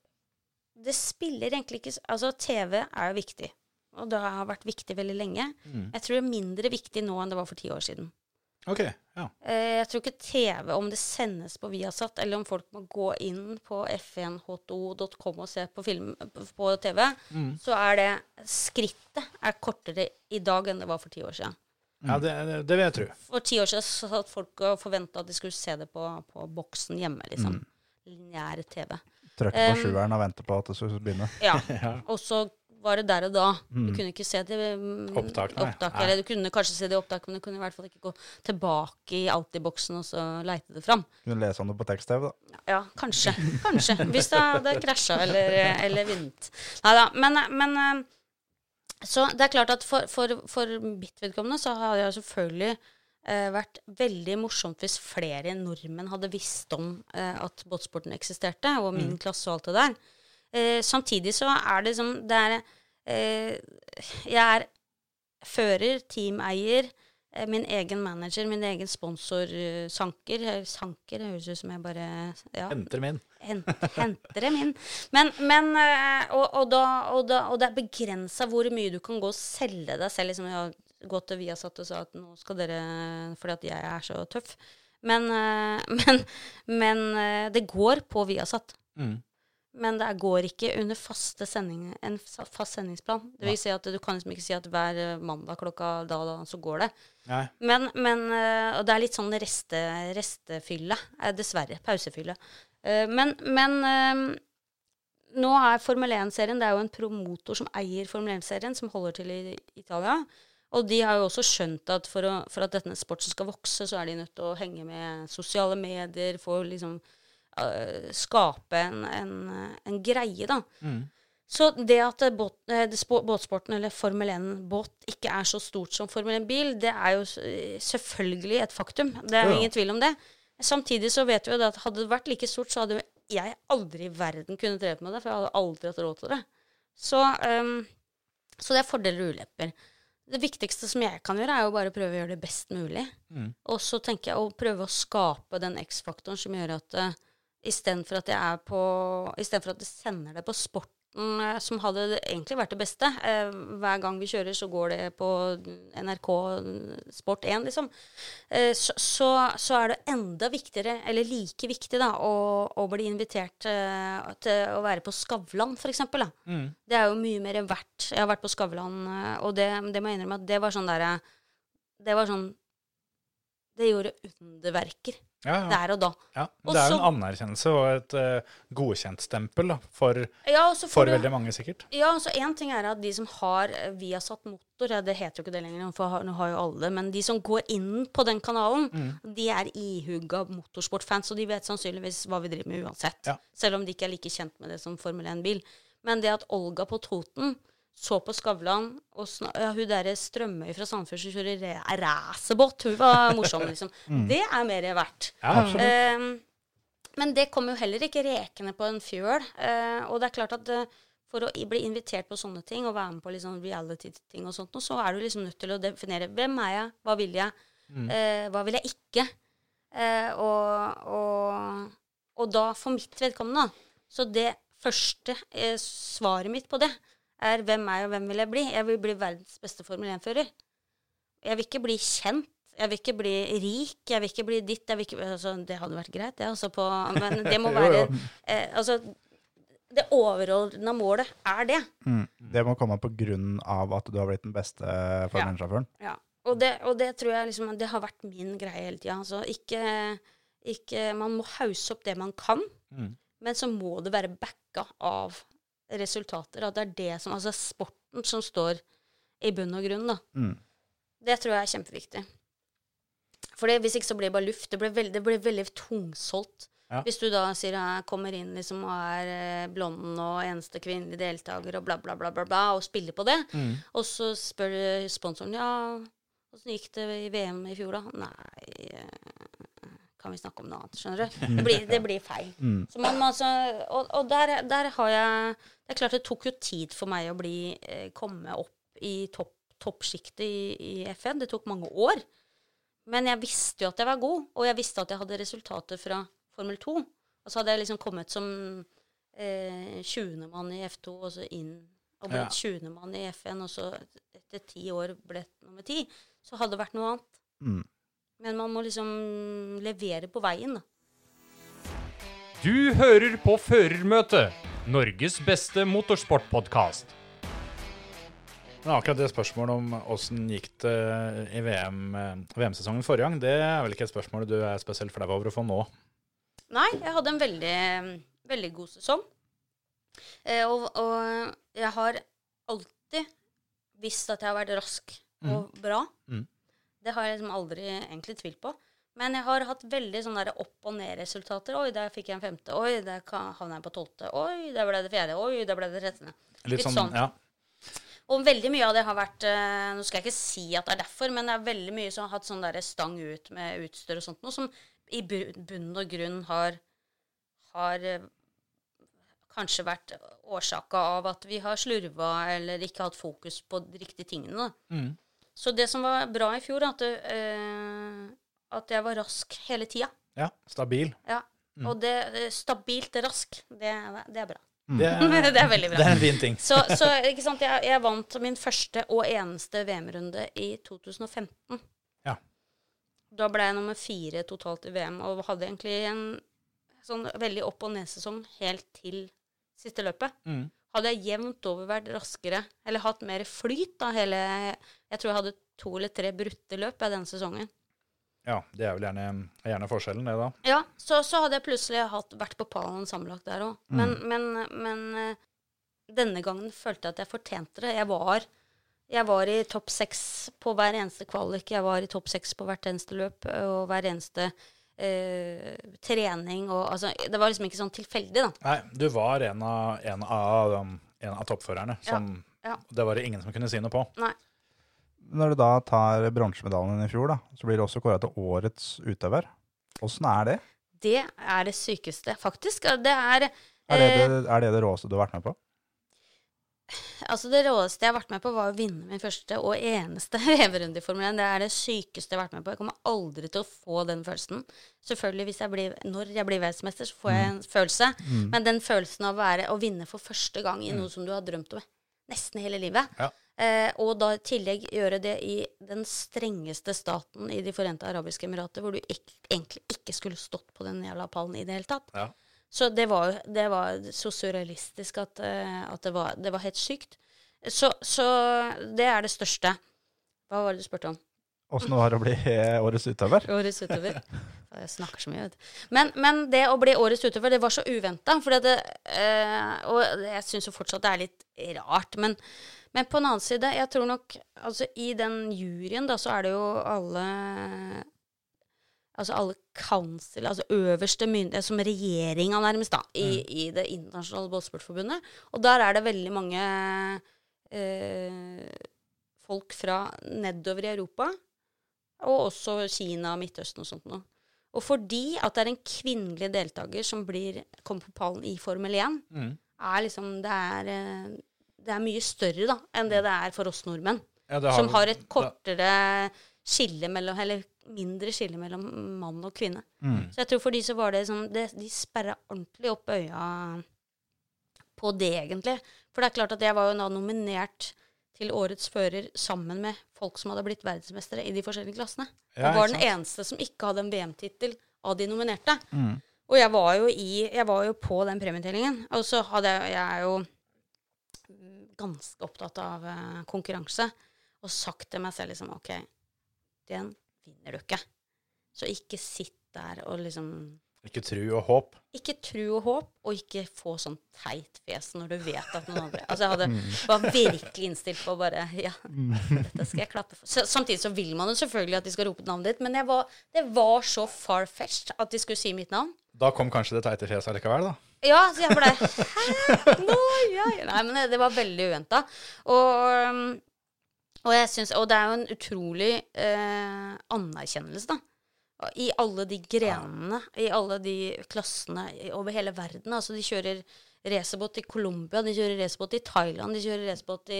det spiller egentlig ikke Altså, TV er jo viktig. Og det har vært viktig veldig lenge. Mm. Jeg tror det er mindre viktig nå enn det var for ti år siden. Ok, ja. Eh, Jeg tror ikke TV, om det sendes på Viasat, eller om folk må gå inn på f1ho2.com og se på film på TV, Mm. så er det skrittet er kortere i dag enn det var for ti år siden. ja det, det vil jeg tro. For ti år siden så satt folk og forventa at de skulle se det på, på boksen hjemme, liksom. Mm. Lineær TV. Trykke på Um, sjueren og vente på at det skulle begynne. Ja. Ja. Og så var det der og da. Du Mm. kunne ikke se det mm, Opptak, opptak, Eller du kunne kanskje se det i opptak, men du kunne i hvert fall ikke gå tilbake i Alltid-boksen og så leite det fram. Kunne lese om det på tekst-TV, da. Ja, kanskje. Kanskje. Hvis det hadde krasja eller, eller vunnet. Nei da. Men, men eh, Så det er klart at for, for, for mitt vedkommende så har jeg selvfølgelig eh, vært veldig morsomt hvis flere nordmenn hadde visst om eh, at båtsporten eksisterte, og min klasse og alt det der. Eh, samtidig så er det som Det er eh, Jeg er fører, teameier, eh, min egen manager, min egen sponsor, eh, Sanker. Høres ut som jeg bare ja, Henter min. hent, henter dem inn. Men, men eh, og, og, da, og, da, og det er begrensa hvor mye du kan gå og selge deg selv. Liksom, har gått til Viasat og sa at nå skal dere Fordi at jeg er så tøff. Men, eh, men, men det går på Viasat. Mm. Men det går ikke under faste sending, en fast sendingsplan. Det vil si at du kan liksom ikke si at hver eh, mandag klokka da og da, så går det. Men, men eh, Og det er litt sånn reste, restefylle. eh, Dessverre. Pausefylle. Men, men nå er Formel 1-serien Det er jo en promotor som eier Formel 1-serien, som holder til i Italia. Og de har jo også skjønt at for, å, for at denne sporten skal vokse, så er de nødt til å henge med sosiale medier, få liksom eh, Skape en, en, en greie, da. Så det at båt, eh, det båtsporten, eller Formel 1-båt, ikke er så stort som Formel 1-bil, det er jo selvfølgelig et faktum. Det er jo jo. ingen tvil om det. Samtidig så vet vi jo at hadde det vært like stort, så hadde jeg aldri i verden kunnet drevet med det, for jeg hadde aldri hatt råd til det. Så, um, så det er fordeler og ulepper. Det viktigste som jeg kan gjøre, er jo bare å prøve å gjøre det best mulig. Og så tenker jeg å prøve å skape den X-faktoren som gjør at uh, istedenfor at jeg er på Istedenfor at jeg sender det på sporten, eh, som hadde egentlig vært det beste eh, Hver gang vi kjører, så går det på NRK Sport 1, liksom. Eh, så, så, så er det enda viktigere, eller like viktig, da, å, å bli invitert til å være på Skavlan, for eksempel. Det er jo mye mer verdt. Jeg har vært på Skavlan, og det, det må jeg innrømme at det var sånn derre Det var sånn Det gjorde underverker Ja, ja. der og da. ja. Det er jo en anerkjennelse og et uh, godkjentstempel da, for, Ja, for du veldig mange, sikkert. Ja, så én ting er at de som har eh, Viasat Motor, ja, det heter jo ikke det lenger, for nå har jo alle, men de som går inn på den kanalen, Mm. de er ihuga motorsportfans, og de vet sannsynligvis hva vi driver med uansett. Ja. Selv om de ikke er like kjent med det som Formel 1-bil. Men det at Olga på Toten så på Skavlan, og ja, hun derre Strømøy fra Sandefjord som kjører ra- racerbåt, hun var morsom, liksom. Det er mer verdt. Ja. Ehm, men det kommer jo heller ikke rekende på en fjøl. Eh, og det er klart at eh, for å bli invitert på sånne ting og være med på sånn reality-ting og sånt, og så er du liksom nødt til å definere hvem er jeg, hva vil jeg, eh, hva vil jeg ikke. Eh, og, og, og da, for mitt vedkommende, så det første eh, svaret mitt på det er hvem er jeg, og hvem vil jeg bli? Jeg vil bli verdens beste Formel 1-fører. Jeg vil ikke bli kjent. Jeg vil ikke bli rik. Jeg vil ikke bli ditt. Jeg vil ikke, altså, det hadde vært greit, det. Altså, på, men det må være eh, Altså, det overordna målet er det. Mm. Det må komme på grunn av at du har blitt den beste formelsjåføren. 1-sjåføren. Ja. Og, det, og det tror jeg liksom Det har vært min greie hele tida. Altså, ikke, ikke Man må hause opp det man kan, Mm. men så må det være backa av resultater. At det er det som Altså sporten som står i bunn og grunn, da. Mm. Det tror jeg er kjempeviktig. For det, hvis ikke så blir det bare luft. Det blir det blir veldig tungsolgt. Ja. Hvis du da sier jeg kommer inn liksom og er eh, blonden og eneste kvinnelig deltaker og bla, bla, bla, bla, bla, og spiller på det, Mm. og så spør sponsoren ja, åssen gikk det i VM i fjor, da? Nei, eh, kan vi snakke om noe annet, skjønner du? Det blir, det blir feil. Mm. Så man må altså, og og der, der har jeg Det er klart det tok jo tid for meg å bli eh, komme opp i topp, toppsjiktet i, i FN. Det tok mange år. Men jeg visste jo at jeg var god, og jeg visste at jeg hadde resultater fra Formel 2. Og så hadde jeg liksom kommet som eh, 20. mann i F2, og så inn og ble Ja. 20. mann i FN, og så etter ti år ble nummer ti. Så hadde det vært noe annet. Mm. Men man må liksom levere på veien, da. Du hører på Førermøtet, Norges beste motorsportpodkast. Men akkurat det spørsmålet om åssen gikk det i VM-sesongen VM-sesongen forrige gang, det er vel ikke et spørsmål du er spesielt flau over å få nå? Nei, jeg hadde en veldig, veldig god sesong. Eh, og, og jeg har alltid visst at jeg har vært rask og bra. Mm. Det har jeg liksom aldri egentlig tvilt på. Men jeg har hatt veldig sånne der opp- og ned-resultater. Oi, der fikk jeg en femte. Oi, der havna jeg på tolvte. Oi, der ble det fjerde. Oi, der ble det trettende. Litt, Litt sånn, sånn. ja. Og veldig mye av det har vært eh, Nå skal jeg ikke si at det er derfor, men det er veldig mye som har hatt sånn der stang ut med utstyr og sånt, noe som i bunn og grunn har, har eh, kanskje vært årsaka av at vi har slurva eller ikke hatt fokus på de riktige tingene. Mm. Så det som var bra i fjor, at, eh, at jeg var rask hele tida. ja. Stabil. Ja. Og det eh, stabilt rask, det, er- det er bra. Det, det er veldig bra. det er en fin ting. Så, så ikke sant, jeg, jeg vant min første og eneste VM-runde i 2015. Ja. Da ble jeg nummer fire totalt i VM, og hadde egentlig en sånn veldig opp- og ned-sesong helt til siste løpet. Mm. Hadde jeg jevnt over vært raskere, eller hatt mer flyt da hele Jeg tror jeg hadde to eller tre brutte løp denne sesongen. Ja, det er vel gjerne, gjerne forskjellen, det, da. Ja, så, så hadde jeg plutselig hatt, vært på pallen sammenlagt der òg. Men, men, men eh, denne gangen følte jeg at jeg fortjente det. Jeg var, jeg var i topp seks på hver eneste kvalik. Jeg var i topp seks på hvert eneste løp og hver eneste eh, trening. Og, altså, det var liksom ikke sånn tilfeldig, da. Nei, du var en av, en av, um, en av toppførerne som ja. Det var det ingen som kunne si noe på. Nei. Når du da tar bronsemedaljen i fjor, da, så blir du også kåra til årets utøver. Åssen er det? Det er det sykeste, faktisk. Det er, Er det eh, det, er det det råeste du har vært med på? Altså Det råeste jeg har vært med på, var å vinne min første og eneste veverunde i Formel 1. Det er det sykeste jeg har vært med på. Jeg kommer aldri til å få den følelsen. Selvfølgelig hvis jeg blir, Når jeg blir verdensmester, så får jeg en følelse. Men den følelsen av å, være, å vinne for første gang i noe som du har drømt om nesten hele livet, Ja. Eh, og da i tillegg gjøre det i den strengeste staten i De forente arabiske emirater, hvor du ikke, egentlig ikke skulle stått på den jævla pallen i det hele tatt. Ja. Så det var, det var så surrealistisk at, eh, at det, var, det var helt sykt. Så, så det er det største. Hva var det du spurte om? Åssen det var å bli eh, årets utøver? Årets utøver. Jeg snakker så mye, vet du. Men, men det å bli årets utøver, det var så uventa. Eh, og jeg syns jo fortsatt det er litt rart. Men, men på en annen side, jeg tror nok Altså i den juryen, da, så er det jo alle Altså alle council, altså øverste myndighet, som regjeringa nærmest, da, i, i det internasjonale båtsportforbundet. Og der er det veldig mange eh, folk fra nedover i Europa, og også Kina og Midtøsten og sånt noe. Og fordi at det er en kvinnelig deltaker som blir, kommer på pallen i Formel 1, Mm. er liksom det er, eh, det er mye større da, enn det det er for oss nordmenn. Ja, har, som har et kortere skille mellom Eller mindre skille mellom mann og kvinne. Mm. Så jeg tror for de så var det sånn det, De sperra ordentlig opp øya på det, egentlig. For det er klart at jeg var jo da nominert til årets fører sammen med folk som hadde blitt verdensmestere i de forskjellige klassene. Ja, jeg var den eneste som ikke hadde en VM-tittel av de nominerte. Mm. Og jeg var jo, i, jeg var jo på den premietellingen. Og så hadde jeg, jeg jo ganske opptatt av eh, konkurranse. Og sagt til meg selv liksom OK, den vinner du ikke. Så ikke sitt der og liksom Ikke tru og håp. Ikke tru og håp, og ikke få sånn teit fjes når du vet at noen andre Altså, jeg hadde, var virkelig innstilt på bare Ja, dette skal jeg klappe for. Så, samtidig så vil man jo selvfølgelig at de skal rope navnet ditt, men var, det var så far-fetched at de skulle si mitt navn. Da kom kanskje det teite fjeset likevel, da. Ja, så jeg ble Hæ? Nå, ja, ja. Nei, men det, var veldig uventa. Og, og synes, Og det er jo en utrolig eh, anerkjennelse, da. I alle de grenene, i alle de klassene over hele verden. Altså, de kjører racerbåt i Colombia, de kjører racerbåt i Thailand, de kjører racerbåt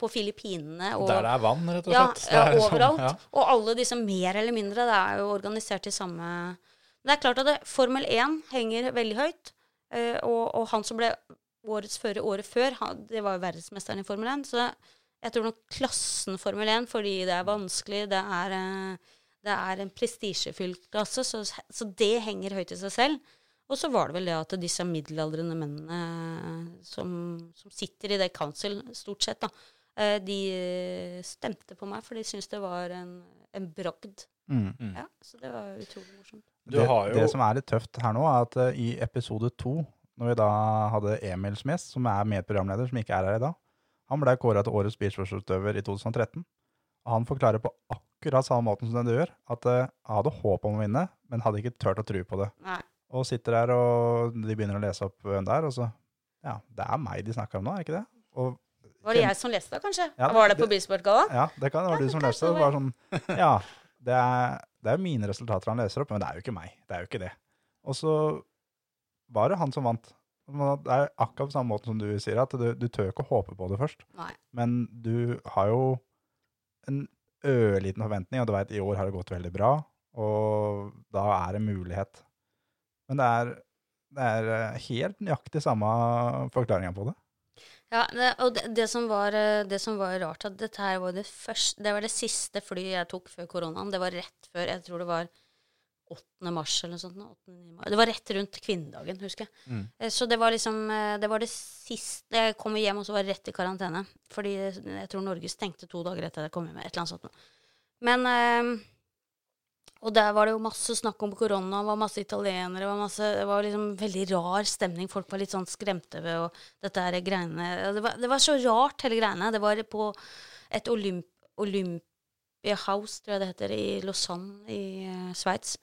på Filippinene. og- Der det er vann, rett og slett. Ja, ja, overalt. sånn, ja. Og alle disse mer eller mindre, det er jo organisert i samme Men det er klart at det, Formel 1 henger veldig høyt. Eh, og, og han som ble årets fører året før, han, det var jo verdensmesteren i Formel 1. Så jeg tror nok klassen Formel 1, fordi det er vanskelig, det er, eh, det er en prestisjefylt klasse, så, så det henger høyt i seg selv. Og så var det vel det at disse middelaldrende mennene som, som sitter i det council, stort sett, da, eh, de stemte på meg, for de syntes det var en, en bragd. Mm. Ja, så det var utrolig morsomt. Du det, har jo det som er litt tøft her nå, er at eh, i episode to, når vi da hadde Emil som gjest, som er medprogramleder, som ikke er her i dag, han ble kåra til årets beachforsvarsutøver i 2013. Og han forklarer på akkurat samme måten som det du gjør, at eh, jeg hadde håp om å vinne, men hadde ikke turt å tro på det. Nei. Og sitter der, og de begynner å lese opp hvem det er, og så Ja, det er meg de snakker om nå, er ikke det? Og Var det jeg som leste det, kanskje? Ja, var det på Bilsportgalla? ja, det kan det var Ja, du som leste det. Var sånn Ja, det er, det er mine resultater han leser opp, men det er jo ikke meg. Det er jo ikke det. Og så var det han som vant. Det er akkurat på samme måte som du sier, at du, du tør ikke å håpe på det først. Nei. Men du har jo en ørliten forventning, og du veit i år har det gått veldig bra, og da er det mulighet. Men det er, det er eh, helt nøyaktig samme forklaringa på det. Ja, det, og det, det, som var, eh, det som var rart, at dette her var det første Det var det siste flyet jeg tok før koronaen. Det var rett før Jeg tror det var 8. mars eller noe sånt. 8. mars. Det var rett rundt kvinnedagen, husker jeg. Mm. Eh, Så det var liksom eh, Det var det siste Jeg kom hjem, og så var det rett i karantene. Fordi jeg tror Norge stengte to dager etter at jeg kom hjem. Et eller annet sånt. Men eh, Og der var det jo masse snakk om korona, var masse italienere, var, masse, det var liksom veldig rar stemning. Folk var litt sånn skremte ved og dette her greiene det var, det var så rart, hele greiene. Det var på et Olymp, Olympia House, tror jeg det heter, i Lausanne i uh, Sveits.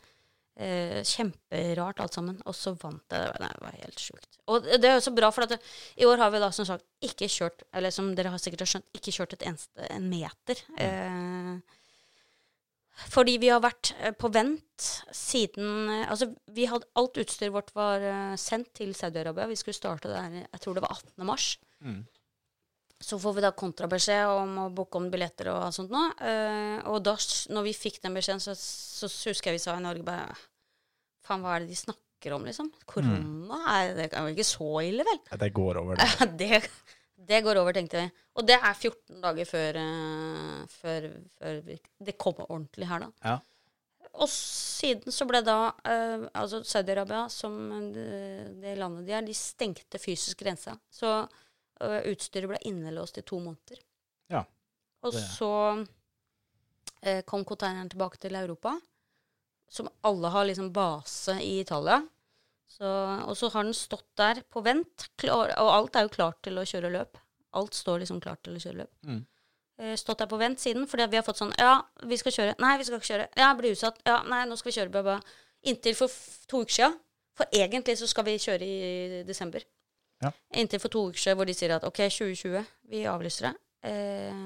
Eh, kjemperart alt sammen. Og så vant jeg. Det var- Nei, det var helt sjukt. Og det er jo så bra, for at det, i år har vi da som sagt ikke kjørt, eller som dere har sikkert har skjønt, ikke kjørt et eneste en meter. Eh, fordi vi har vært eh, på vent siden eh, Altså, vi hadde alt utstyret vårt var eh, sendt til Saudi-Arabia. Vi skulle starte der, jeg tror det var 18. mars. Mm. Så får vi da kontrabeskjed om å booke om billetter og sånt nå. Uh, og da, når vi fikk den beskjeden, så, så husker jeg vi sa i Norge bare Faen, hva er det de snakker om, liksom? Korona? Er det er jo ikke så ille, vel? Ja, Det går over, det. det, det går over, tenkte vi. Og det er 14 dager før, eh, før, før det kommer ordentlig her, da. Ja. Og siden så ble da uh, altså Saudi-Arabia, som det, det landet de er, de stengte fysisk grensa. Så uh, utstyret ble innelåst i to måneder. Ja, Og så uh, kom konteineren tilbake til Europa, som alle har liksom base i Italia. Så, og så har den stått der på vent, klar, og alt er jo klart til å kjøre løp. Alt står liksom klart til å kjøre løp. Mm. Eh, stått der på vent siden, fordi vi har fått sånn Ja, vi skal kjøre. Nei, vi skal ikke kjøre. Ja, blir utsatt. Ja, nei, nå skal vi kjøre. Bla. Inntil for to uker siden. For egentlig så skal vi kjøre i desember. Ja. Inntil for to uker siden hvor de sier at OK, 2020, vi avlyser det. Eh,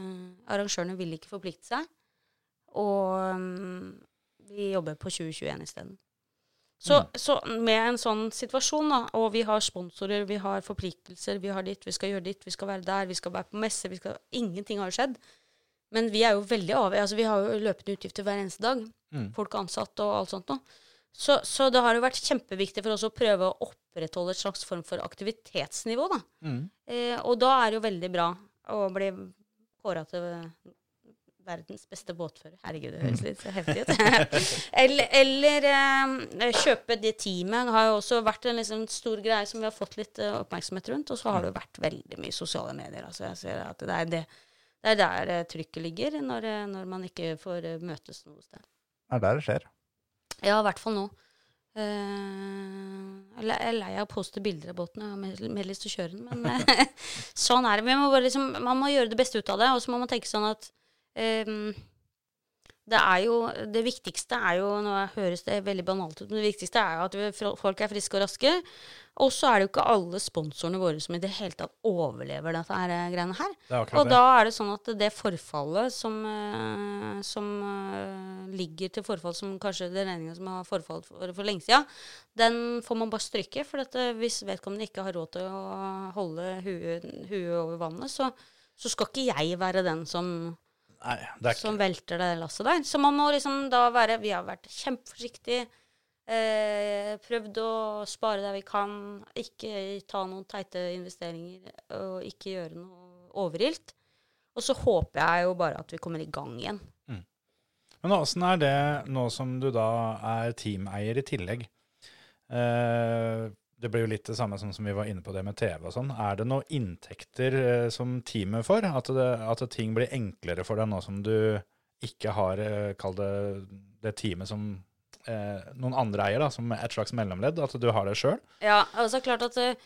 arrangørene vil ikke forplikte seg. Og um, vi jobber på 2021 isteden. Så, så med en sånn situasjon, da, og vi har sponsorer, vi har forpliktelser, vi har ditt, vi skal gjøre ditt, vi skal være der, vi skal være på messe, vi skal Ingenting har jo skjedd. Men vi er jo veldig avhengig altså Vi har jo løpende utgifter hver eneste dag. Mm. Folk er ansatt og alt sånt noe. Så, så det har jo vært kjempeviktig for oss å prøve å opprettholde et slags form for aktivitetsnivå, da. Mm. Eh, og da er det jo veldig bra å bli kåra til verdens beste båtfører. Herregud, det høres litt så heftig ut. eller eller eh, kjøpe det teamet har jo også vært en liksom stor greie som vi har fått litt eh, oppmerksomhet rundt. Og så har det jo vært veldig mye sosiale medier. Altså jeg ser at det er, det, det er der eh, trykket ligger, når, eh, når man ikke får eh, møtes noe sted. Det er der det skjer. Ja, i hvert fall nå. Uh, jeg er lei av å poste bilder av båten. Jeg har mer, mer lyst til å kjøre den, men sånn er det. Vi må liksom, man må gjøre det beste ut av det, og så må man tenke sånn at ehm, det er jo Det viktigste er jo Nå høres det veldig banalt ut, men det viktigste er jo at vi, folk er friske og raske. Og så er det jo ikke alle sponsorene våre som i det hele tatt overlever dette her, eh, greiene her. Er Og da er det sånn at det forfallet som, eh, som eh, ligger til forfall, som kanskje den regninga som har forfalt for, for lenge siden, den får man bare stryke. For at hvis vedkommende ikke har råd til å holde huet, huet over vannet, så, så skal ikke jeg være den som, Nei, det er ikke som velter det lasset der. Så man må liksom da være Vi har vært kjempeforsiktige. Eh, prøvd å spare der vi kan. Ikke ta noen teite investeringer. Og ikke gjøre noe overilt. Og så håper jeg jo bare at vi kommer i gang igjen. Men åssen er det nå som du da er teameier i tillegg? Eh, det blir jo litt det samme som, som vi var inne på det med TV og sånn. Er det noen inntekter eh, som teamet får? At, at ting blir enklere for deg nå som du ikke har, eh, kall det, det teamet som eh, noen andre eier, da, som et slags mellomledd? At du har det sjøl? Ja, altså klart at s-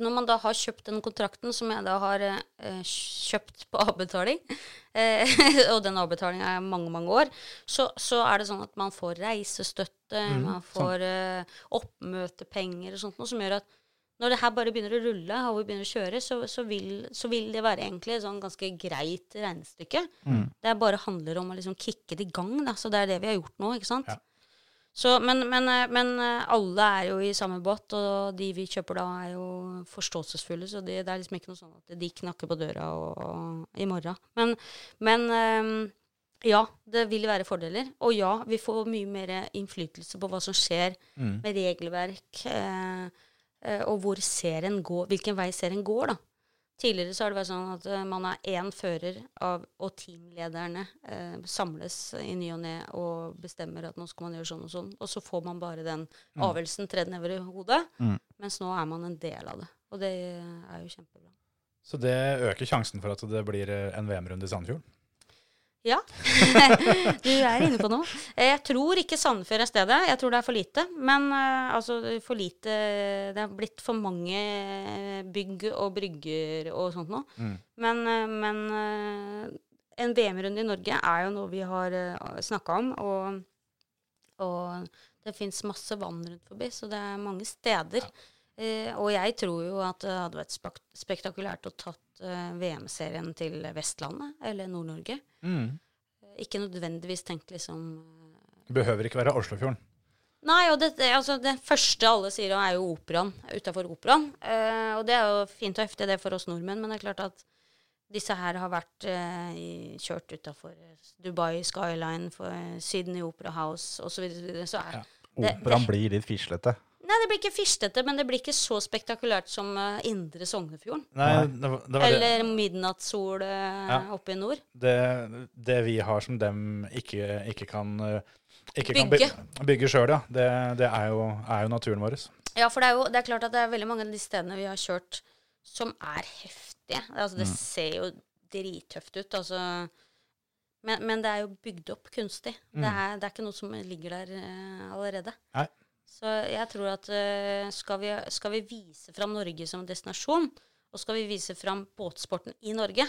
når man da har kjøpt den kontrakten, som jeg da har eh, kjøpt på avbetaling, eh, og den avbetalinga er mange, mange år, så, så er det sånn at man får reisestøtte, man får eh, oppmøtepenger og sånt noe, som gjør at når det her bare begynner å rulle, og vi begynner å kjøre, så, så, vil, så vil det være egentlig et sånn ganske greit regnestykke. Det bare handler om å liksom kicke det i gang, da. Så det er det vi har gjort nå, ikke sant. Ja. Så, men, men, eh, men eh, alle er jo i samme båt, og de vi kjøper da, er jo forståelsesfulle. Så det, det er liksom ikke noe sånn at de knakker på døra og, og, i morgen. Men, men eh, ja, det vil være fordeler. Og ja, vi får mye mer innflytelse på hva som skjer Mm. med regelverk, eh, eh, og hvor serien går, hvilken vei serien går, da. Tidligere så har det vært sånn at eh, man er én fører, av, og teamlederne eh, samles i ny og ne og bestemmer at nå skal man gjøre sånn og sånn. Og så får man bare den avgjørelsen tredd nedover i hodet. Mm. Mens nå er man en del av det. Og det er jo kjempebra. Så det øker sjansen for at det blir eh, en VM-runde i Sandefjord? Ja, du er inne på noe. Eh, Jeg tror ikke Sandefjord er stedet. Jeg tror det er for lite. Men eh, altså, for lite Det har blitt for mange bygg og brygger og sånt noe. Mm. Men, eh, men eh, en VM-runde i Norge er jo noe vi har snakka om. Og, og det fins masse vann rundt forbi, så det er mange steder. Eh, og jeg tror jo at det hadde vært spek spektakulært å tatt eh, VM-serien til Vestlandet eller Nord-Norge. Mm. Eh, Ikke nødvendigvis tenkt liksom eh, Det behøver ikke være Oslofjorden. Nei, og det, altså, det første alle sier, er jo operaen utafor operaen. Eh, og det er jo fint og heftig, det for oss nordmenn, men det er klart at disse her har vært eh, kjørt utafor Dubai Skyline, for Sydney Opera House osv. Så, videre, så er Ja. Operaen blir litt fislete. Nei, det blir ikke fistete, men det blir ikke så spektakulært som uh, Indre Sognefjorden. Nei, det, var- det var det. Eller midnattssol uh, Ja. oppe i nord. det, det vi har som dem ikke, ikke kan, eh, ikke Bygge. Kan bygge sjøl, ja. Det, det er, jo, er jo naturen vår. Ja, for det er jo det er klart at det er veldig mange av de stedene vi har kjørt som er heftige. Altså, det ser jo drittøft ut. Altså. Men, men det er jo bygd opp kunstig. Det, er, det er ikke noe som ligger der uh, allerede. Nei. Så jeg tror at eh, skal, vi, skal vi vise fram Norge som destinasjon, og skal vi vise fram båtsporten i Norge,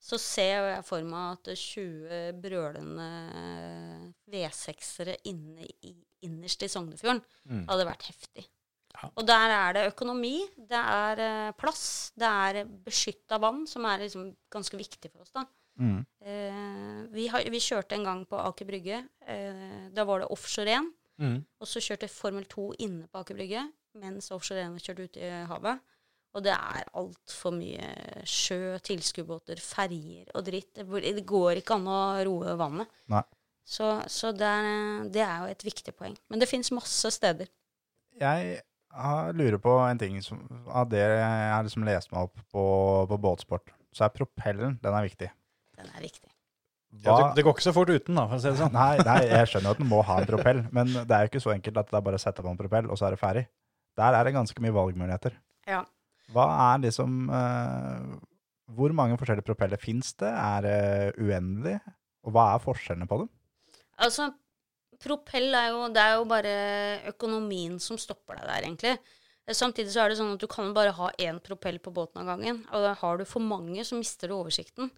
så ser jeg for meg at 20 brølende V6-ere inne i, innerst i Sognefjorden Mm. hadde vært heftig. Ja. Og der er det økonomi, det er eh, plass, det er beskytta vann, som er liksom ganske viktig for oss. da. Mm. Eh, vi, har, vi kjørte en gang på Aker Brygge. Eh, da var det offshore 1. Mm. Og så kjørte Formel 2 inne på Aker Brygge, mens offshore 1 kjørte ute i havet. Og det er altfor mye sjø, tilskuerbåter, ferjer og dritt. Det, går ikke an å roe vannet. Nei. Så, så det, er, det er jo et viktig poeng. Men det fins masse steder. Jeg lurer på en ting som, av det jeg har liksom lest meg opp på, på båtsport. Så er propellen den er viktig. Den er viktig. Ja, det, det går ikke så fort uten, da, for å si det sånn. Nei, nei, jeg skjønner jo at den må ha en propell, men det er jo ikke så enkelt at det er bare å sette på en propell, og så er det ferdig. Der er det ganske mye valgmuligheter. Ja. Hva er liksom uh, Hvor mange forskjellige propeller fins det? Er det uendelig? Og hva er forskjellene på dem? Altså, propell er jo Det er jo bare økonomien som stopper deg der, egentlig. Samtidig så er det sånn at du kan bare ha én propell på båten av gangen. Og da har du for mange, så mister du oversikten.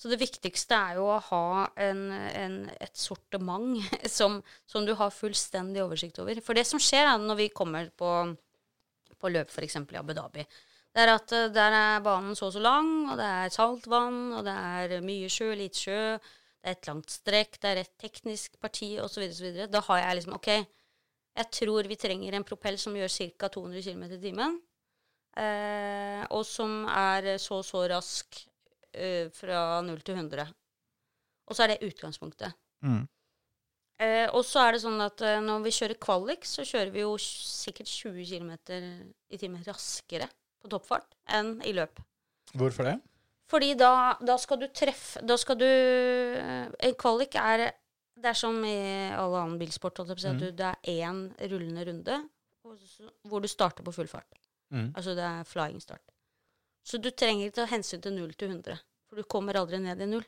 Så det viktigste er jo å ha en, en, et sortiment som, som du har fullstendig oversikt over. For det som skjer da, når vi kommer på, på løp f.eks. i Abu Dhabi, det er at eh, der er banen så og så lang, og det er saltvann, og det er mye sjø, lite sjø, det er et langt strekk, det er et teknisk parti osv. osv. Da har jeg liksom OK, jeg tror vi trenger en propell som gjør ca. 200 km i timen, eh, og som er så og så rask eh, fra 0 til 100. Og så er det utgangspunktet. Mm. Uh, og så er det sånn at uh, når vi kjører kvalik, så kjører vi jo sikkert 20 km i timen raskere på toppfart enn i løp. Hvorfor det? Fordi da, da skal du treffe Da skal du En kvalik er Det er som i all annen bilsport, holdt jeg på å si, at du, det er én rullende runde hvor du starter på full fart. Mm. Altså det er flying start. Så du trenger ikke ta hensyn til 0 til 100, for du kommer aldri ned i null.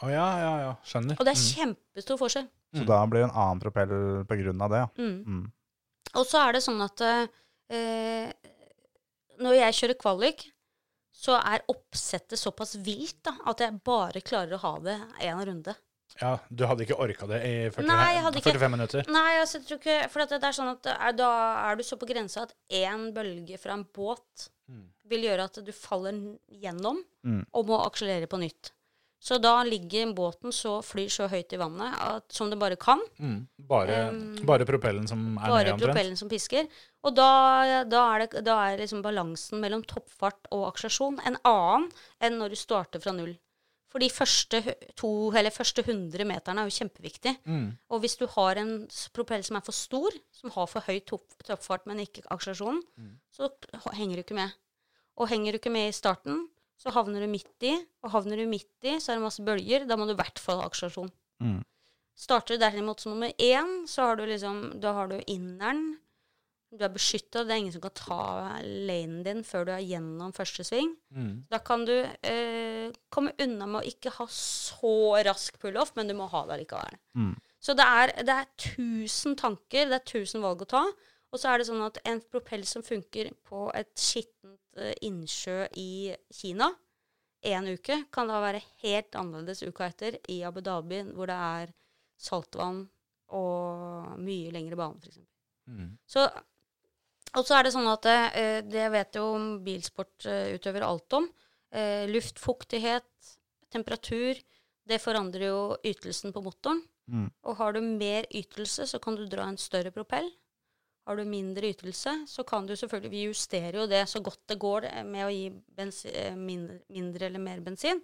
Å ja, ja, ja. Skjønner. Og det er Mm. kjempestor forskjell. Så Mm. da blir det en annen propell på grunn av det, ja. Mm. Mm. Og så er det sånn at eh, når jeg kjører kvalik, så er oppsettet såpass vilt da, at jeg bare klarer å ha det én runde. Ja, Du hadde ikke orka det i 40, Nei, jeg hadde ikke- 45 minutter? Nei, altså, jeg tror ikke For at det er sånn at er, da er du så på grensa at én bølge fra en båt Mm. vil gjøre at du faller gjennom Mm. og må akselerere på nytt. Så da ligger båten så, flyr så høyt i vannet at, som det bare kan. Mm. Bare, Um, bare propellen som er Bare ned, omtrent? propellen som pisker. Og da, da er, det, da er liksom balansen mellom toppfart og akselerasjon en annen enn når du starter fra null. For de første, to, eller første 100 meterne er jo kjempeviktig. Mm. Og hvis du har en propell som er for stor, som har for høy topp, toppfart, men ikke akselerasjonen, Mm. så henger du ikke med. Og henger du ikke med i starten, så havner du midt i. Og havner du midt i, så er det masse bølger. Da må du i hvert fall ha akselerasjon. Mm. Starter du derimot som nummer én, så har du liksom Da har du inneren. Du er beskytta. Det er ingen som kan ta lanen din før du er gjennom første sving. Mm. Da kan du eh, komme unna med å ikke ha så rask pull-off, men du må ha det likevel. Mm. Så det er, det er tusen tanker, det er tusen valg å ta. Og så er det sånn at en propell som funker på et skittent eh, innsjø i Kina en uke, kan da være helt annerledes uka etter i Abu Dhabi, hvor det er saltvann og mye lengre bane, f.eks. Mm. Så, og så er det sånn at eh, det vet jo bilsportutøvere alt om. Eh, luftfuktighet, temperatur, det forandrer jo ytelsen på motoren. Mm. Og har du mer ytelse, så kan du dra en større propell. Har du mindre ytelse, så kan du selvfølgelig Vi justerer jo det så godt det går eh, med å gi bensi, eh, mindre, mindre eller mer bensin.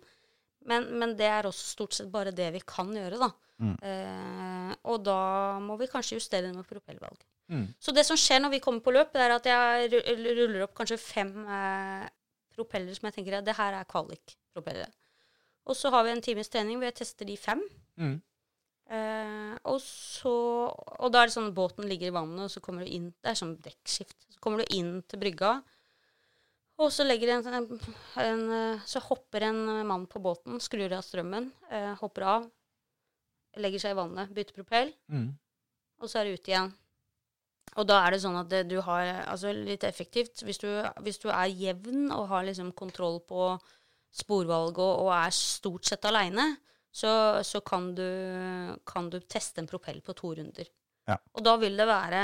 Men, men det er også stort sett bare det vi kan gjøre, da. Mm. Eh, og da må vi kanskje justere det med propellvalg. Mm. Så det som skjer når vi kommer på løp, er at jeg ruller opp kanskje fem eh, propeller som jeg tenker at det her er kvalik-propellere. Og så har vi en times trening hvor jeg tester de fem. Mm. Eh, og så Og da er det sånn båten ligger i vannet, og så kommer du inn Det er sånn dekkskift. Så kommer du inn til brygga, og så en, en eh, Så hopper en mann på båten, skrur av strømmen, eh, hopper av, legger seg i vannet, bytter propell, Mm. og så er det ut igjen. Og da er det sånn at du har altså litt effektivt Hvis du, hvis du er jevn og har liksom kontroll på sporvalget og, og er stort sett aleine, så, så kan, du, kan du teste en propell på to runder. Ja. Og da vil det være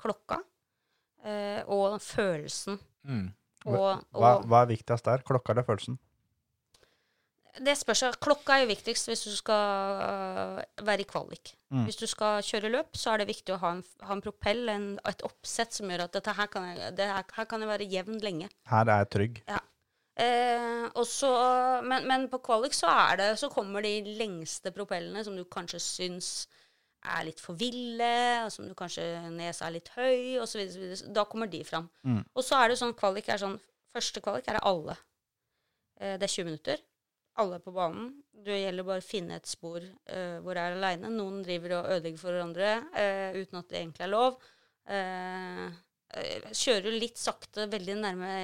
klokka eh, og følelsen. Mm. Og, Hva, og hva er viktigst der? Klokka eller følelsen? Det spørs. Klokka er jo viktigst hvis du skal øh, være i kvalik. Mm. Hvis du skal kjøre løp, så er det viktig å ha en, ha en propell, en, et oppsett som gjør at dette her kan jeg, det her, her kan jeg være jevn lenge. Her er jeg trygg. Eh, også, men, men på kvalik så er det Så kommer de lengste propellene som du kanskje syns er litt for ville, og som du kanskje nesa er litt høy, osv. Da kommer de fram. Mm. Og så er det sånn kvalik er sånn Første kvalik er det alle. Eh, det er 20 minutter. Alle på banen. Det gjelder bare å finne et spor uh, hvor jeg er aleine. Noen driver og ødelegger for hverandre uh, uten at det egentlig er lov. Uh, kjører litt sakte, veldig nærme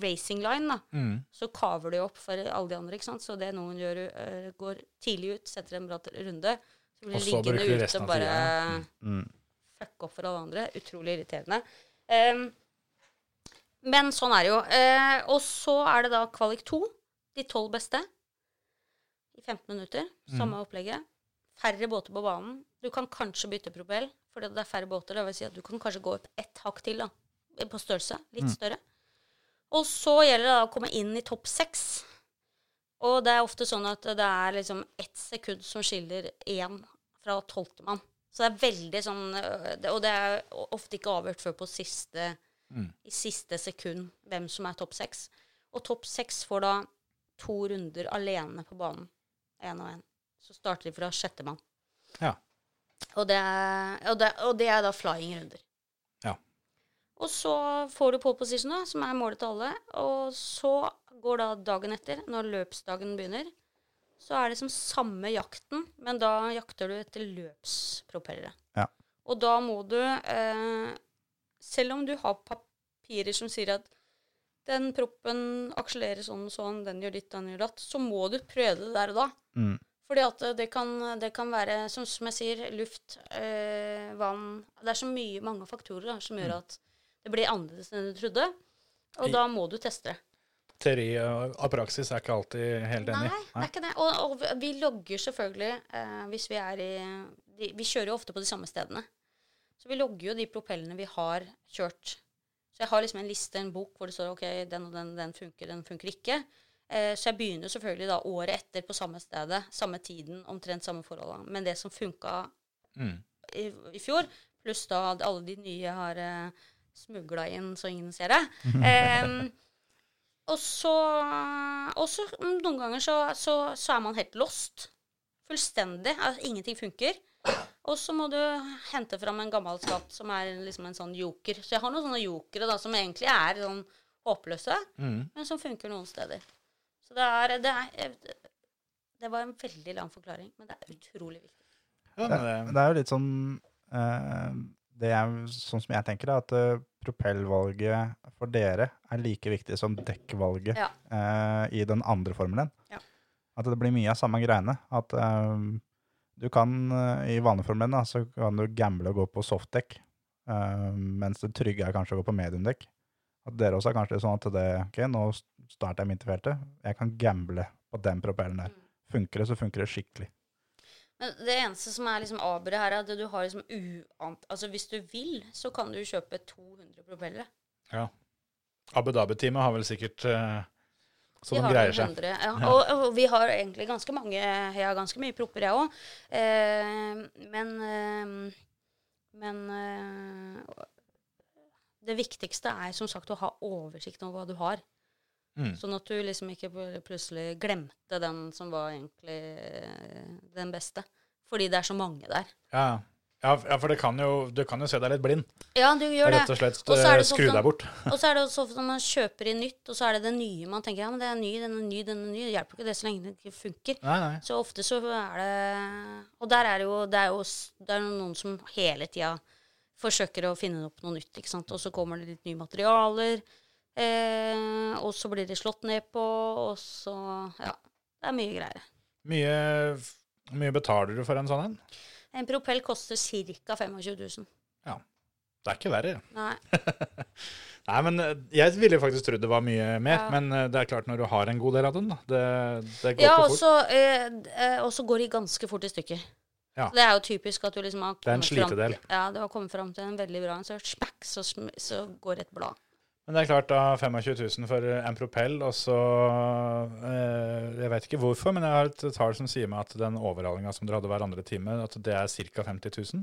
racing line, da Mm. så kaver du opp for alle de andre. ikke sant? Så det noen gjør, går tidlig ut, setter en bra runde, så blir de liggende ute og bare tida, Mm. fucke opp for alle andre. Utrolig irriterende. Um, men sånn er det jo. Eh, og så er det da kvalik to. De tolv beste. I 15 minutter. Samme opplegget. Færre båter på banen. Du kan kanskje bytte propell, fordi det er færre båter. Det vil si at du kan kanskje gå opp ett hakk til da, på størrelse. Litt større. Og så gjelder det da å komme inn i topp seks. Og det er ofte sånn at det er liksom ett sekund som skiller én fra tolvtemann. Så det er veldig sånn øh, Og det er ofte ikke avgjort før på siste, Mm. i siste sekund hvem som er topp seks. Og topp seks får da to runder alene på banen. Én og én. Så starter de fra sjettemann. Ja. Og det, og, det, og det er da flying runder. Ja. Og så får du pole position, da, som er målet til alle. Og så går da dagen etter, når løpsdagen begynner, så er det som samme jakten, men da jakter du etter løpspropellere. Ja. Og da må du, eh, selv om du har papirer som sier at den proppen akselererer sånn og sånn, den gjør ditt, den gjør datt, så må du prøve det der og da. Mm. Fordi at det kan, det kan være, som, som jeg sier, luft, øh, vann Det er så mye, mange faktorer da, som Mm. gjør at det blir annerledes enn du trodde. Og I- da må du teste det. Teori og og praksis er ikke alltid helt enig. Nei, det er ikke det. Og, og vi logger selvfølgelig øh, hvis vi er i de, Vi kjører jo ofte på de samme stedene. Så vi logger jo de propellene vi har kjørt. Så jeg har liksom en liste, en bok, hvor det står ok, den og den, den funker, den funker ikke. Eh, så jeg begynner selvfølgelig da året etter på samme stedet, samme tiden, omtrent samme forholdene. Men det som funka Mm. i, i fjor, pluss da at alle de nye har uh, smugla inn så ingen ser det. Og så, og så mm, noen ganger så, så, så er man helt lost. Fullstendig. Altså, ingenting funker. Og så må du hente fram en gammel skatt som er liksom en sånn joker. Så jeg har noen sånne jokere da, som egentlig er sånn håpløse, Mm. men som funker noen steder. Så det er, det er Det var en veldig lang forklaring, men det er utrolig viktig. Ja, Det, det, det er jo litt sånn eh, det er, Sånn som jeg tenker, da, at uh, propellvalget for dere er like viktig som dekkvalget Ja. eh, i den andre formelen. Ja. At det blir mye av samme greiene. At eh, du kan eh, i vanligformelen da, så kan du gamble og gå på softdekk, uh, mens det trygge er kanskje å gå på mediumdekk. At dere også er kanskje sånn at det, ok, nå starter jeg midtfeltet. jeg kan gamble på den propellen der. Funker det, så funker det skikkelig. Men det eneste som er liksom aberet her, er at du har liksom uant... Altså hvis du vil, så kan du kjøpe 200 propellere. ja. Abu Dhabi-teamet har vel sikkert uh, så de greier seg. 100, ja. Og, og vi har egentlig ganske mange Jeg har ganske mye propper, jeg òg. Eh, men eh, Men eh, det viktigste er som sagt å ha oversikt over hva du har. Mm. Sånn at du liksom ikke plutselig glemte den som var egentlig eh, den beste. Fordi det er så mange der. Ja. Ja, for det kan jo, du kan jo se deg litt blind. Ja, du gjør det. Rett og slett Og så er eh, det sånn skru deg bort. Og så er det sånn at man kjøper inn nytt, og så er det det nye man tenker ja, men det er ny, den er ny, den er ny. Det hjelper ikke det så lenge det ikke funker. Nei, nei. Så ofte så er det Og der er det jo Det er jo det er noen som hele tida forsøker å finne opp noe nytt, ikke sant. Og så kommer det litt nye materialer, eh, og så blir det slått ned på, og så Ja. Det er mye greier. Mye, mye betaler du for en sånn en? En propell koster ca. 25 000. Ja. Det er ikke verre. Nei. Nei, men eh, jeg ville faktisk trodd det var mye mer. Ja. Men eh, det er klart, når du har en god del av den, da. Det, det går Ja, og fort. så eh, og så går de ganske fort i stykker. Ja. Det er jo typisk at du liksom har Det en kommet fram- Ja, du har kommet fram til en veldig bra en, så, så går et blad. Men det er klart, da 25 000 for en propell, og så eh, Jeg vet ikke hvorfor, men jeg har et tall som sier meg at den overhalinga som dere hadde hver andre time, at det er ca. 50 000.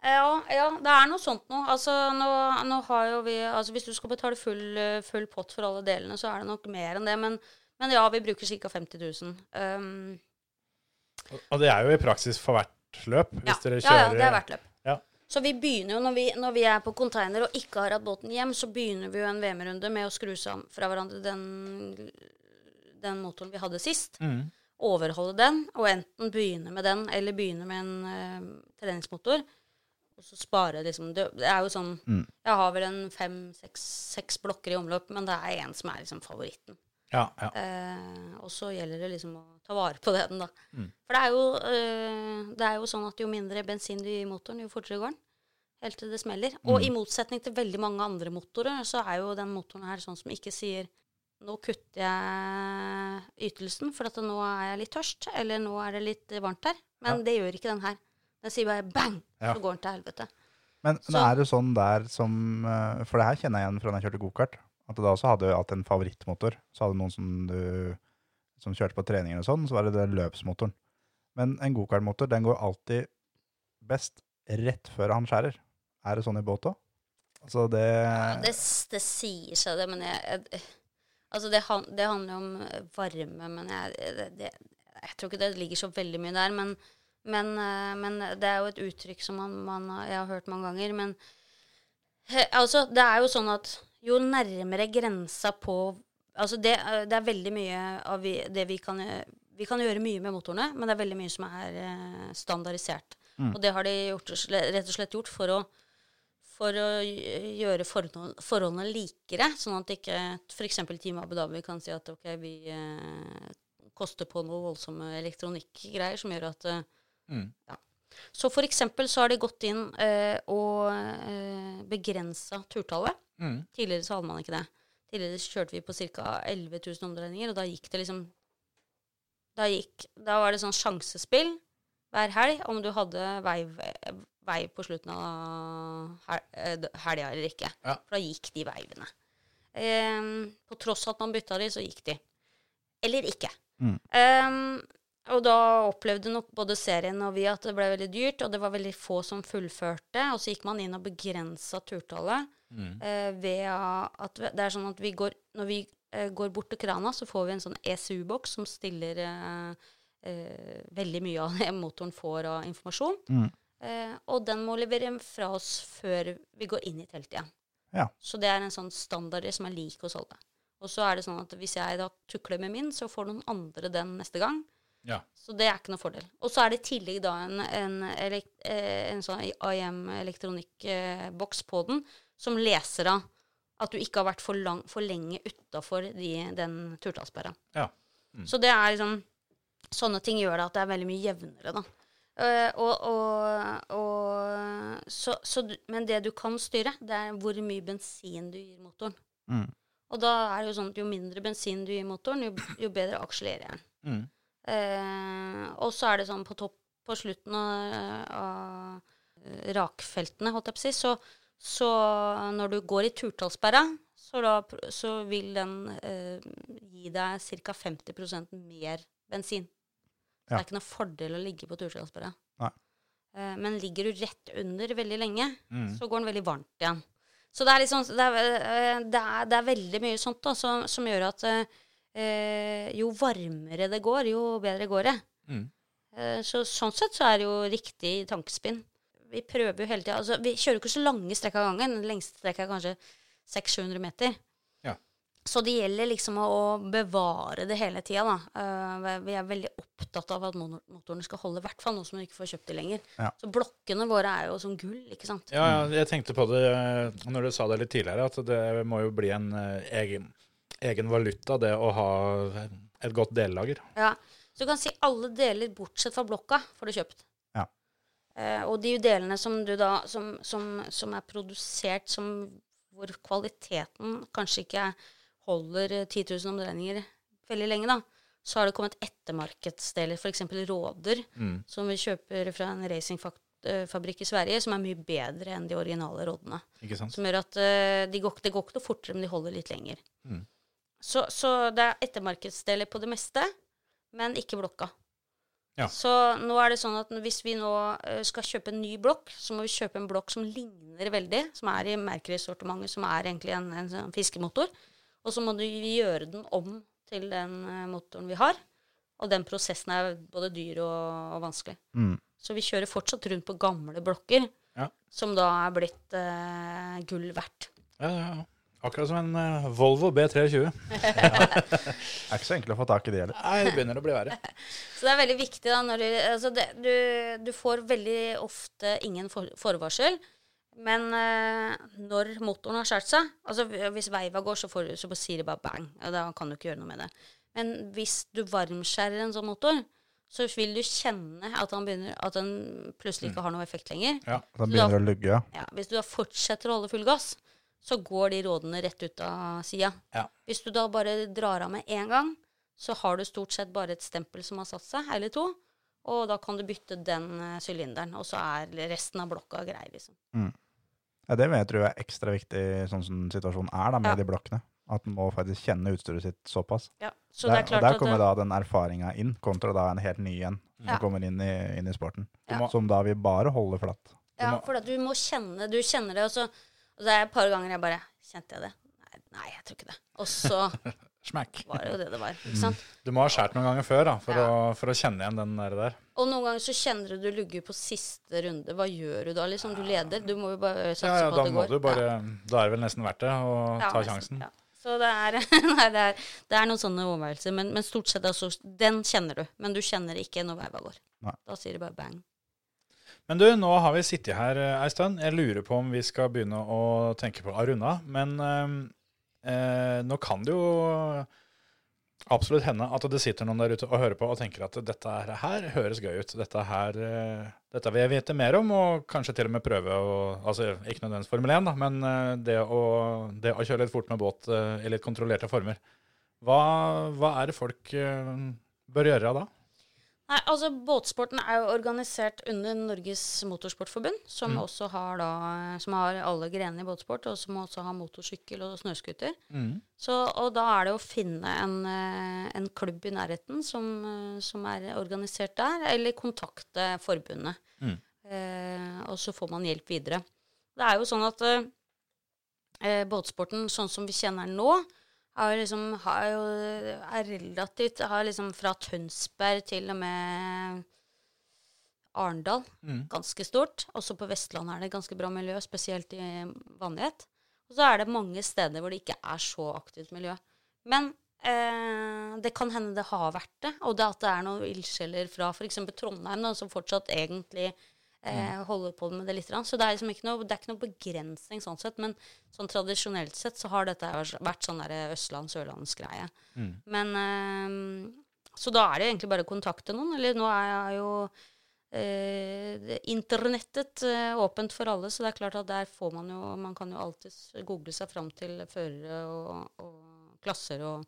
Ja, ja, det er noe sånt noe. Altså, nå, nå har jo vi Altså, hvis du skal betale full, full pott for alle delene, så er det nok mer enn det. Men, men ja, vi bruker ca. 50 000. Um, Og- Og det er jo i praksis for hvert løp. Hvis ja, dere ja, ja, det er hvert løp. Så vi begynner jo, når vi, når vi er på container og ikke har hatt båten hjem, så begynner vi jo en VM-runde med å skru sammen fra hverandre den, den motoren vi hadde sist. Mm. Overholde den, og enten begynne med den, eller begynne med en uh, treningsmotor. Og så spare liksom Det, det er jo sånn Mm. Jeg har vel en fem, seks, seks blokker i omløp, men det er én som er liksom favoritten. Ja, ja. Eh, og så gjelder det liksom å ta vare på den, da. Mm. For det er, jo, eh, det er jo sånn at jo mindre bensin du gir i motoren, jo fortere går den. Helt til det smeller. Og Mm. i motsetning til veldig mange andre motorer, så er jo den motoren her sånn som ikke sier nå kutter jeg ytelsen, for at nå er jeg litt tørst, eller nå er det litt varmt her. Men det gjør ikke den her. Den sier bare bang, Ja. så går den til helvete. Men, men er det sånn der som eh, For det her kjenner jeg igjen fra da jeg kjørte gokart. At du da også hadde alltid en favorittmotor. Så hadde du noen som, du, som kjørte på treninger og sånn, så var det den løpsmotoren. Men en gokartmotor den går alltid best rett før han skjærer. Er det sånn i båt òg? Altså det, Ja, det, det sier seg det, men jeg, jeg Altså, det, det handler om varme, men jeg, det, det, jeg tror ikke det ligger så veldig mye der. Men, men, eh, men det er jo et uttrykk som man, man, jeg har hørt mange ganger. Men altså, det er jo sånn at jo nærmere grensa på Altså, det, er- det er veldig mye av vi, det vi kan Vi kan gjøre mye med motorene, men det er veldig mye som er eh, standardisert. Mm. Og det har de gjort, rett og slett gjort for å for å gjøre forhold, forholdene likere, sånn at ikke f.eks. Team Abu Dhabi kan si at ok, vi eh, koster på noe voldsomme elektronikkgreier som gjør at eh, Mm. Så for eksempel så har de gått inn eh, og eh, begrensa turtallet. Mm. Tidligere så hadde man ikke det. Tidligere kjørte vi på ca. 11 000 omdreininger, og da gikk det liksom da, gikk, da var det sånn sjansespill hver helg om du hadde vei, vei på slutten av hel- eh, helga eller ikke. Ja. For da gikk de veivene. Um, på tross at man bytta de, så gikk de. Eller ikke. Mm. Um, og da opplevde nok både serien og vi at det ble veldig dyrt, og det var veldig få som fullførte. Og så gikk man inn og begrensa turtallet Mm. eh, ved at det er sånn at vi går Når vi eh, går bort til krana, så får vi en sånn ECU-boks som stiller eh, veldig mye av det motoren får av informasjon. Mm. Eh, og den må levere fra oss før vi går inn i teltet igjen. Ja. Så det er en sånn standard som er lik hos alle. Og så er det sånn at hvis jeg da tukler med min, så får noen andre den neste gang. Ja. Så det er ikke noe fordel. Og så er det i tillegg da en, en, elek, eh, en sånn IM elektronikkboks på den, som leser av at du ikke har vært for, lang, for lenge utafor de, den turtallsperra. Ja. Så det er liksom Sånne ting gjør det at det er veldig mye jevnere, da. Eh, og, og, og så, så, Men det du kan styre, det er hvor mye bensin du gir motoren. Mm. Og da er det jo sånn at jo mindre bensin du gir motoren, jo, jo bedre akselererer den. Mm. Eh, og så er det sånn på topp på slutten av, av rakfeltene, holdt jeg på å si, så, så når du går i turtallsperra, så, da, så vil den eh, gi deg ca. 50% mer bensin. Ja. Det er ikke noe fordel å ligge på turtallsperra. Eh, men ligger du rett under veldig lenge, Mm. så går den veldig varmt igjen. Så det er, liksom, det er, eh, det er, det er veldig mye sånt da, som, som gjør at eh, eh, jo varmere det går, jo bedre går det. Mm. Eh, så sånn sett så er det jo riktig tankespinn. Vi prøver jo hele tida. Altså, vi kjører jo ikke så lange strekk av gangen. Den lengste strekket er kanskje 600-700 meter. Ja. Så det gjelder liksom å, å bevare det hele tida, da. Eh, vi er veldig opptatt av at motoren skal holde, i hvert fall nå som vi ikke får kjøpt de lenger. Ja. Så blokkene våre er jo som gull, ikke sant. Ja, ja, jeg tenkte på det eh, når du sa det litt tidligere, at det må jo bli en eh, egen, egen valuta, det å ha et godt dellager. Ja. Så du kan si alle deler bortsett fra blokka får du kjøpt. Ja. Eh, og de delene som du da som, som, som er produsert som hvor kvaliteten kanskje ikke holder eh, 10 000 omdreininger veldig lenge, da, så har det kommet ettermarkedsdeler, f.eks. råder, Mm. som vi kjøper fra en racingfabrikk i Sverige, som er mye bedre enn de originale rådene. Ikke sant? Som gjør at uh, det går, det går ikke noe fortere, men de holder litt lenger. Mm. Så, så det er ettermarkedsdeler på det meste, men ikke blokka. Ja. Så nå er det sånn at hvis vi nå eh, skal kjøpe en ny blokk, så må vi kjøpe en blokk som ligner veldig, som er i Mercury-sortimentet, som er egentlig en, en en, fiskemotor. Og så må vi gjøre den om til den eh, motoren vi har. Og den prosessen er både dyr og, og vanskelig. Mm. Så vi kjører fortsatt rundt på gamle blokker, Ja. som da er blitt eh, gull verdt. Ja, ja, ja. Akkurat som en eh, Volvo B320. Det er ikke så enkelt å få tak i de heller. Nei, det begynner å bli verre. Så det er veldig viktig da når du Altså det, du, du får veldig ofte ingen for, forvarsel. Men eh, når motoren har skåret seg Altså hvis veiva går, så, får, du- så sier det bare bang. Og da kan du ikke gjøre noe med det. Men hvis du varmskjærer en sånn motor, så vil du kjenne at den, begynner, at den plutselig ikke har noe effekt lenger. Ja. Da begynner det å lugge. ja. Ja, hvis du da fortsetter å holde full gass, så går de rådene rett ut av sida. Ja. Hvis du da bare drar av med én gang, så har du stort sett bare et stempel som har satt seg, eller to. Og da kan du bytte den eh, sylinderen, og så er resten av blokka grei, liksom. Ja, det jeg tror jeg er ekstra viktig sånn som situasjonen er da, med Ja. de blokkene. At en må faktisk kjenne utstyret sitt såpass. Ja, så Der, er og der kommer det, da den erfaringa inn, kontra da en helt ny en som Ja. kommer inn i, inn i sporten. Ja. Som da vil bare holde flatt. ja, for at du må kjenne Du kjenner det, og så og så er et par ganger jeg bare Kjente jeg det? Nei, nei, jeg tror ikke det. Og så Smack. var det jo det det var. Ikke sant? Du må ha skjært noen ganger før da, for, Ja. å, for å kjenne igjen den der. der. Og noen ganger så kjenner du du lugger på siste runde. Hva gjør du da? liksom? Du leder. Du må jo bare satse Ja, ja, på da at det må går. du bare Da er det vel nesten verdt det å Ja, ta nesten, sjansen. Ja. Så det er, nei, det, er, det er noen sånne overveielser. Men, men stort sett altså, den kjenner du. Men du kjenner ikke når veiva går. Nei. Da sier det bare bang. Men du, nå har vi sittet her eh, ei stund. Jeg lurer på om vi skal begynne å tenke på å runde av. Men eh, eh, nå kan det jo absolutt hende at det sitter noen der ute og hører på og tenker at dette her, høres gøy ut. Dette her eh, dette vil jeg vite mer om, og kanskje til og med prøve å Altså ikke nødvendigvis Formel 1, da, men eh, det å, det å kjøre litt fort med båt eh, i litt kontrollerte former. Hva, hva er det folk eh, bør gjøre da? Nei, altså Båtsporten er jo organisert under Norges Motorsportforbund, som Mm. også har da, som har alle grenene i båtsport, og som også har motorsykkel og snøscooter. Mm. og da er det å finne en, eh, en klubb i nærheten som, eh, som er organisert der, eller kontakte forbundet. Mm. Eh, og så får man hjelp videre. Det er jo sånn at eh, eh, båtsporten sånn som vi kjenner den nå, har liksom, har jo, er relativt har liksom Fra Tønsberg til og med Arendal. Mm. Ganske stort. Også på Vestlandet er det ganske bra miljø, spesielt i Vanlighet. Og så er det mange steder hvor det ikke er så aktivt miljø. Men eh, det kan hende det har vært det, og det at det er noen ildsjeler fra f.eks. Trondheim da, som fortsatt egentlig eh, holder på med det litt. Så det er liksom ikke noe, det er ikke noe begrensning sånn sett, men sånn tradisjonelt sett så har dette vært sånn der Østland-Sørlandsgreie. Men eh, Så da er det egentlig bare å kontakte noen. Eller nå er jo eh, internettet eh, åpent for alle, så det er klart at der får man jo Man kan jo alltids google seg fram til førere og, og klasser og,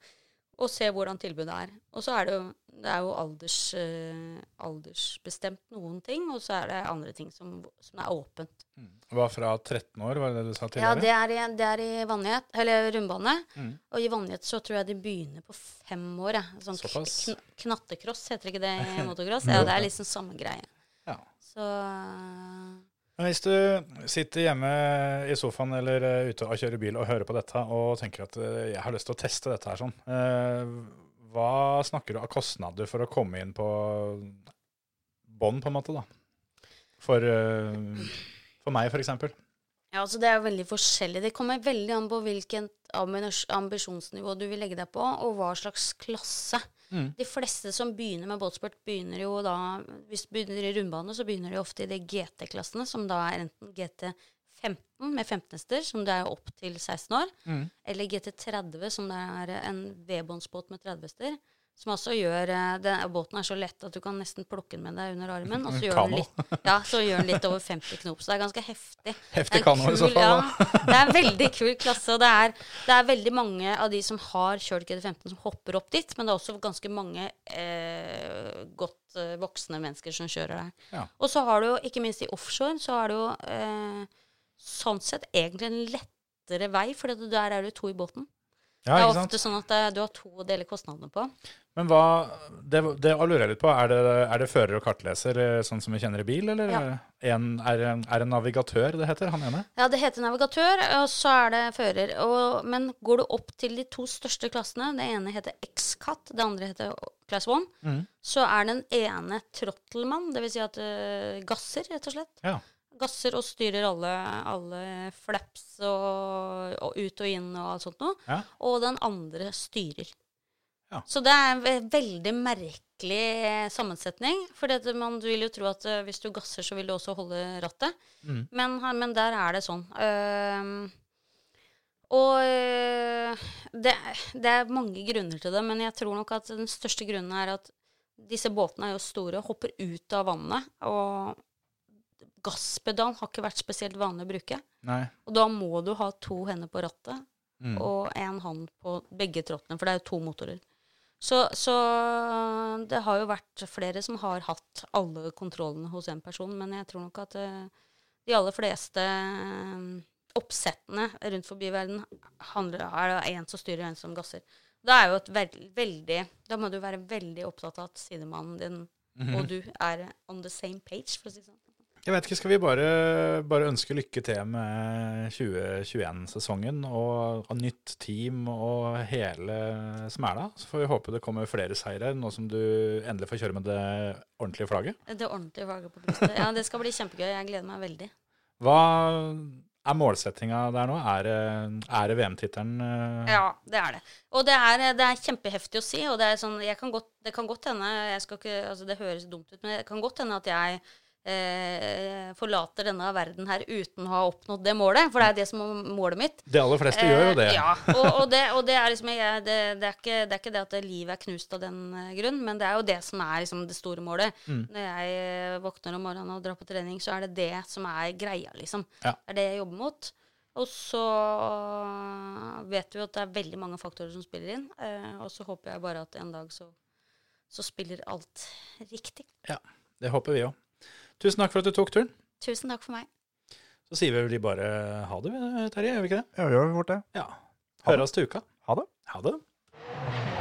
og se hvordan tilbudet er. Og så er det jo, det er jo alders, eh, aldersbestemt noen ting, og så er det andre ting som, som er åpent. Var fra 13 år, var det det du sa Ja, tidligere? det er, det er i vannjet, eller rundbane. Mm. Og i vannjet så tror jeg de begynner på fem år. Sånn Såpass. kn knattekross, heter ikke det i motocross? Ja, det er liksom samme greie. Ja. Så Men hvis du sitter hjemme i sofaen eller eh, ute og kjører bil og hører på dette og tenker at eh, jeg har lyst til å teste dette her sånn, eh, hva snakker du av kostnader for å komme inn på bånn, på en måte, da? For, eh, for meg, eksempel. Ja, altså Det er jo veldig forskjellig. Det kommer veldig an på hvilket ambisjonsnivå du vil legge deg på, og hva slags klasse. Mm. De fleste som begynner med båtsport, begynner jo da Hvis du begynner i rundbane, så begynner de ofte i de GT-klassene, som da er enten GT15 med 15 hester, som det er opp til 16 år, Mm. eller GT30, som det er en V-båndsbåt med 30 hester. Som også gjør eh, den, Båten er så lett at du kan nesten plukke den med deg under armen. Og så gjør, den litt, ja, så gjør den litt over 50 knop. Så det er ganske heftig. Heftig kano i så fall. Ja, det er en veldig kul klasse. Og det er, det er veldig mange av de som har kjørt GT15, som hopper opp dit. Men det er også ganske mange eh, godt eh, voksne mennesker som kjører der. Ja. Og så har du jo, ikke minst i offshore, så har du jo eh, sånn sett egentlig en lettere vei, for der er du to i båten. Ja, det er ikke sant? ofte sånn at eh, du har to å dele kostnadene på. Men hva, det, det lurer litt på, er det, er det fører og kartleser, eh, sånn som vi kjenner i bil, eller Ja. en, er, det- er det navigatør det heter, han ene? Ja, det heter navigatør, og så er det fører. Og, men går du opp til de to største klassene, det ene heter X-Cat, det andre heter Class 1, mm. så er den ene trottelmann, dvs. Si at uh, gasser, rett og slett. Ja. Gasser og styrer alle, alle flaps og, og ut og inn og alt sånt noe. Ja. Og den andre styrer. Ja. Så det er en veldig merkelig sammensetning. For man vil jo tro at eh, hvis du gasser, så vil du også holde rattet. Mm. Men, men der er det sånn. Uh, og øh, det, det er mange grunner til det, men jeg tror nok at den største grunnen er at disse båtene er jo store, hopper ut av vannet, og gasspedal har ikke vært spesielt vanlig å bruke. Nei. Og da må du ha to hender på rattet Mm. og en hånd på begge trådene, for det er jo to motorer. Så, så det har jo vært flere som har hatt alle kontrollene hos en person, men jeg tror nok at eh, de aller fleste eh, oppsettene rundt forbi verden handler, er det én som styrer, og en som gasser. Da, er jo et veld, veldig Da må du være veldig opptatt av at sidemannen din Mhm. og du er on the same page, for å si det sånn. Jeg vet ikke, Skal vi bare, bare ønske lykke til med 2021-sesongen og, nytt team og hele som er da? Så får vi håpe det kommer flere seire nå som du endelig får kjøre med det ordentlige flagget. Det ordentlige flagget på brystet. Ja, det skal bli kjempegøy. Jeg gleder meg veldig. Hva er målsettinga der nå? Er, er det VM-tittelen? eh? Ja, det er det. Og det er, det er kjempeheftig å si. Og det er sånn, jeg kan godt, det kan godt hende jeg skal ikke, altså Det høres dumt ut, men det kan godt hende at jeg eh, forlater denne verden her uten å ha oppnådd det målet. For det er det som er målet mitt. De aller fleste gjør jo det. Eh, Ja, og, og, det, og det er liksom jeg, det, det, er ikke, det er ikke det at livet er knust av den eh, grunn, men det er jo det som er liksom det store målet. Mm. Når jeg eh, våkner om morgenen og drar på trening, så er det det som er greia, liksom. Ja. Det er det jeg jobber mot. Og så vet vi at det er veldig mange faktorer som spiller inn, eh, og så håper jeg bare at en dag så, så spiller alt riktig. Ja, Det håper vi òg. Tusen takk for at du tok turen. Tusen takk for meg. Så sier vi vel bare ha det, Terje, gjør vi ikke det? Ja, vi gjør fort det. Ja. Høres til uka. Ha det. Ha det.